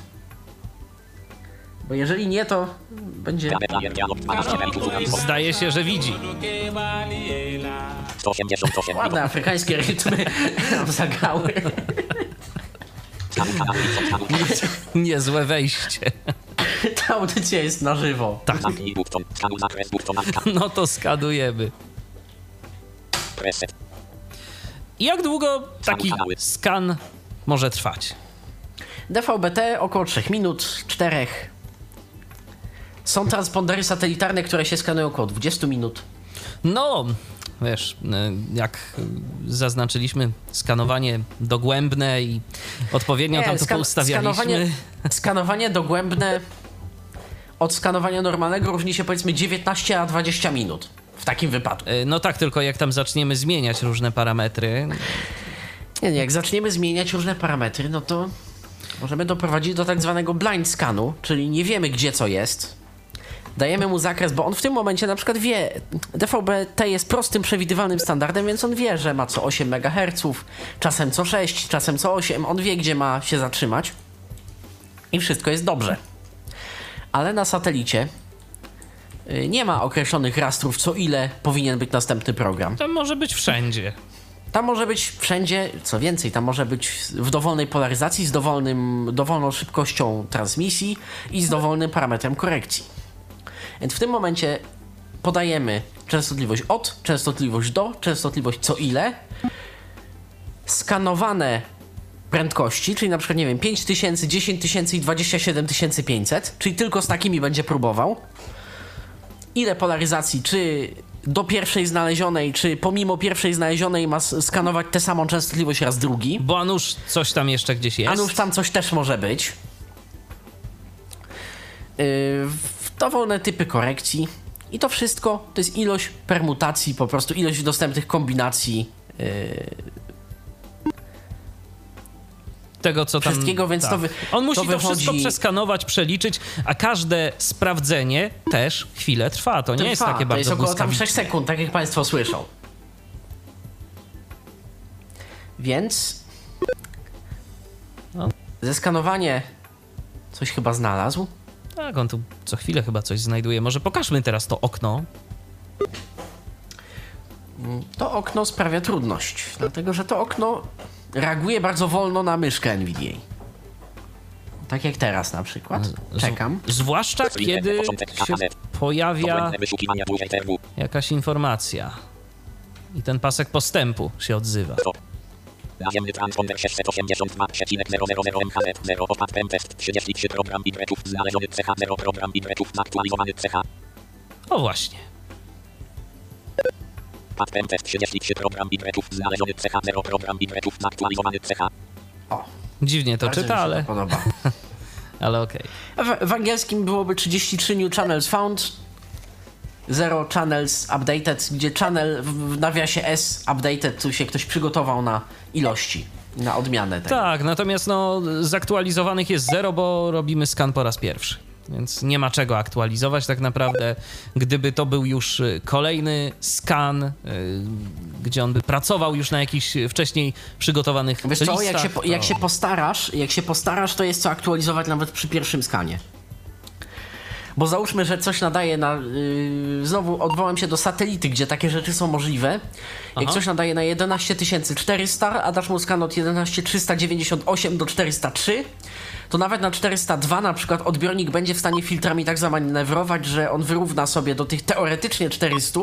Bo jeżeli nie, to będzie... DAB player dialog 12 meritów. Zdaje się, że widzi. 188. Ładne afrykańskie rytmy nam kanał. Niezłe wejście. Ta audycja jest na żywo. Tak. No to skanujemy. Preset. I Jak długo taki skan może trwać? DVB-T około 3 minut, 4. Są transpondery satelitarne, które się skanują około 20 minut. No, wiesz, y, jak zaznaczyliśmy, skanowanie dogłębne i odpowiednio tam to skan- poustawialiśmy. Skanowanie, skanowanie dogłębne od skanowania normalnego różni się powiedzmy 19 a 20 minut w takim wypadku. Y, No tak, tylko jak tam zaczniemy zmieniać różne parametry, Nie, nie, jak zaczniemy zmieniać różne parametry, no to możemy doprowadzić do tak zwanego blind scanu, czyli nie wiemy gdzie co jest. Dajemy mu zakres, bo on w tym momencie na przykład wie, DVB-T jest prostym, przewidywalnym standardem, więc on wie, że ma co 8 MHz, czasem co 6, czasem co 8, on wie gdzie ma się zatrzymać i wszystko jest dobrze. Ale na satelicie nie ma określonych rastrów, co ile powinien być następny program. to może być wszędzie. Tam może być wszędzie, co więcej, tam może być w dowolnej polaryzacji, z dowolnym, dowolną szybkością transmisji i z dowolnym parametrem korekcji. Więc w tym momencie podajemy częstotliwość od, częstotliwość do, częstotliwość co ile, skanowane prędkości, czyli na przykład, nie wiem, 5000, 10 tysięcy i 27500, czyli tylko z takimi będzie próbował. Ile polaryzacji, czy do pierwszej znalezionej, czy pomimo pierwszej znalezionej ma skanować tę samą częstotliwość raz drugi. Bo a nuż coś tam jeszcze gdzieś jest. A nuż tam coś też może być. Yy, dowolne typy korekcji. I to wszystko to jest ilość permutacji, po prostu ilość dostępnych kombinacji yy, tego, co tam... Wszystkiego, więc to wy- On musi to to, wszystko wychodzi- przeskanować, przeliczyć, a każde sprawdzenie też chwilę trwa. To nie jest trwa. takie To bardzo jest około tam błyskawiczne. 6 sekund, tak jak Państwo słyszą. Więc No. zeskanowanie coś chyba znalazł. Tak, on tu co chwilę chyba coś znajduje. Może pokażmy teraz to okno. To okno sprawia trudność, dlatego że to okno reaguje bardzo wolno na myszkę NVDA. Tak jak teraz na przykład. Z- Czekam. Zwłaszcza kiedy się pojawia jakaś informacja. I ten pasek postępu się odzywa. Transponder 682,000 MHz 0 opad test 33 program znaleziony CH 0 program zaktualizowany CH. O właśnie. Pad test 33 program bibretów znaleziony CH 0 program bibretów zaktualizowany CH. O, Dziwnie to Bardzo mi czyta, się ale, to podoba. ale okej. W, w angielskim byłoby 33 new channels found, 0 channels updated, gdzie channel w, w nawiasie S updated, tu się ktoś przygotował na ilości, na odmianę tego. Tak, natomiast no, zaktualizowanych jest zero, bo robimy skan po raz pierwszy. Więc nie ma czego aktualizować tak naprawdę. Gdyby to był już y, kolejny skan, y, gdzie on by pracował już na jakichś wcześniej przygotowanych Wiesz co, jak listach, się, po, jak to- się postarasz, jak się postarasz, to jest co aktualizować nawet przy pierwszym skanie. Bo załóżmy, że coś nadaje na. Yy, znowu odwołam się do satelity, gdzie takie rzeczy są możliwe. Jak Aha. coś nadaje na 11400, a dasz mu skan od 11398 do 403, to nawet na 402 na przykład odbiornik będzie w stanie filtrami tak zamanewrować, że on wyrówna sobie do tych teoretycznie 400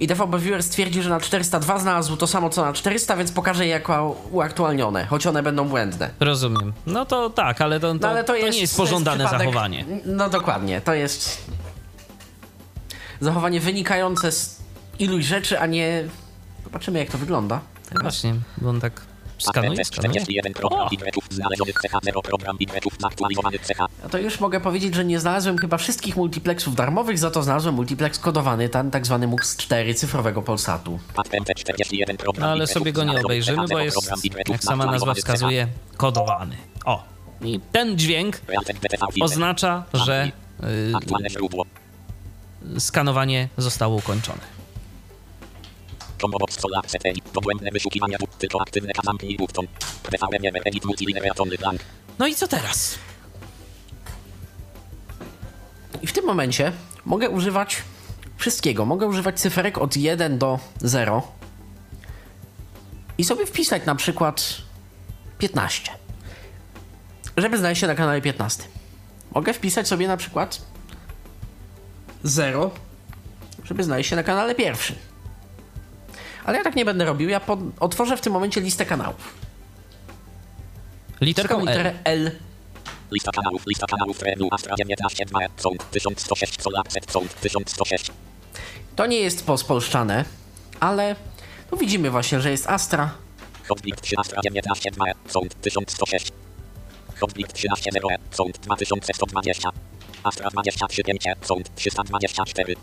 i DVB Viewer stwierdzi, że na 402 znalazł to samo co na 400, więc pokaże je jako uaktualnione, choć one będą błędne. Rozumiem. No to tak, ale to, to, No ale to, to jest, nie jest to pożądane przypadek- zachowanie. No dokładnie, to jest zachowanie wynikające z iluś rzeczy, a nie... Zobaczymy jak to wygląda. Właśnie, bo on tak skanuje, skanuje. 41 program O! bigretów znalezionych CH0 program bigretów zaktualizowanych CH. No to już mogę powiedzieć, że nie znalazłem chyba wszystkich multiplexów darmowych, za to znalazłem multiplex kodowany, ten tak zwany MUX 4 cyfrowego Polsatu. Patent 41 program No ale sobie go nie obejrzymy, bo CH0 jest, jak sama nazwa wskazuje, kodowany. O, i ten dźwięk oznacza, że Aktualne źródło. y, skanowanie zostało ukończone. Komobox Solar CTI. Dogłębne wyszukiwania tu. Tylko aktywne zamknij button. PVM Edit multilinearny blank. No i co teraz? I w tym momencie mogę używać wszystkiego. Mogę używać cyferek od 1 do 0 i sobie wpisać na przykład 15, żeby znaleźć się na kanale 15. Mogę wpisać sobie na przykład 0, żeby znaleźć się na kanale pierwszym. Ale ja tak nie będę robił. Ja pod... otworzę w tym momencie listę kanałów. Literką Taką L. literę L. Lista kanałów, lista kanałów trenu Astra 19 2 Sound 1106 Solar Z Sound 1106 To nie jest pospolszczane, ale no widzimy właśnie, że jest Astra, Hotbit 3 Astra 19 2 Sound 1106 Hotbit 13 0 Sound 2120 Astra 23 5 Sound 324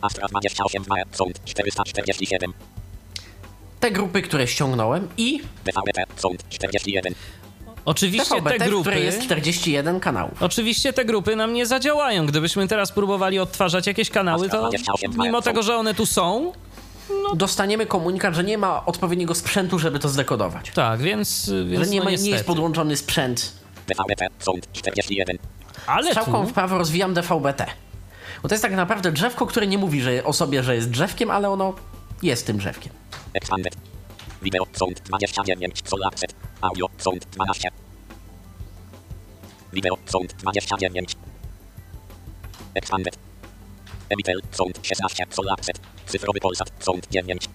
Astra 28 2 Sound 447 te grupy, które ściągnąłem i DVB-T Sound 41 Oczywiście te TVB-T, w grupy... której jest 41 kanałów. Oczywiście te grupy nam nie zadziałają. Gdybyśmy teraz próbowali odtwarzać jakieś kanały, to mimo tego, że one tu są, Dostaniemy komunikat, że nie ma odpowiedniego sprzętu, żeby to zdekodować. tak, więc, więc Że nie, no ma, nie jest podłączony sprzęt. DVB-T Sound 41 Ale Strzałką tu... w prawo rozwijam DVB-T. Bo to jest tak naprawdę drzewko, które nie mówi że o sobie, że jest drzewkiem, ale ono jest tym drzewkiem. Expanded Video Sound 29 Solar Z Audio Sound 12 Video Sound 29 Expanded. Emitel Sound 16 Solar Z Cyfrowy Polsat Sound 9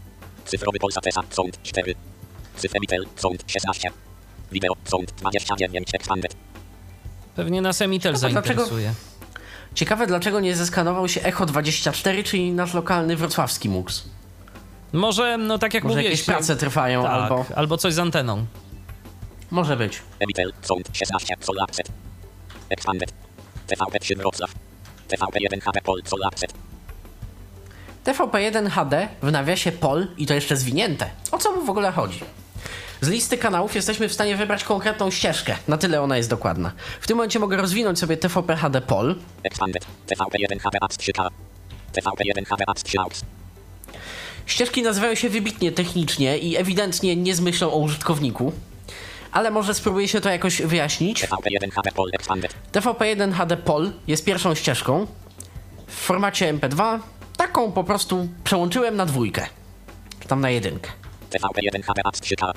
Cyfrowy Polsat ESA Sound 4 Cyfemitel Sound 16 Video Sound 29 Expanded. Pewnie nas Emitel No dlaczego- zainteresuje. Ciekawe, dlaczego nie zeskanował się Echo 24, czyli nasz lokalny wrocławski MUX. Może, no tak jak Może mówiłeś... jakieś prace trwają, tak, albo... albo coś z anteną. Może być. Emitel Sound 16 Solar Z Expanded TVP3 Wrocław TVP1 HP Pol Solar Z TVP1 HD w nawiasie POL i to jeszcze zwinięte. O co mu w ogóle chodzi? Z listy kanałów jesteśmy w stanie wybrać konkretną ścieżkę. Na tyle ona jest dokładna. W tym momencie mogę rozwinąć sobie TVP HD POL. Expanded TVP1 HP AX 3K TVP1 HP AX 3 AUX Ścieżki nazywają się wybitnie technicznie i ewidentnie nie z myślą o użytkowniku. Ale może spróbuję się to jakoś wyjaśnić. TVP1 HP Pol Expanded TVP1 HD POL jest pierwszą ścieżką w formacie MP2. Taką po prostu przełączyłem na dwójkę. Czy tam na jedynkę. TVP1 HP AX 3K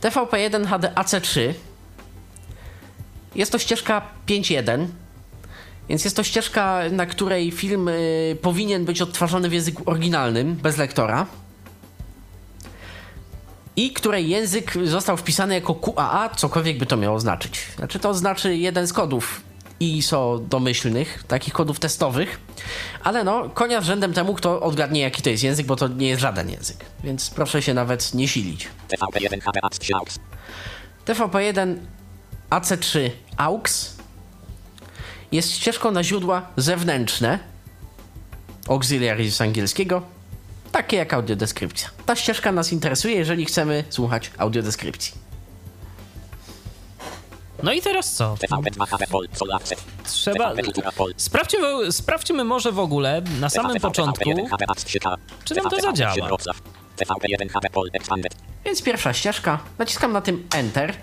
TVP1 HD AC3 jest to ścieżka 5.1, więc jest to ścieżka, na której film y, powinien być odtwarzany w języku oryginalnym, bez lektora. I której język został wpisany jako QAA, cokolwiek by to miało znaczyć. Znaczy to znaczy jeden z kodów ISO domyślnych, takich kodów testowych. Ale no, konia z rzędem temu, kto odgadnie jaki to jest język, bo to nie jest żaden język. Więc proszę się nawet nie silić. TVP1 HP AX 3 AUX TVP1 AC3 AUX jest ścieżką na źródła zewnętrzne, auxiliary z angielskiego, takie jak audiodeskrypcja. Ta ścieżka nas interesuje, jeżeli chcemy słuchać audiodeskrypcji. No i teraz co? TVP2 HB Pol, Solarce. Trzeba... Sprawdźmy, sprawdźmy może w ogóle na samym początku, czy nam to zadziała. TVP1 HB Pol, Expanded. Więc pierwsza ścieżka, naciskam na tym Enter,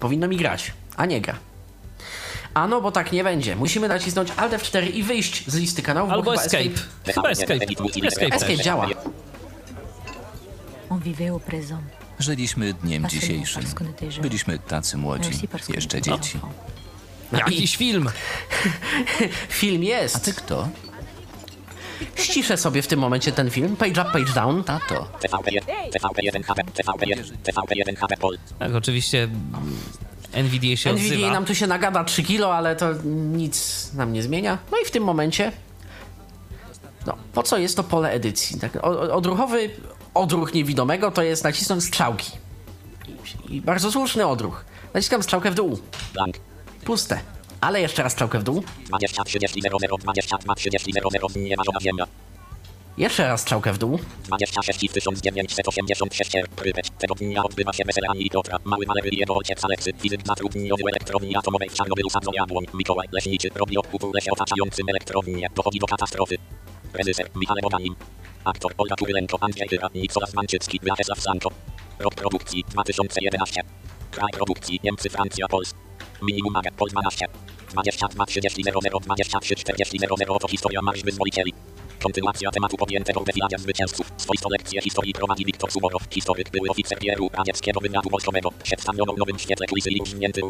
powinno mi grać, a nie gra. A no, bo tak nie będzie. Musimy nacisnąć Alt F4 i wyjść z listy kanałów, bo Albo chyba Escape. Chyba Escape. Escape Escape działa. Żyliśmy dniem dzisiejszym. jeunes, Byliśmy tacy młodzi, jeszcze dzieci. enfants. Jakiś film. Film A jest. ty kto? Ściszę sobie w tym momencie ten film. Page up, page down. Tato. TVP1, TVP1 HB, TVP1, TVP1 HB Pol. Tak, oczywiście NVDA się NVDA odzywa. nam tu się nagada 3 kilo, ale to nic nam nie zmienia. No i w tym momencie. No, po co jest to pole edycji? Tak, odruchowy odruch niewidomego to jest nacisnąć strzałki. I, bardzo słuszny odruch. Naciskam strzałkę w dół. Blank. Puste. Ale jeszcze raz strzałkę w dół. 20 30 00 22 30 00 Znieważona ziemia. Jeszcze raz strzałkę w dół. 26 1986 Prypeć. Tego dnia odbywa się i Piotra. Mały Walery jego ojciec Aleksy. Fizyk zatrudniony w elektrowni atomowej w Czarnobylu sadza jabłoń. Mikołaj Leśniczy robi odkup w lesie otaczającym elektrownię. Dochodzi do katastrofy. Reżyser Michał Boganin. Aktor Olga Kurylenko, Andrzej Tyra, Nicolas Manczycki, Wiaczesław Sanko. Rok produkcji 2011. Kraj produkcji Niemcy, Francja, Polska. Minimum Agent Pol 12. 22 30 00 23 40 00 to historia marsz wyzwolicieli. Kontynuacja tematu podjętego w wywiadzie zwycięzców. Swoistą lekcję historii prowadzi Wiktor Suworow, historyk, były oficer PRU radzieckiego wywiadu wojskowego. Przedstawiono w nowym świetle kulisy i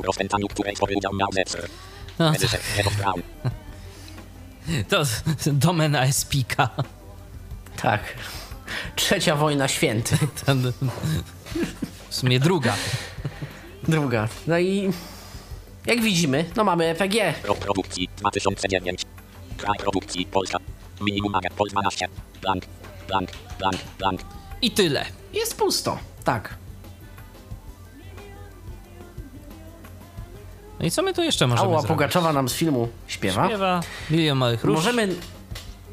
w rozpętaniu, której spory udział miał Zetzer. No, Braun. to domena Espika. Tak. Trzecia wojna święty. W sumie druga. Druga. No i jak widzimy, no mamy EPG. Rok produkcji 2009. Kraj produkcji Polska. Minimum Agent Pol 12. Blank. Blank. Blank. Blank. I tyle. Jest pusto. Tak. No i co my tu jeszcze możemy Ała zrobić? Pugaczowa nam z filmu śpiewa. Śpiewa Milion Małych Róż. Możemy.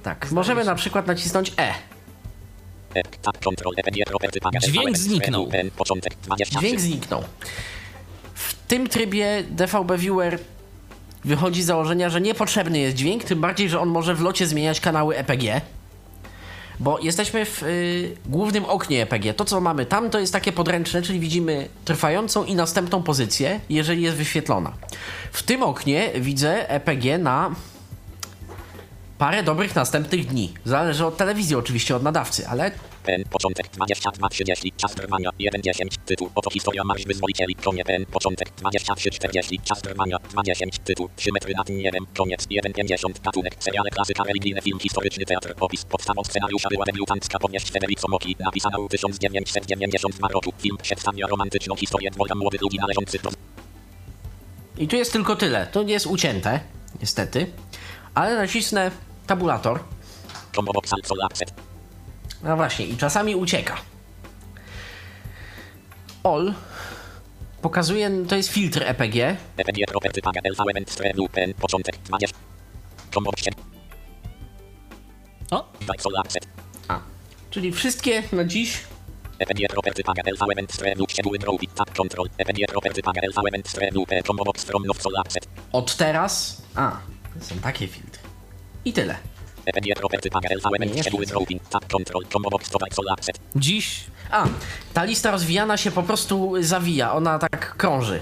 Tak, możemy na przykład nacisnąć E. E. Dźwięk zniknął. N, Początek 23. Dźwięk zniknął. W tym trybie DVB Viewer wychodzi z założenia, że niepotrzebny jest dźwięk, tym bardziej, że on może w locie zmieniać kanały EPG. Bo jesteśmy w y, głównym oknie EPG. To, co mamy tam, to jest takie podręczne, czyli widzimy trwającą i następną pozycję, jeżeli jest wyświetlona. W tym oknie widzę EPG na parę dobrych następnych dni. Zależy od telewizji, oczywiście, od nadawcy, ale N, początek 22 30, czas trwania 1 10, tytuł, oto historia marsz wyzwolicieli, koniec N, początek 23 40, czas trwania 2 10, tytuł, 3 metry nad niebem, koniec. 1 50, gatunek, seriale klasyka religijne, film historyczny, teatr, opis, podstawą scenariusza była debiutancka. Powieść Federico Moki, napisana w 1992 roku, film przedstawia romantyczną historię dwojga młodych ludzi należących do I tu jest tylko tyle. To nie jest ucięte, niestety. Ale nacisnę tabulator. Combo Box No właśnie, i czasami ucieka. All pokazuje, to jest filtr EPG. EPG Property Packet, LV Element Stream Loop, N, początek 20, Combo Box O, A. Czyli wszystkie na dziś. Od teraz. A, są takie filtry. I tyle. Dziś A, ta lista rozwijana się po prostu zawija. Ona tak krąży.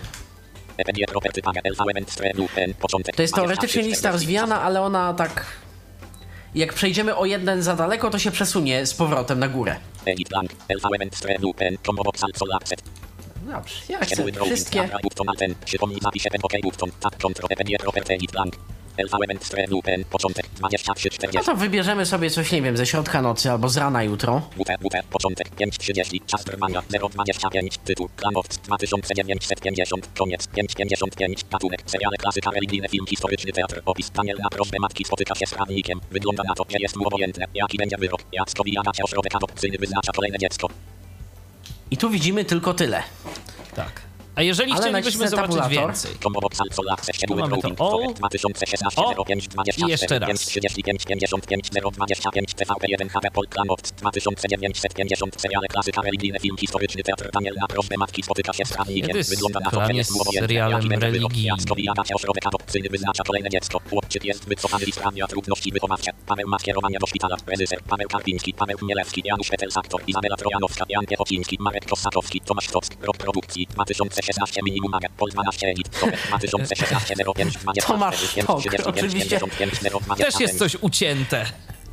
To jest 23, teoretycznie lista 40, rozwijana, ale ona tak. Jak przejdziemy o jeden za daleko, to się przesunie z powrotem na górę. Dobrze, ja chcę wszystkie. Tab Button Alt N, przypomnij zapisie ten OK Button, Tab Control, EPG Property Edit Blank, LV Element Stream Loop, N, początek 23, No 40, to wybierzemy sobie coś, nie wiem, ze środka nocy albo z rana jutro. WP, początek 5.30, czas trwania 0.25, tytuł, Klanowc 2950, koniec 5.55, gatunek, seriale klasyka religijne, film historyczny, teatr, opis, Daniel na prośbę matki spotyka się z prawnikiem, wygląda na to, że jest mu obojętne, jaki będzie wyrok, ośrodek adopcyjny wyznacza kolejne dziecko. I tu widzimy tylko tyle. tak. A jeżeli Ale chcielibyśmy zobaczyć tabulator. więcej, były mamy to all. Forest 2016 O. 05 24 I jeszcze raz. 5 35 55 025 TVP 1 HB Polklanowc 2950 seriale klasyka religijne film historyczny teatr Daniel na prośbę matki spotyka się z prawnikiem Kiedy jest wygląda na to, plan że jest serialem adopcyjny wyznacza kolejne dziecko chłopczyk jest wycofany i sprawia trudności wychowawcze Paweł ma skierowania do szpitala reżyser Paweł Karpiński Paweł Chmielewski Janusz Peters aktor Izabela Trojanowska Jan Piechociński Marek Kosakowski Tomasz Tock rok produkcji 2016 minimum Marek Pol 12 Edit 2016 05 24 Tomasz oczywiście. też jest coś ucięte.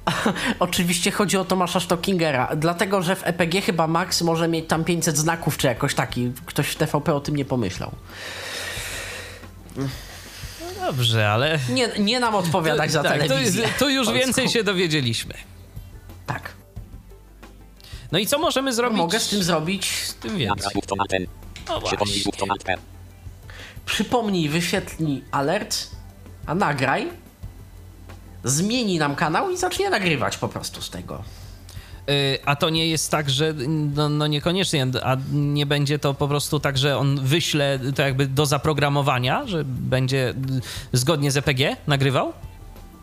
Oczywiście chodzi o Tomasza Stockingera, dlatego że w EPG chyba Max może mieć tam 500 znaków, czy jakoś taki. Ktoś w TVP o tym nie pomyślał. Dobrze, ale... Nie, nie nam odpowiadać za tak, to, telewizję. jest, to już Polską. więcej się dowiedzieliśmy. Tak. No i co możemy zrobić? Mogę z tym zrobić. z tym więcej. No Przypomnij Przypomnij, wyświetli alert, a nagraj. Zmieni nam kanał i zacznie nagrywać po prostu z tego. Y, A to nie jest tak, że no, no niekoniecznie, a nie będzie to po prostu tak, że on wyśle to jakby do zaprogramowania, że będzie zgodnie z EPG nagrywał?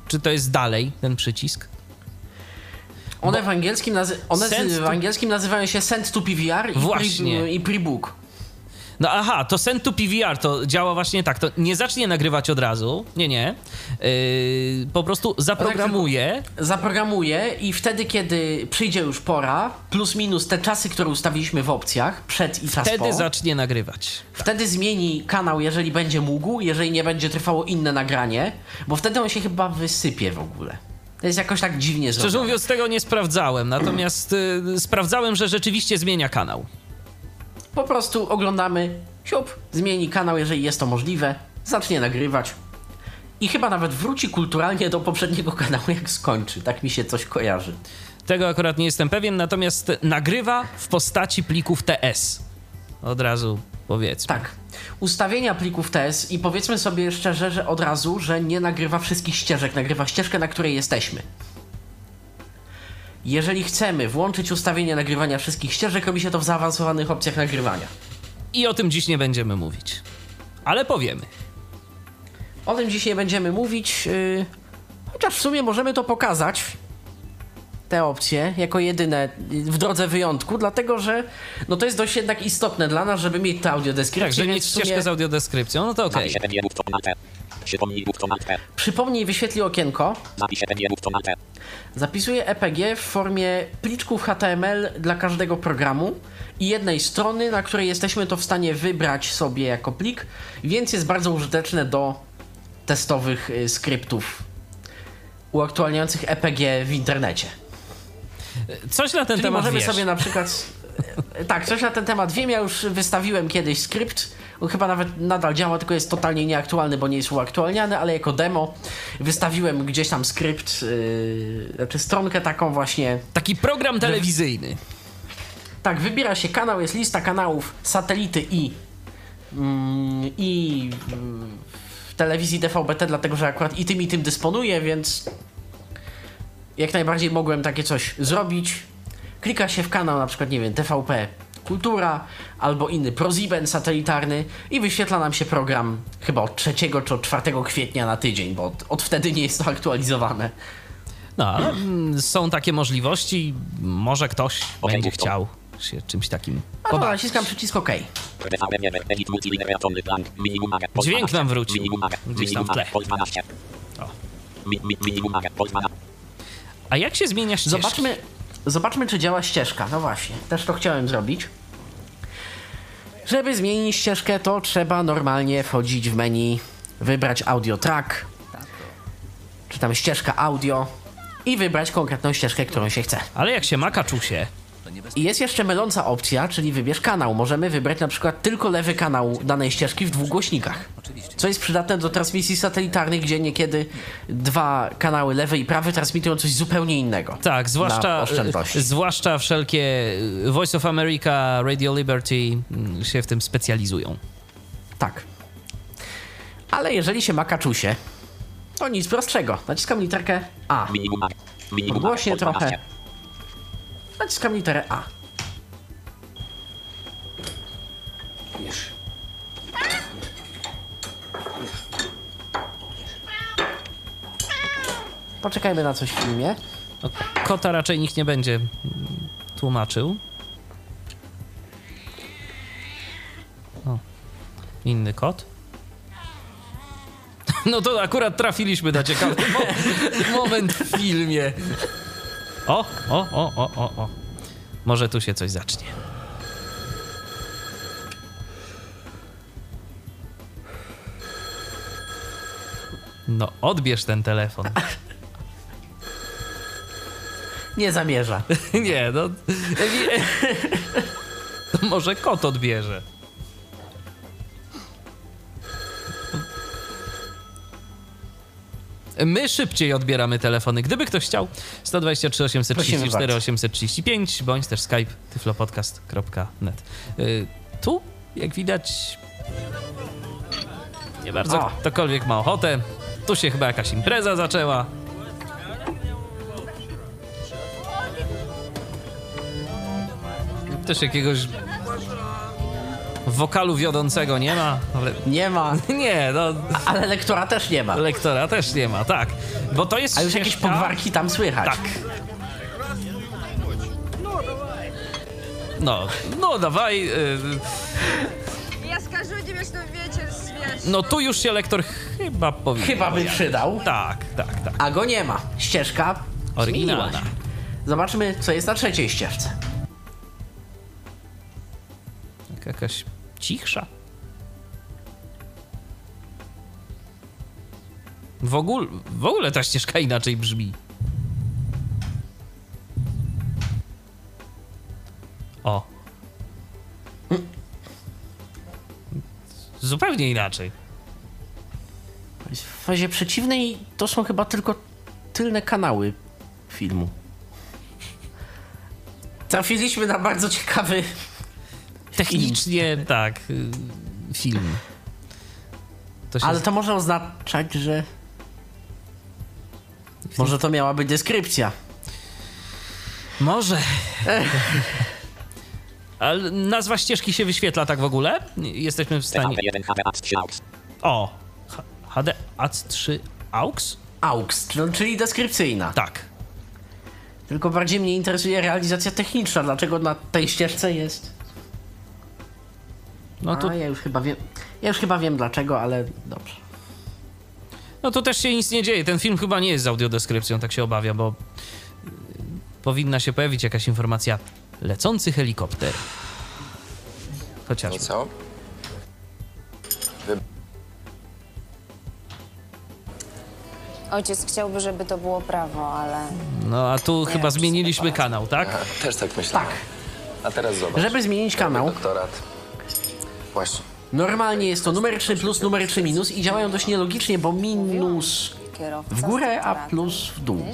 Czy to jest dalej ten przycisk? One, w, angielskim nazy- one z, w angielskim nazywają się Send to PVR i, Właśnie. Pre, i Prebook. No aha, to send to PVR to działa właśnie tak. To nie zacznie nagrywać od razu. Nie, nie. Yy, po prostu zaprogramuje. Zaprogramuje i wtedy, kiedy przyjdzie już pora, plus minus te czasy, które ustawiliśmy w opcjach, przed i czas Wtedy po, zacznie nagrywać. wtedy zmieni kanał, jeżeli będzie mógł, jeżeli nie będzie trwało inne nagranie, bo wtedy on się chyba wysypie w ogóle. To jest jakoś tak dziwnie Szczerze zrobione. mówiąc, tego nie sprawdzałem. Natomiast y, sprawdzałem, że rzeczywiście zmienia kanał. Po prostu oglądamy, siup, zmieni kanał, jeżeli jest to możliwe, zacznie nagrywać i chyba nawet wróci kulturalnie do poprzedniego kanału, jak skończy. Tak mi się coś kojarzy. Tego akurat nie jestem pewien, natomiast nagrywa w postaci plików TS. Od razu powiedzmy. Tak. Ustawienia plików TS i powiedzmy sobie szczerze, że od razu, że nie nagrywa wszystkich ścieżek, nagrywa ścieżkę, na której jesteśmy. Jeżeli chcemy włączyć ustawienie nagrywania wszystkich ścieżek, robi się to w zaawansowanych opcjach nagrywania. I o tym dziś nie będziemy mówić. Ale powiemy. O tym dzisiaj będziemy mówić, yy, chociaż w sumie możemy to pokazać, te opcje, jako jedyne w drodze wyjątku, dlatego że no to jest dość jednak istotne dla nas, żeby mieć tę audiodeskrypcję. Tak, że więc mieć w sumie ścieżkę z audiodeskrypcją, no to okej. To Przypomnij Przypomnij, wyświetli okienko, Zapisuję EPG w formie pliczków HTML dla każdego programu i jednej strony, na której jesteśmy to w stanie wybrać sobie jako plik, więc jest bardzo użyteczne do testowych y, skryptów uaktualniających EPG w internecie. Coś na ten Czyli temat możemy wiesz. sobie na przykład. e, Tak, coś na ten temat wiem. Ja już wystawiłem kiedyś skrypt. On chyba nawet nadal działa, tylko jest totalnie nieaktualny, bo nie jest uaktualniany, ale jako demo wystawiłem gdzieś tam skrypt, yy, znaczy stronkę taką właśnie. Taki program telewizyjny. Tak, wybiera się kanał, jest lista kanałów satelity i mm, i mm, w telewizji DVB-T, dlatego że akurat i tym i tym dysponuję, więc jak najbardziej mogłem takie coś zrobić. Klika się w kanał, na przykład, nie wiem, TVP Kultura albo inny ProSieben satelitarny i wyświetla nam się program chyba od 3 czy od 4 kwietnia na tydzień, bo od, od wtedy nie jest to aktualizowane. No, ale mm, są takie możliwości. Może ktoś będzie to. chciał się czymś takim A pobawić. naciskam przycisk OK. Dźwięk 12. nam wrócił. Gdzieś tam w Minimum tle. Maga Pol 12 O. A jak się zmienia ścieżki? Zobaczmy, zobaczmy, czy działa ścieżka. No właśnie, też to chciałem zrobić. Żeby zmienić ścieżkę, to trzeba normalnie wchodzić w menu, wybrać audio track, czy tam ścieżka audio i wybrać konkretną ścieżkę, którą się chce. Ale jak się ma kaczusie, I jest jeszcze myląca opcja, czyli wybierz kanał. Możemy wybrać na przykład tylko lewy kanał danej ścieżki w dwóch głośnikach. Co jest przydatne do transmisji satelitarnych, gdzie niekiedy dwa kanały lewy i prawy transmitują coś zupełnie innego. tak, zwłaszcza, zwłaszcza wszelkie y, Voice of America, Radio Liberty mm, się w tym specjalizują. Tak. Ale jeżeli się ma kaczusie, to nic prostszego. Naciskam literkę A. Głośnie trochę. 12 Naciskam literę A. Poczekajmy na coś w filmie. No, kota raczej nikt nie będzie tłumaczył. O, inny kot. No to akurat trafiliśmy na ciekawy mo- moment w filmie. O, o, o, o, o, o. Może tu się coś zacznie. No, odbierz ten telefon. Nie zamierza. Nie, no. To może kot odbierze. My szybciej odbieramy telefony. Gdyby ktoś chciał, 123 834 bardzo. 835 bądź też skype tyflopodcast.net. Y, Tu, jak widać, nie bardzo O. ktokolwiek ma ochotę. Tu się chyba jakaś impreza zaczęła. też jakiegoś wokalu wiodącego nie ma, ale... Nie ma. Nie, no... Ale lektora też nie ma. Lektora też nie ma, tak. Bo to jest... A już ścieżka... jakieś pogwarki tam słychać. Tak. No, no dawaj... Y- ja skażę, nie wiesz, no wiecie, No tu już się lektor chyba powinien... Chyba by przydał. Tak, tak, tak. A go nie ma. Ścieżka oryginalna. Zmieniłaś. Zobaczmy, co jest na trzeciej ścieżce. Jakaś cichsza. W ogóle, w ogóle ta ścieżka inaczej brzmi. O. Zupełnie inaczej. W fazie przeciwnej to są chyba tylko tylne kanały filmu. Trafiliśmy na bardzo ciekawy Technicznie tak, y, film. To się Ale to może oznaczać, że. Może to miała być deskrypcja. Może. Ale nazwa ścieżki się wyświetla tak w ogóle? Jesteśmy w stanie. TVP1 HD Ads 3 AUX. O! HD AT3 AUX? AUX, no, czyli deskrypcyjna. Tak. Tylko bardziej mnie interesuje realizacja techniczna. Dlaczego na tej ścieżce jest. No tu, A ja już chyba wiem. Ja już chyba wiem dlaczego, ale dobrze. no tu też się nic nie dzieje. Ten film chyba nie jest z audiodeskrypcją, tak się obawiam, bo y, powinna się pojawić jakaś informacja. Lecący helikopter. Chociaż. co? Ojciec chciałby, żeby to było prawo, ale No a tu chyba zmieniliśmy kanał, tak? Też tak myślę. Tak. A teraz zobacz. Żeby zmienić kanał, Doktorat. Właśnie. normalnie jest to numer 3 plus numer 3 minus i działają dość nielogicznie, bo minus w górę, a plus w dół.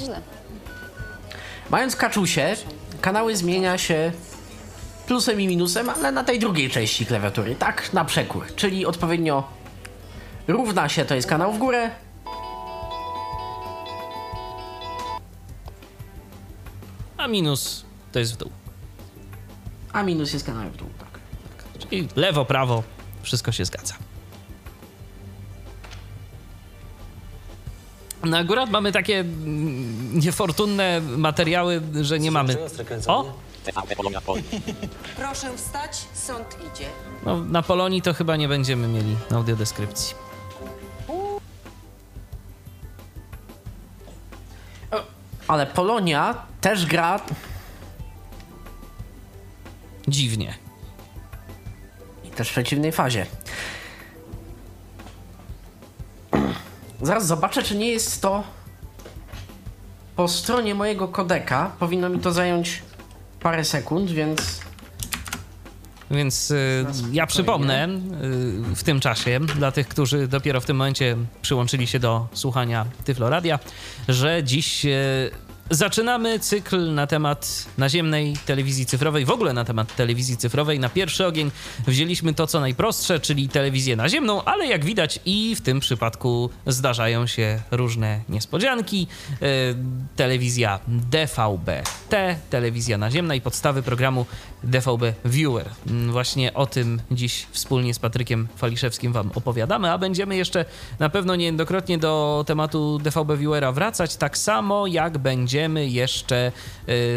Mając kaczusie, kanały zmienia się plusem i minusem, ale na tej drugiej części klawiatury, tak na przekór, czyli odpowiednio równa się to jest kanał w górę, A minus to jest w dół. a minus jest kanał w dół, Czyli lewo, prawo, wszystko się zgadza. No akurat mamy takie mm, niefortunne materiały, że nie mamy. O! Proszę wstać, sąd idzie. No, na Polonii to chyba nie będziemy mieli audiodeskrypcji. Ale Polonia też gra Dziwnie. Też w przeciwnej fazie. Zaraz zobaczę, czy nie jest to po stronie mojego kodeka. Powinno mi to zająć parę sekund, więc Więc y, ja przypomnę y, w tym czasie, dla tych, którzy dopiero w tym momencie przyłączyli się do słuchania Tyfloradia, że dziś y, zaczynamy cykl na temat naziemnej telewizji cyfrowej, w ogóle na temat telewizji cyfrowej. Na pierwszy ogień wzięliśmy to, co najprostsze, czyli telewizję naziemną, ale jak widać i w tym przypadku zdarzają się różne niespodzianki. Y, telewizja DVB-T, telewizja naziemna i podstawy programu DVB Viewer. Mm, Właśnie o tym dziś wspólnie z Patrykiem Faliszewskim Wam opowiadamy, a będziemy jeszcze na pewno niejednokrotnie do tematu DVB Viewera wracać, tak samo jak będziemy jeszcze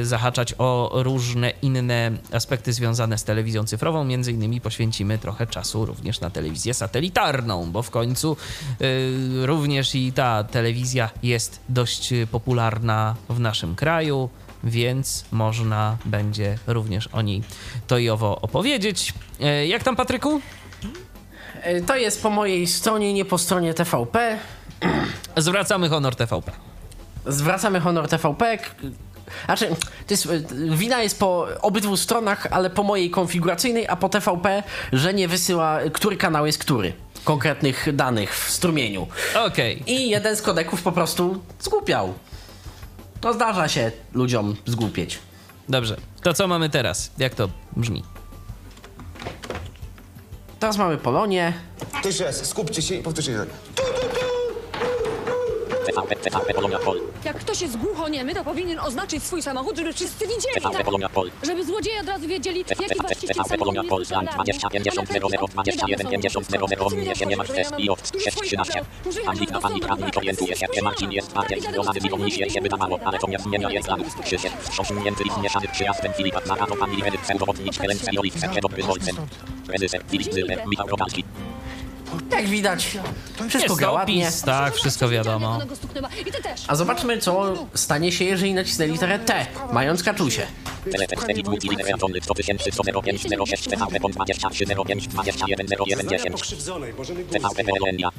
y, zahaczać o różne inne aspekty związane z telewizją cyfrową. Między innymi poświęcimy trochę czasu również na telewizję satelitarną, bo w końcu y, również i ta telewizja jest dość popularna w naszym kraju więc można będzie również o niej to i owo opowiedzieć. E, Jak tam, Patryku? E, To jest po mojej stronie, nie po stronie TVP. Zwracamy honor TVP. Zwracamy honor TVP. Znaczy, to jest, e, wina jest po obydwu stronach, ale po mojej konfiguracyjnej, a po TVP, że nie wysyła, który kanał jest który. Konkretnych danych w strumieniu. Okej. I jeden z kodeków po prostu zgłupiał. To zdarza się ludziom zgłupieć. Dobrze. To co mamy teraz? Jak to brzmi? Teraz mamy Polonię. Jeszcze raz, skupcie się i powtórzcie. TVP, TVP Polonia Pol. Jak ktoś jest głuchoniemy, to powinien oznaczyć swój samochód, żeby wszyscy widzieli. Tak, żeby złodzieje od razu wiedzieli, jaki właściciel samochodu jest posiadany. 20 50 00 21 50 00 mnie się nie ma kwestii i od 6 13. Anglika pani prawni orientuje się, że Marcin jest bardziej związany z Iwą niż się wydawało, ale to nie zmienia jej planów. Krzysiek, wstrząśnięty i zmieszany przyjazdem Filipa Zarato pani Redyk Pseudowodnicz Helence i Oliwce, dobry ojcem. Prezesem Filip Zyler, Michał. Jak widać, wszystko gra ładnie. opis, tak, wszystko wiadomo. A zobaczmy, co stanie się, jeżeli nacisnę literę T, mając kaczusie. Teletekst edit multiliteratory 100 tysięcy 105 06 TVP PON 23 05 21 01 10 TVP PLNia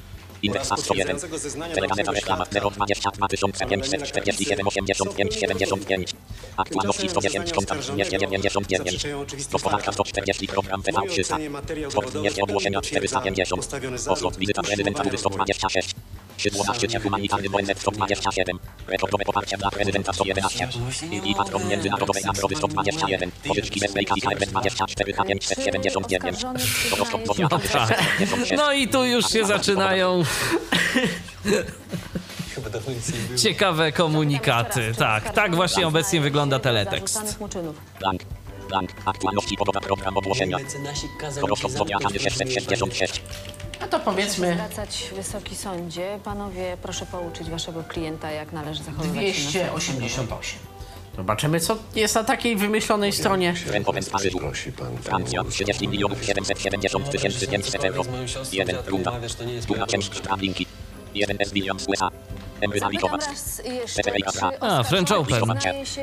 Indeks AS101. Telenaneta reklama 022 547 85 75. Aktualności 110 kontakt 299. 140 program TV 300. Sport 200 450. Oslot wizyta prezydenta 226. 17 humanitarny ONZ stop Rekordowe poparcie dla prezydenta 111. Linii patron międzynarodowej nagrody stop Pożyczki bez Bejka i 24 H 571. No, tak. no i tu już się zaczynają... Ciekawe komunikaty. Tak, tak właśnie obecnie wygląda teletekst. Blank. Aktualności pogoda program ogłoszenia. Horoskop zodiakany 666. A to powiedzmy Wracać Wysoki Sądzie. Panowie, proszę pouczyć waszego klienta, jak należy zachowywać się na 288. Zobaczymy, co jest na takiej wymyślonej stronie. Rękowem z Paryżu. Francja 30 milionów 770 tysięcy 500 euro. 1 runda. Część Stradlinki. 1 S bilion z USA. Embryzalikować. A, French Open.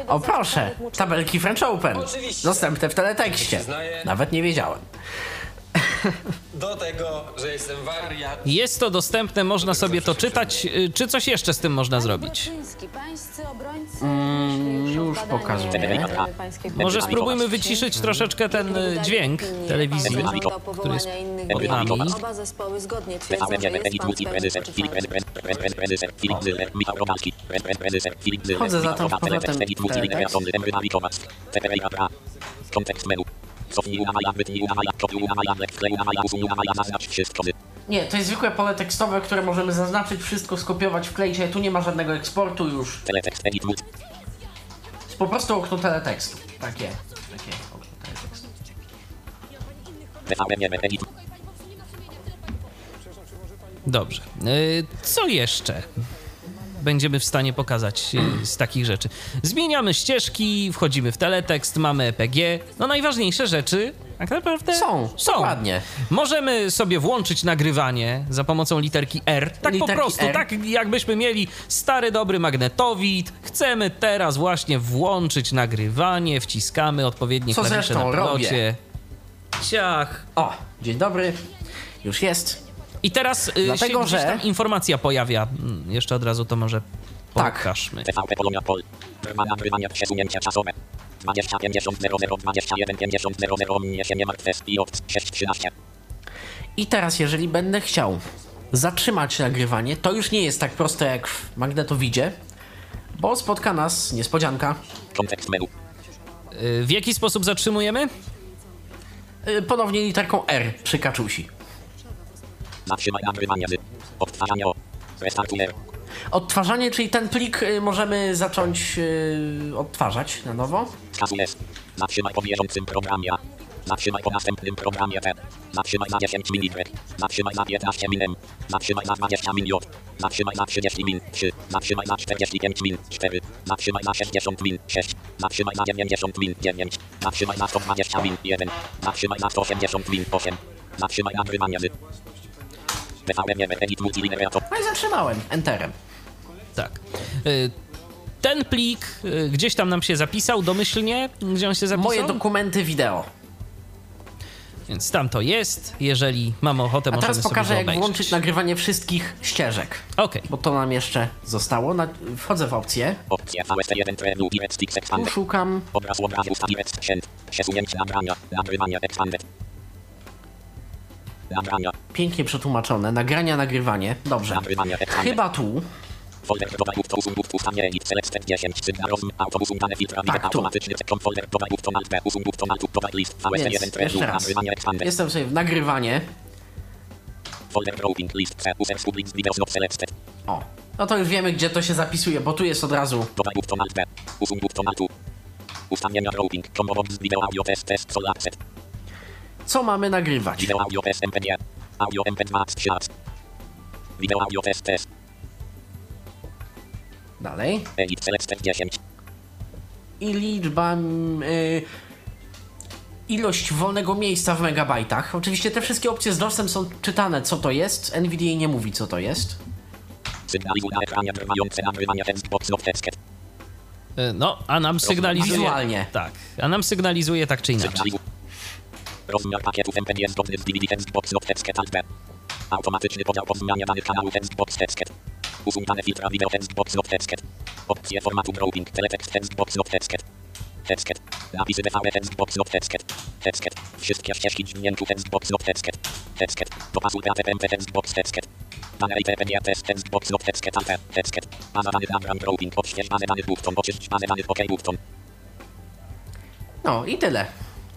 O proszę, tabelki French Open. Dostępne w teletekście. Nawet nie wiedziałem. Do tego, że jestem wariat. Jest to dostępne, można sobie to czytać. Y, Czy coś jeszcze z tym można zrobić? Mm, już pokazuję. Może spróbujmy wyciszyć troszeczkę ten y, dźwięk telewizji, który jest pod nami. Oba zespoły zgodnie twierdzą, Chodzę Michał zatem z Rogalski powrotem Kontekst menu. Nie, to jest zwykłe pole tekstowe, które możemy zaznaczyć, wszystko skopiować, wkleić, ale tu nie ma żadnego eksportu już. Jest po prostu okno teletekstu. Takie, takie okno teletekstu. Dobrze. Y, Co jeszcze będziemy w stanie pokazać y, z takich rzeczy? Zmieniamy ścieżki, wchodzimy w teletekst, mamy EPG. No najważniejsze rzeczy tak naprawdę Są, są. dokładnie. Możemy sobie włączyć nagrywanie za pomocą literki R. Tak Literki po prostu, R. tak jakbyśmy mieli stary dobry magnetowid. Chcemy teraz właśnie włączyć nagrywanie, wciskamy odpowiednie Co klawisze na plocie. robię. Ciach. O, dzień dobry. Już jest. I teraz y, Dlatego, się że- tam informacja pojawia. Mm, Jeszcze od razu to może Tak. pokażmy. TVP Polonia Pol. Trwa nagrywanie przesunięcia czasowe. 20 50 00 21 50 00 mnie się nie martw i od 6 13. I teraz, jeżeli będę chciał zatrzymać nagrywanie, to już nie jest tak proste jak w magnetowidzie, bo spotka nas niespodzianka. Kontekst menu. Y, W jaki sposób zatrzymujemy? Y, Ponownie literką R przy kaczusi. Zatrzymaj nagrywanie z. Odtwarzanie o. Restartuję. Odtwarzanie, czyli ten plik y, możemy zacząć y, odtwarzać na nowo. Skasuję. Zatrzymaj po bieżącym programie. Zatrzymaj po następnym programie T. Zatrzymaj na 10 minut. Zatrzymaj na 15 minut. Zatrzymaj na 20 minut. Zatrzymaj na 30 min. 3. Zatrzymaj na 45 min. 4. Zatrzymaj na 60 min. 6. Zatrzymaj na 90 min. 9. Zatrzymaj na 120 min. 1. Zatrzymaj na 180 min. 8. Zatrzymaj nagrywanie z. No i zatrzymałem. Enterem. Tak. Y, Ten plik y, gdzieś tam nam się zapisał domyślnie, gdzie on się zapisał? Moje dokumenty wideo. Więc tam to jest. Jeżeli mamy ochotę, A możemy teraz pokażę, sobie jak obejrzeć. włączyć nagrywanie wszystkich ścieżek. Okej. Bo to nam jeszcze zostało. Na... Wchodzę w opcję. Opcja VST1 Trenu Direct szukam. Obraz obrazu Direct Send. Przesunięcie nagrania. Nagrywanie Expanded. Nagrania. Pięknie przetłumaczone. Nagrania, nagrywanie. Dobrze. Nagrywanie. Chyba tu. Folder to ustawienie i select 10 sygna rozm autobus dane filtra Tak, tu. automatyczny check folder alt b alt list VST1 Więc Trenu jeszcze raz. nagrywanie Expanded. Jestem sobie w nagrywanie. Folder grouping list C user sublinks videos not selected. O. No to już wiemy, gdzie to się zapisuje, bo tu jest od razu. Dodaj bufft alt b usuń bufft alt Ustawienia grouping combo box video audio test test sol. Co mamy nagrywać? Video audio test MPG. Audio MP2 shots. Video audio test test. Dalej. Edit select 10. I liczba. mm, Y, ilość wolnego miejsca w megabajtach. Oczywiście te wszystkie opcje z DOSem są czytane, co to jest. NVDA nie mówi, co to jest. Sygnalizuj na ekranie trwające nagrywanie textbox not text. Y, No, a nam sygnalizuje... Wizualnie. Tak, a nam sygnalizuje tak czy inaczej. Rozmiar pakietów MPG zgodny z DVD textbox not text alt B. Automatyczny podział po zmianie danych kanału textbox text. Usuń dane filtra wideo textbox not text. Opcje formatu grouping teletext textbox not text. Text. Napisy DVB textbox not text. Text. Wszystkie ścieżki dźwięku textbox not text. Text. Dopasuj PATMP textbox text. Dane IPPG test textbox not text alt text. Baza danych nagram grouping odśwież bazę danych button oczyść bazę danych OK button. No i tyle.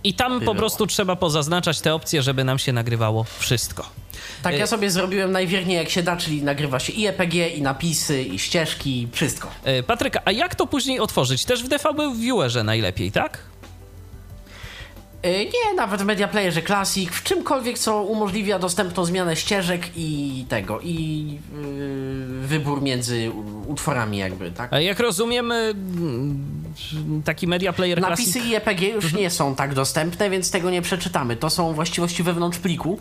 I tam po prostu trzeba pozaznaczać te opcje, żeby nam się nagrywało wszystko. Tak, ja Y, sobie zrobiłem najwierniej jak się da, czyli nagrywa się i EPG, i napisy, i ścieżki, wszystko. y, Patryk, a jak to później otworzyć? Też w DVB Viewerze najlepiej, tak? Y, Nie, nawet w Media Playerze Classic, w czymkolwiek, co umożliwia dostępną zmianę ścieżek i tego, i yy, wybór między utworami jakby, tak? A Jak rozumiemy, mm, taki Media Player Napisy Classic... i EPG już nie są tak dostępne, więc tego nie przeczytamy. To są właściwości wewnątrz pliku.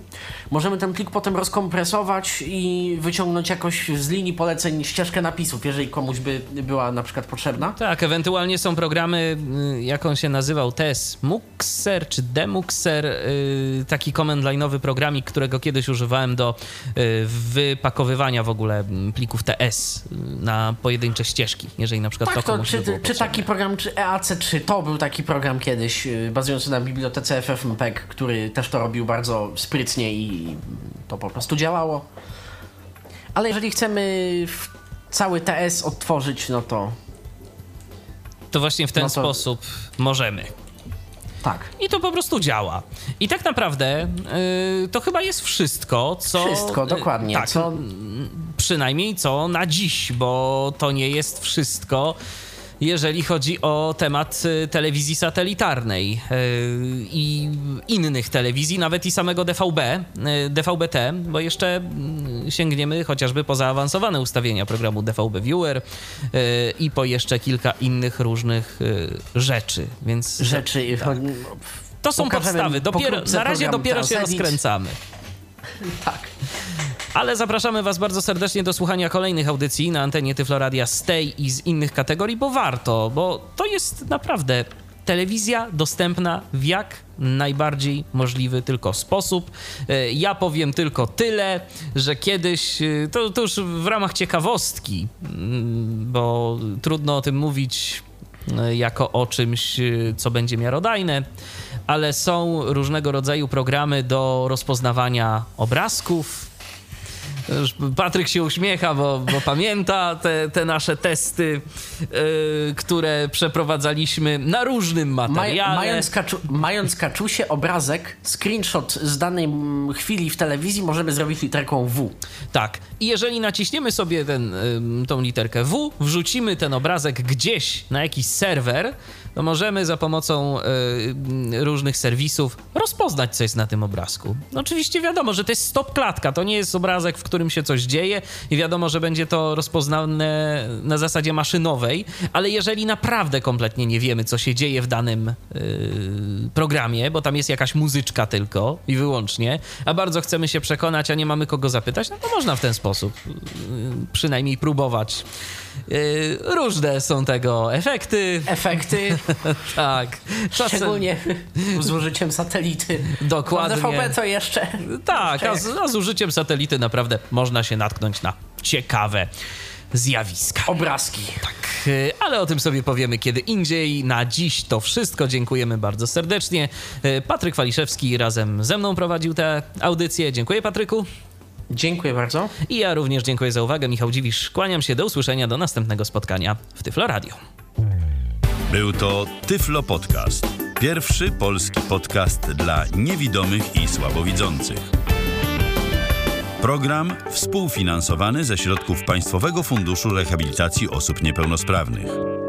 Możemy ten plik potem rozkompresować i wyciągnąć jakoś z linii poleceń ścieżkę napisów, jeżeli komuś by była na przykład potrzebna. Tak, ewentualnie są programy, y, jak on się nazywał, TES Muxer czy Demuxer, y, taki command line'owy programik, którego kiedyś używałem do y, wypakowywania w ogóle plików TS na pojedyncze ścieżki, jeżeli na przykład Tak, to to czy, czy taki program, czy EAC3, to był taki program kiedyś yy, bazujący na bibliotece FFmpeg, który też to robił bardzo sprytnie i to po prostu działało. Ale jeżeli chcemy cały TS odtworzyć, no to To właśnie w ten No to- sposób możemy. tak. I to po prostu działa. I tak naprawdę y, to chyba jest wszystko, co. Wszystko, y, dokładnie, Tak, co- mm, przynajmniej co na dziś, bo to nie jest wszystko. Jeżeli chodzi o temat y, telewizji satelitarnej y, i innych telewizji, nawet i samego DVB, y, DVB-T, bo jeszcze mm, sięgniemy chociażby po zaawansowane ustawienia programu DVB Viewer i po jeszcze kilka innych różnych rzeczy. Więc Rzeczy. tak. To są Pokażemy podstawy. Dopiero, na razie dopiero się rozkręcamy. Tak. Ale zapraszamy Was bardzo serdecznie do słuchania kolejnych audycji na antenie Tyfloradia z tej i z innych kategorii, bo warto, bo to jest naprawdę telewizja dostępna w jak najbardziej możliwy tylko sposób. E, Ja powiem tylko tyle, że kiedyś, e, to, to już w ramach ciekawostki, bo trudno o tym mówić e, jako o czymś, co będzie miarodajne, ale są różnego rodzaju programy do rozpoznawania obrazków, Patryk się uśmiecha, bo, bo pamięta te, te nasze testy, yy, które przeprowadzaliśmy na różnym materiale. Maj, mając, kaczu, mając kaczusie obrazek, screenshot z danej chwili w telewizji możemy zrobić literką W. Tak. I jeżeli naciśniemy sobie ten, tą literkę W, wrzucimy ten obrazek gdzieś na jakiś serwer, to możemy za pomocą y, różnych serwisów rozpoznać, co jest na tym obrazku. No oczywiście wiadomo, że to jest stop klatka, to nie jest obrazek, w którym się coś dzieje i wiadomo, że będzie to rozpoznane na zasadzie maszynowej, ale jeżeli naprawdę kompletnie nie wiemy, co się dzieje w danym y, programie, bo tam jest jakaś muzyczka tylko i wyłącznie, a bardzo chcemy się przekonać, a nie mamy kogo zapytać, no to można w ten sposób y, przynajmniej próbować. Y, różne są tego efekty. Efekty. tak. Czasem... Szczególnie z użyciem satelity. Dokładnie. TVP to jeszcze. Tak, a z, a z użyciem satelity naprawdę można się natknąć na ciekawe zjawiska. Obrazki. Tak, y, ale o tym sobie powiemy kiedy indziej. Na dziś to wszystko. Dziękujemy bardzo serdecznie. Y, Patryk Waliszewski razem ze mną prowadził tę audycję. Dziękuję, Patryku. Dziękuję bardzo. I ja również dziękuję za uwagę. Michał Dziwisz, kłaniam się. Do usłyszenia, do następnego spotkania w Tyflo Radio. Był to Tyflo Podcast. Pierwszy polski podcast dla niewidomych i słabowidzących. Program współfinansowany ze środków Państwowego Funduszu Rehabilitacji Osób Niepełnosprawnych.